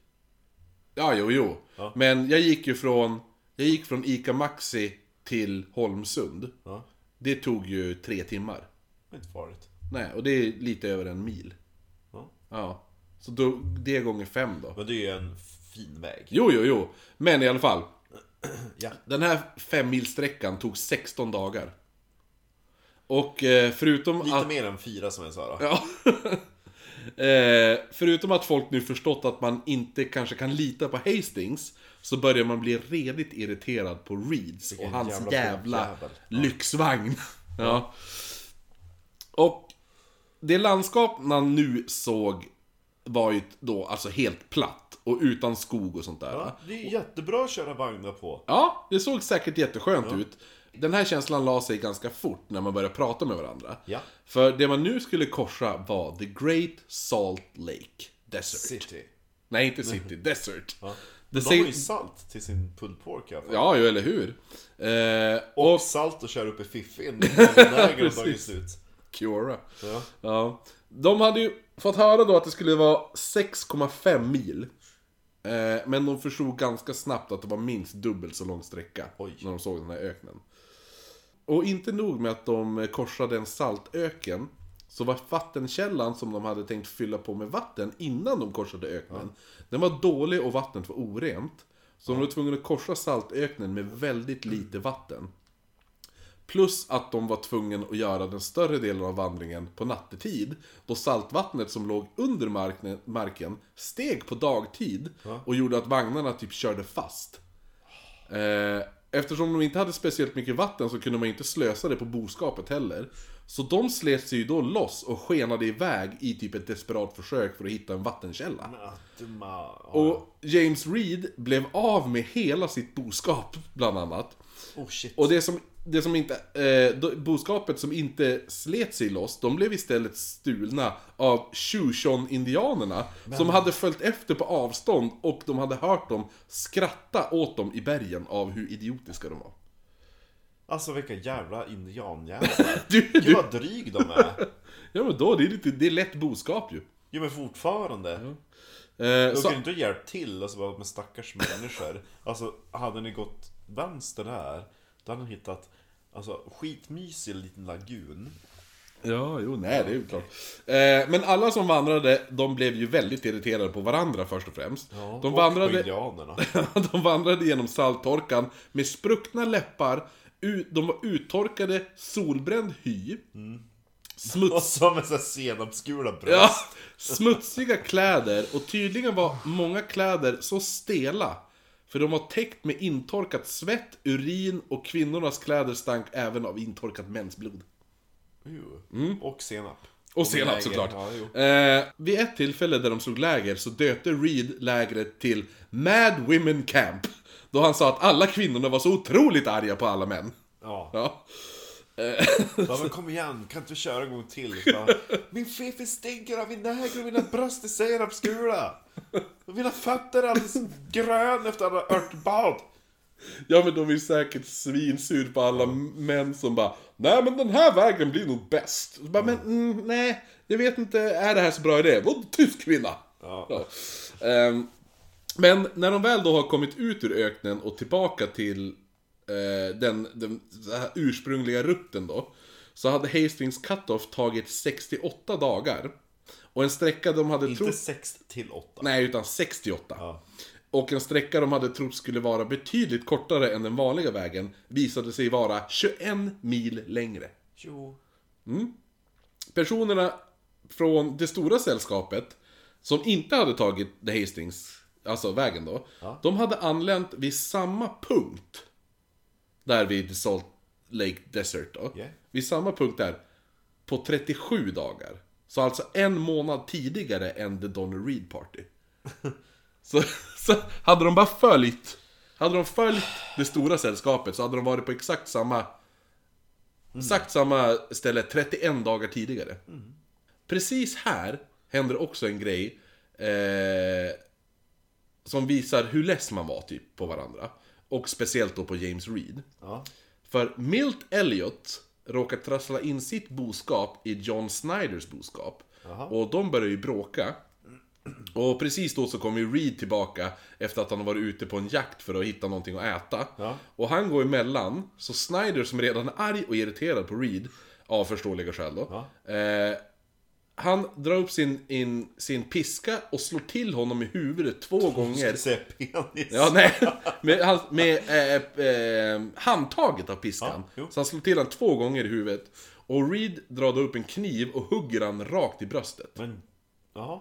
Ja, jo, jo. Ja. Men jag gick ju från... Jag gick från ICA Maxi till Holmsund. Ja, Det tog ju tre timmar. det var inte farligt. Nej, och det är lite över en mil. Ja. Ja. Så då, det gånger fem då. Men det är ju en fin väg. Jo, jo, jo. Men i alla fall. [CLEARS THROAT] Ja. Den här femmilsträckan tog 16 dagar. Och eh, förutom Lite att... mer än fyra som jag sa då. Ja. [LAUGHS] eh, förutom att folk nu förstått att man inte kanske kan lita på Hastings så börjar man bli redigt irriterad på Reeds och hans jävla jävla, lyxvagn. [LAUGHS] ja. Och det landskap man nu såg var ju då alltså helt platt och utan skog och sånt där. Ja, det är jättebra att köra vagnar på. Ja, det såg säkert jätteskönt ut. Den här känslan la sig ganska fort när man började prata med varandra. Ja. För det man nu skulle korsa var The Great Salt Lake Desert. City. Nej, inte City, [LAUGHS] Desert. Ja. De har ju salt till sin pulled pork i alla fall. Ja, ju eller hur? Eh, Och och salt att köra upp i fiffin när [LAUGHS] slut. Cura. Ja. Ja. De hade ju fått höra då att det skulle vara 6,5 mil. Eh, men de förstod ganska snabbt att det var minst dubbelt så lång sträcka. Oj. När de såg den här öknen. Och inte nog med att de korsade en saltöken. Så var vattenkällan som de hade tänkt fylla på med vatten innan de korsade öknen. Den var dålig och vattnet var orent. Så de var tvungna att korsa saltöknen med väldigt lite vatten. Plus att de var tvungna att göra den större delen av vandringen på nattetid. Då saltvattnet som låg under marken steg på dagtid och gjorde att vagnarna typ körde fast. Eh, eftersom de inte hade speciellt mycket vatten så kunde man inte slösa det på boskapet heller. Så de slet sig ju då loss och skenade iväg i typ ett desperat försök för att hitta en vattenkälla. Och James Reed blev av med hela sitt boskap, bland annat. Oh. Och det som, det som inte, eh, boskapet som inte slet sig loss, de blev istället stulna av Shoshone-indianerna. Som hade följt efter på avstånd och de hade hört dem skratta åt dem i bergen av hur idiotiska de var. Alltså vilka jävla indianjävlar. [LAUGHS] Du, Gud du, vad dryg de är. ja men då, det är, lite, det är lätt boskap ju. Jo men fortfarande. Eh, De så, kunde inte ha hjälpt till, alltså bara med stackars människor. Alltså, hade ni gått vänster där, då hade ni hittat Alltså skitmysig liten lagun. Ja, jo, nej, det är ju klart. Eh, men alla som vandrade, de blev ju väldigt irriterade på varandra först och främst. de, och vandrade, [LAUGHS] de vandrade genom salttorkan med spruckna läppar, ut, de var uttorkade, solbränd hy, smuts, [LAUGHS] Och så med såhär senapsgula bröst. ja, smutsiga kläder och tydligen var många kläder så stela. För de var täckt med intorkat svett, urin och kvinnornas kläder stank även av intorkat mensblod. Jo. Och senap. Och senap såklart. Ja, eh, vid ett tillfälle där de slog läger så döpte Reed lägret till Mad Women Camp. Då han sa att alla kvinnorna var så otroligt arga på alla män. Ja. Ja. Ja men kom igen, kan inte vi köra en gång till? Så Min fiffi stinker av vinäger och mina bröst är senapsgula. Och mina fötter är alldeles grön efter alla örtbad. ja men de är säkert svinsur på alla män som bara Nej men den här vägen blir nog bäst. Så bara, men mm, nej, jag vet inte, är det här så bra idé? Vad tysk kvinna? Ja. Ja. Ehm, men när de väl då har kommit ut ur öknen och tillbaka till eh, den, den här ursprungliga rutten då. Så hade Hastings Cut-Off tagit 68 dagar. Och en sträcka de hade Inte trott... 6 till 8. Nej, utan 68. Ja. Och en sträcka de hade trott skulle vara betydligt kortare än den vanliga vägen visade sig vara 21 mil längre. Jo. Personerna från det stora sällskapet, som inte hade tagit The Hastings, alltså vägen då, de hade anlänt vid samma punkt, där vid Salt Lake Desert då, Yeah. vid samma punkt där, på 37 dagar. Så alltså en månad tidigare än The Donner Reed Party. [LAUGHS] så, så hade de bara följt Hade de följt det stora sällskapet så hade de varit på exakt samma... Exakt samma ställe 31 dagar tidigare. Precis här händer också en grej eh, som visar hur less man var typ på varandra. Och speciellt då på James Reed. Ja. För Milt Elliot råkar trassla in sitt boskap i John Snyders boskap. Och de börjar ju bråka. Och precis då så kommer ju Reed tillbaka efter att han har varit ute på en jakt för att hitta någonting att äta. Ja. Och han går emellan, så Snyder som redan är arg och irriterad på Reed, av förståeliga skäl då. Eh, han drar upp sin, in, sin piska och slår till honom i huvudet två gånger. Jag säga penis. Ja, nej. Med, med eh, eh, handtaget av piskan. Ja, så han slår till honom två gånger i huvudet. Och Reed drar då upp en kniv och hugger han rakt i bröstet. Men, jaha.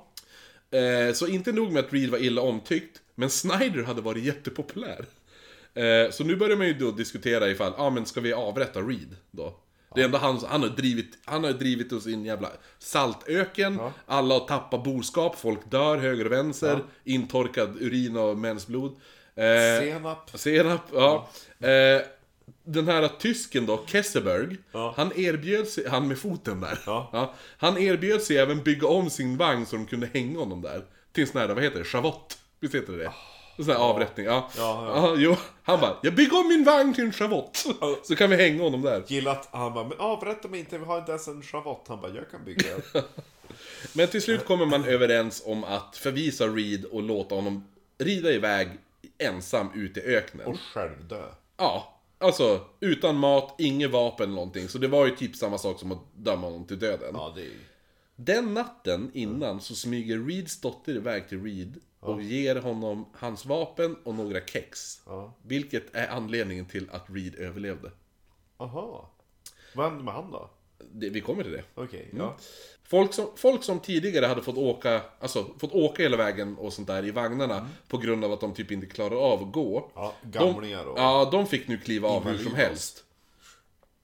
Eh, så inte nog med att Reed var illa omtyckt, men Snyder hade varit jättepopulär. Eh, så nu börjar man ju då diskutera ifall, ja ah, men ska vi avrätta Reed då? Det är ändå han, han har drivit, han har drivit oss i en jävla saltöken, alla har tappat boskap, folk dör höger och vänster, intorkad urin och mensblod. Eh, Senap. Senap, ja. Eh, den här tysken då, Kesseberg, Ja. han erbjöd sig, han med foten där. Ja. han erbjöd sig även bygga om sin vagn så de kunde hänga honom där. Till en sån här, vad heter det, chavott? Visst heter det det? En sån här avrättning, ja. Ja, ja. jo, han bara, jag bygger om min vagn till en chavott. Så kan vi hänga honom där. Gillar att han bara, men avrätta mig inte, vi har inte ens en schavott. Han bara, jag kan bygga en. [LAUGHS] Men till slut kommer man överens om att förvisa Reed och låta honom rida iväg ensam ut i öknen. Och själv dö. Ja, alltså utan mat, inget vapen eller någonting. Så det var ju typ samma sak som att döma honom till döden. Ja, det är. Den natten innan så smyger Reeds dotter iväg till Reed och ger honom hans vapen och några kex. Vilket är anledningen till att Reed överlevde. Aha. Vad hände med han då? Det, vi kommer till det. Okej, Mm. ja. Folk som, folk som tidigare hade fått åka, alltså fått åka hela vägen och sånt där i vagnarna på grund av att de typ inte klarar av att gå. Mm. Ja, de, gamlingar och... Ja, de fick nu kliva av hur som helst.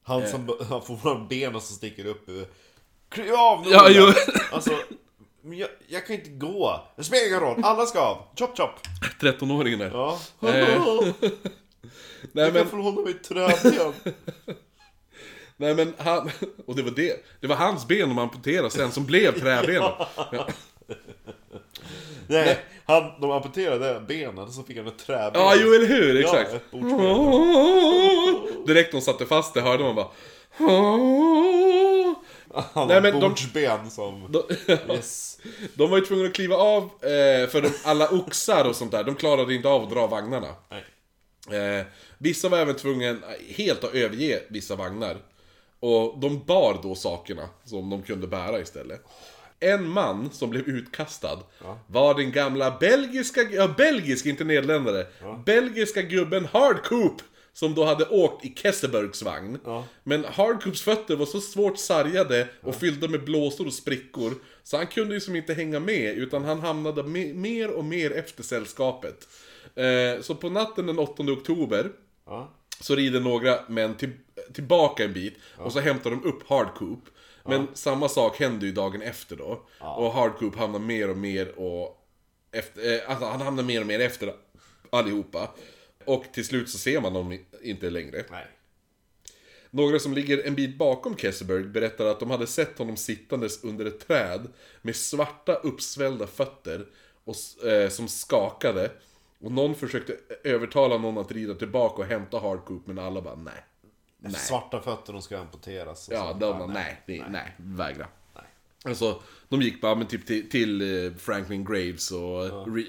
Han som [LAUGHS] han får fram benen som sticker upp ur... Kliv av nu! Ja, jo. Alltså, men jag, jag kan inte gå. Det spelar ingen roll, alla ska av. Chop chop! 13-åringen där. Ja. Eh, [LAUGHS] Nej [LAUGHS] jag men, kan få hålla mig i nej men han, [LAUGHS] och det var det. Det var hans ben de amputerade sen som blev träben. Ja. Nej, han, de amputerade benen så fick han ett träben. Ja, jo eller hur, exakt. Ja, ett bordsben. Direkt de satte fast det hörde man bara... Han Nej, men de- bordsben som... [LAUGHS] De, Yes. [LAUGHS] de var ju tvungna att kliva av, eh, för de, alla oxar och sånt där, de klarade inte av att dra vagnarna. Eh, vissa var även tvungna helt att överge vissa vagnar. Och de bar då sakerna som de kunde bära istället. En man som blev utkastad var den gamla belgiska, ja belgisk, inte nederländare. Belgiska gubben Hardcoop. Som då hade åkt i Kessebergs vagn. Ja. Men Hardcoops fötter var så svårt sargade och fyllda med blåsor och sprickor. Så han kunde ju som inte hänga med, utan han hamnade me- mer och mer efter sällskapet. Eh, så på natten den 8 oktober Ja. så rider några män till, tillbaka en bit och så hämtar de upp Hardcoop. Men samma sak händer ju dagen efter då. Och Hardcoop hamnar mer och mer och... Efter, eh, alltså han hamnar mer och mer efter allihopa. Och till slut så ser man dem inte längre. Nej. Några som ligger en bit bakom Kesselberg berättar att de hade sett honom sittandes under ett träd med svarta uppsvällda fötter och, eh, som skakade. Och någon försökte övertala någon att rida tillbaka och hämta Hardcoop men alla bara nej. Nej. Svarta fötter, de ska amputeras. och Ja, de bara nej, nej, nej, vägra. Alltså, de gick bara men typ till, till eh, Franklin Graves och, Re,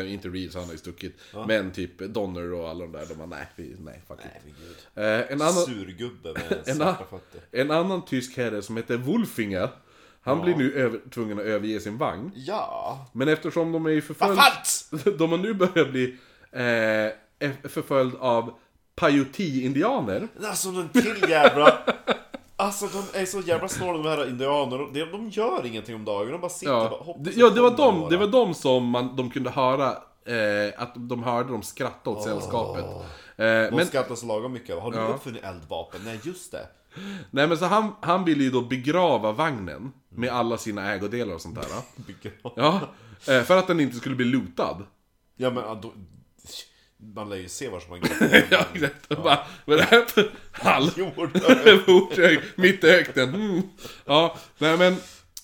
eh, inte Reeves, han har ju stuckit. Men typ Donner och alla de där, de bara nej, vi, nej, fuck Nej, it. Eh, en, annan, Surgubbe med [LAUGHS] en, svarta a- fötter. en annan tysk herre som heter Wolfinger, han blir nu över, tvungen att överge sin vagn. Ja. Men eftersom de är ju förföljda... [LAUGHS] De har nu börjat bli eh, förföljd av Paiute-indianer. Alltså den till jävla... [LAUGHS] Alltså de är så jävla snåla de här indianerna. De, de gör ingenting om dagen, de bara sitter och bara Ja, hoppas det, att ja det, var de, det var de som man, de kunde höra, eh, att de hörde dem skratta åt sällskapet. Eh, De men, skrattar så lagom mycket. Har du Ja. uppfunnit eldvapen? Nej, just det. nej men så han, han ville ju då begrava vagnen med alla sina ägodelar och sånt där. [LAUGHS] Ja, eh, för att den inte skulle bli lootad. Ja men då, Man lär ju se var som man [LAUGHS] går. Ja, exakt. Och Bara, vad är det här för hall? [LAUGHS] Jord. [LAUGHS] Fortsätt, mitt i öknen. Mm. Ja, nej men...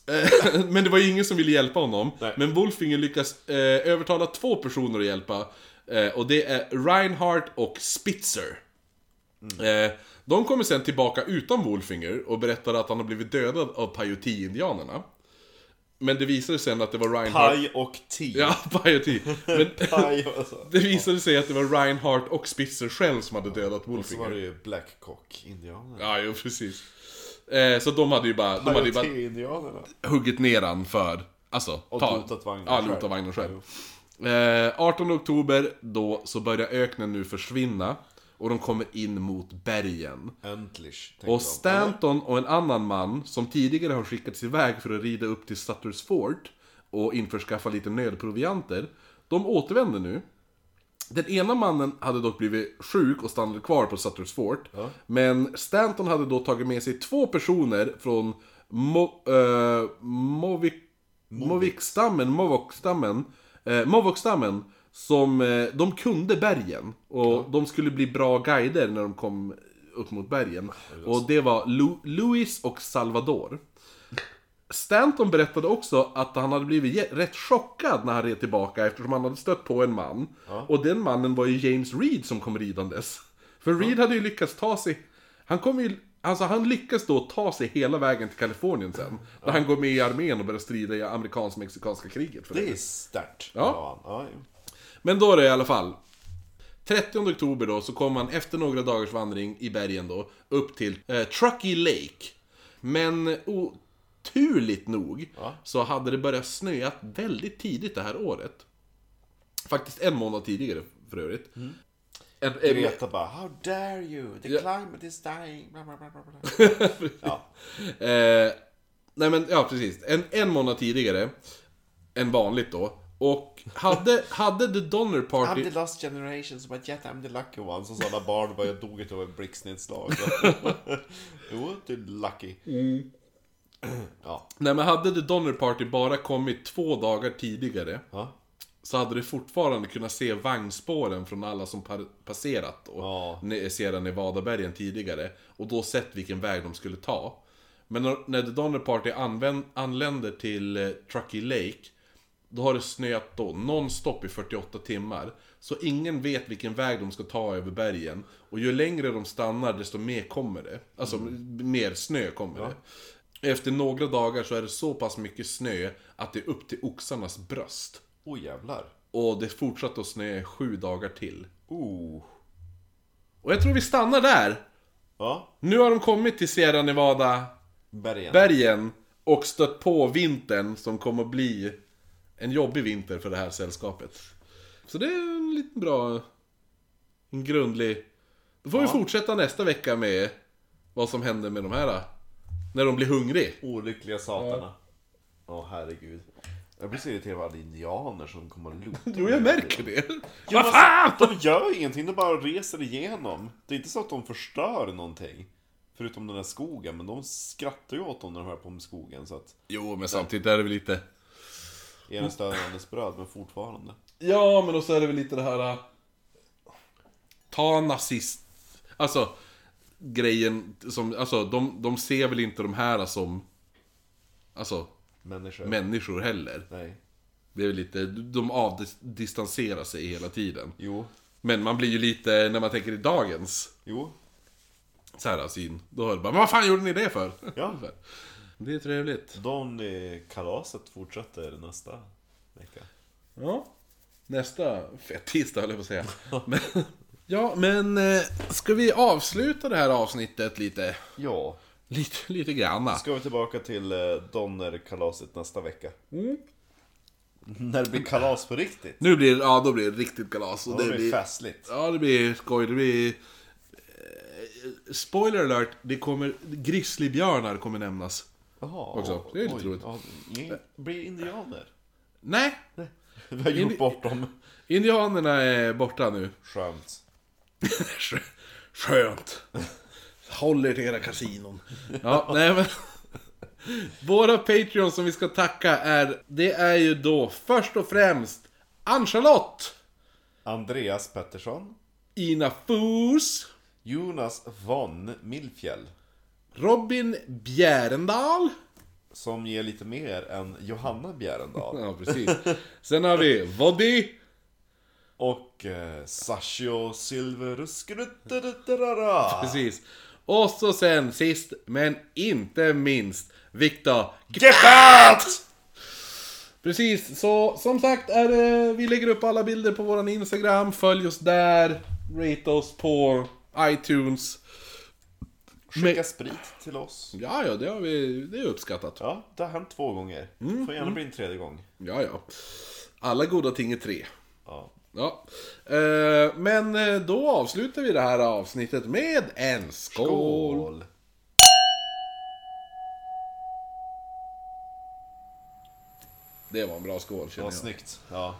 eh, men det var ju ingen som ville hjälpa honom. Nej. Men Wolfinger lyckas eh, övertala två personer att hjälpa. Eh, och det är Reinhardt och Spitzer. Eh, de kommer sen tillbaka utan Wolfinger och berättar att han har blivit dödad av Paioti-indianerna. Men det visade sig sen att det var Reinhardt... Paj och te. Ja. Men [LAUGHS] Paj och så. det visade sig att det var Reinhardt och Spitzer själv som hade dödat Så Wolfinger. var det ju Blackcock-indianerna. Ja, jo precis. Eh, så de hade ju bara, de hade ju bara Paj-och-te-indianerna. huggit ner han för, alltså, Och ta- lotat vagnen Ja, själv. lotat vagnen själv. Eh, 18 oktober, då så börjar öknen nu försvinna. Och de kommer in mot bergen. Entlish, Och. Stanton och en annan man, som tidigare har skickats iväg för att rida upp till Sutters Fort och införskaffa lite nödprovianter, de återvänder nu. Den ena mannen hade dock blivit sjuk och stannade kvar på Sutters Fort. Men Stanton hade då tagit med sig två personer från Mo, uh, Movik, Movik-stammen, Movok-stammen, eh, Movok-stammen, som eh, de kunde bergen. Och de skulle bli bra guider när de kom upp mot bergen. Och det var Lu, Louis och Salvador. Stanton berättade också att han hade blivit rätt chockad när han red tillbaka eftersom han hade stött på en man. Och den mannen var ju James Reed som kom ridandes. För Reed hade ju lyckats ta sig... Han kom ju... Alltså han lyckas då ta sig hela vägen till Kalifornien sen. När han går med i armén och börjar strida i amerikansk-mexikanska kriget. För Det är stört. Ja. ja. Men då är det i alla fall 30 oktober då så kom han efter några dagars vandring i bergen då upp till eh, Truckee Lake. Men oturligt nog Ja. så hade det börjat snöa väldigt tidigt det här året. Faktiskt en månad tidigare för övrigt. En, en, Greta bara How dare you? The Ja. climate is dying. Bla, bla, bla. [LAUGHS] ja. eh, nej men ja precis, en, en månad tidigare än vanligt då. Och hade, hade The Donner Party... I'm the lost generations but yet I'm the lucky one. Så alla barn bara jag dog inte av ett blixtnedslag. [LAUGHS] jo, du är lucky. Ja. Nej men hade The Donner Party bara kommit två dagar tidigare Ja. Så hade du fortfarande kunnat se vagnspåren från alla som passerat och Ja. Sierra Nevada-bergen tidigare Och då sett vilken väg de skulle ta Men när, när The Donner Party använd, anländer till eh, Truckee Lake Då har det snöat då nonstop i 48 timmar Så ingen vet vilken väg de ska ta över bergen Och ju längre de stannar desto mer kommer det Alltså mer snö kommer det Efter några dagar så är det så pass mycket snö att det är upp till oxarnas bröst Oh jävlar. och det fortsatte att snöa i sju dagar till. Oh. Och jag tror vi stannar där. Ja. Nu har de kommit till Sierra Nevada-bergen Bergen. och stött på vintern som kommer att bli en jobbig vinter för det här sällskapet. Så det är en liten bra... En grundlig... Då får vi fortsätta nästa vecka med vad som händer med de här. När de blir hungriga. Olyckliga satarna. Åh herregud. Jag blir så irriterad av alla indianer som kommer och lutar. Jo, jag märker det. Ja, Vad men fan! alltså, De gör ingenting, de bara reser igenom. Det är inte så att de förstör någonting. Förutom den här skogen, men de skrattar ju åt dem när de hör på med skogen. Så att, Jo, men samtidigt är det väl lite... ena störandes bröd, men fortfarande. Ja, men också är det väl lite det här... äh, Ta nazist... Alltså, grejen som... Alltså, de, de ser väl inte de här som... Alltså, Människor. människor heller. Nej. Det är väl lite... De avdistanserar sig hela tiden. Jo. Men man blir ju lite, när man tänker i dagens Jo. så här syn, då är det bara Men vad fan gjorde ni det för? Ja. [LAUGHS] Det är trevligt. De eh, kalaset fortsätter nästa vecka. Ja. Nästa fett tisdag höll jag på att säga. [LAUGHS] Men, ja, men eh, ska vi avsluta det här avsnittet lite? Ja. Lite, lite granna. Ska vi tillbaka till eh, Donner-kalaset nästa vecka. Mm. När det blir kalas på riktigt. Nu blir ja då blir det riktigt kalas. Och det det blir, festligt. ja, det blir skoj. Det blir... eh, Spoiler alert, det kommer... Grizzlybjörnar kommer nämnas. Jaha. Också. Det är lite oj. roligt. Ja, blir indianer. Nej, [LAUGHS] Vi har gjort Indi- bort dem. indianerna är borta nu. Skönt. [LAUGHS] Skö- Skönt. Håll er till era kasinon. Ja, nej men. [LAUGHS] Våra Patreons som vi ska tacka är, det är ju då först och främst Ann-Charlotte, Andreas Pettersson. Ina Fus. Jonas von Milfjäll. Robin Bjärendal. Som ger lite mer än Johanna Bjärendal. [LAUGHS] Ja, precis. Sen har vi Voddy. Och eh, Sashio Silveruskruttarara. Precis. Och så sen sist, men inte minst, Viktor Gebhardt! Precis, så som sagt är det, vi lägger upp alla bilder på våran Instagram, följ oss där, rate oss på iTunes. Skicka sprit till oss. Ja, ja, det har vi, det är uppskattat. Ja, det har hänt två gånger. Mm, Får gärna bli en tredje gång. Ja, ja. Alla goda ting är tre. Ja. Ja. Eh, men eh, då avslutar vi det här avsnittet med en skål. Skål! Det var en bra skål känner jag. snyggt. Ja.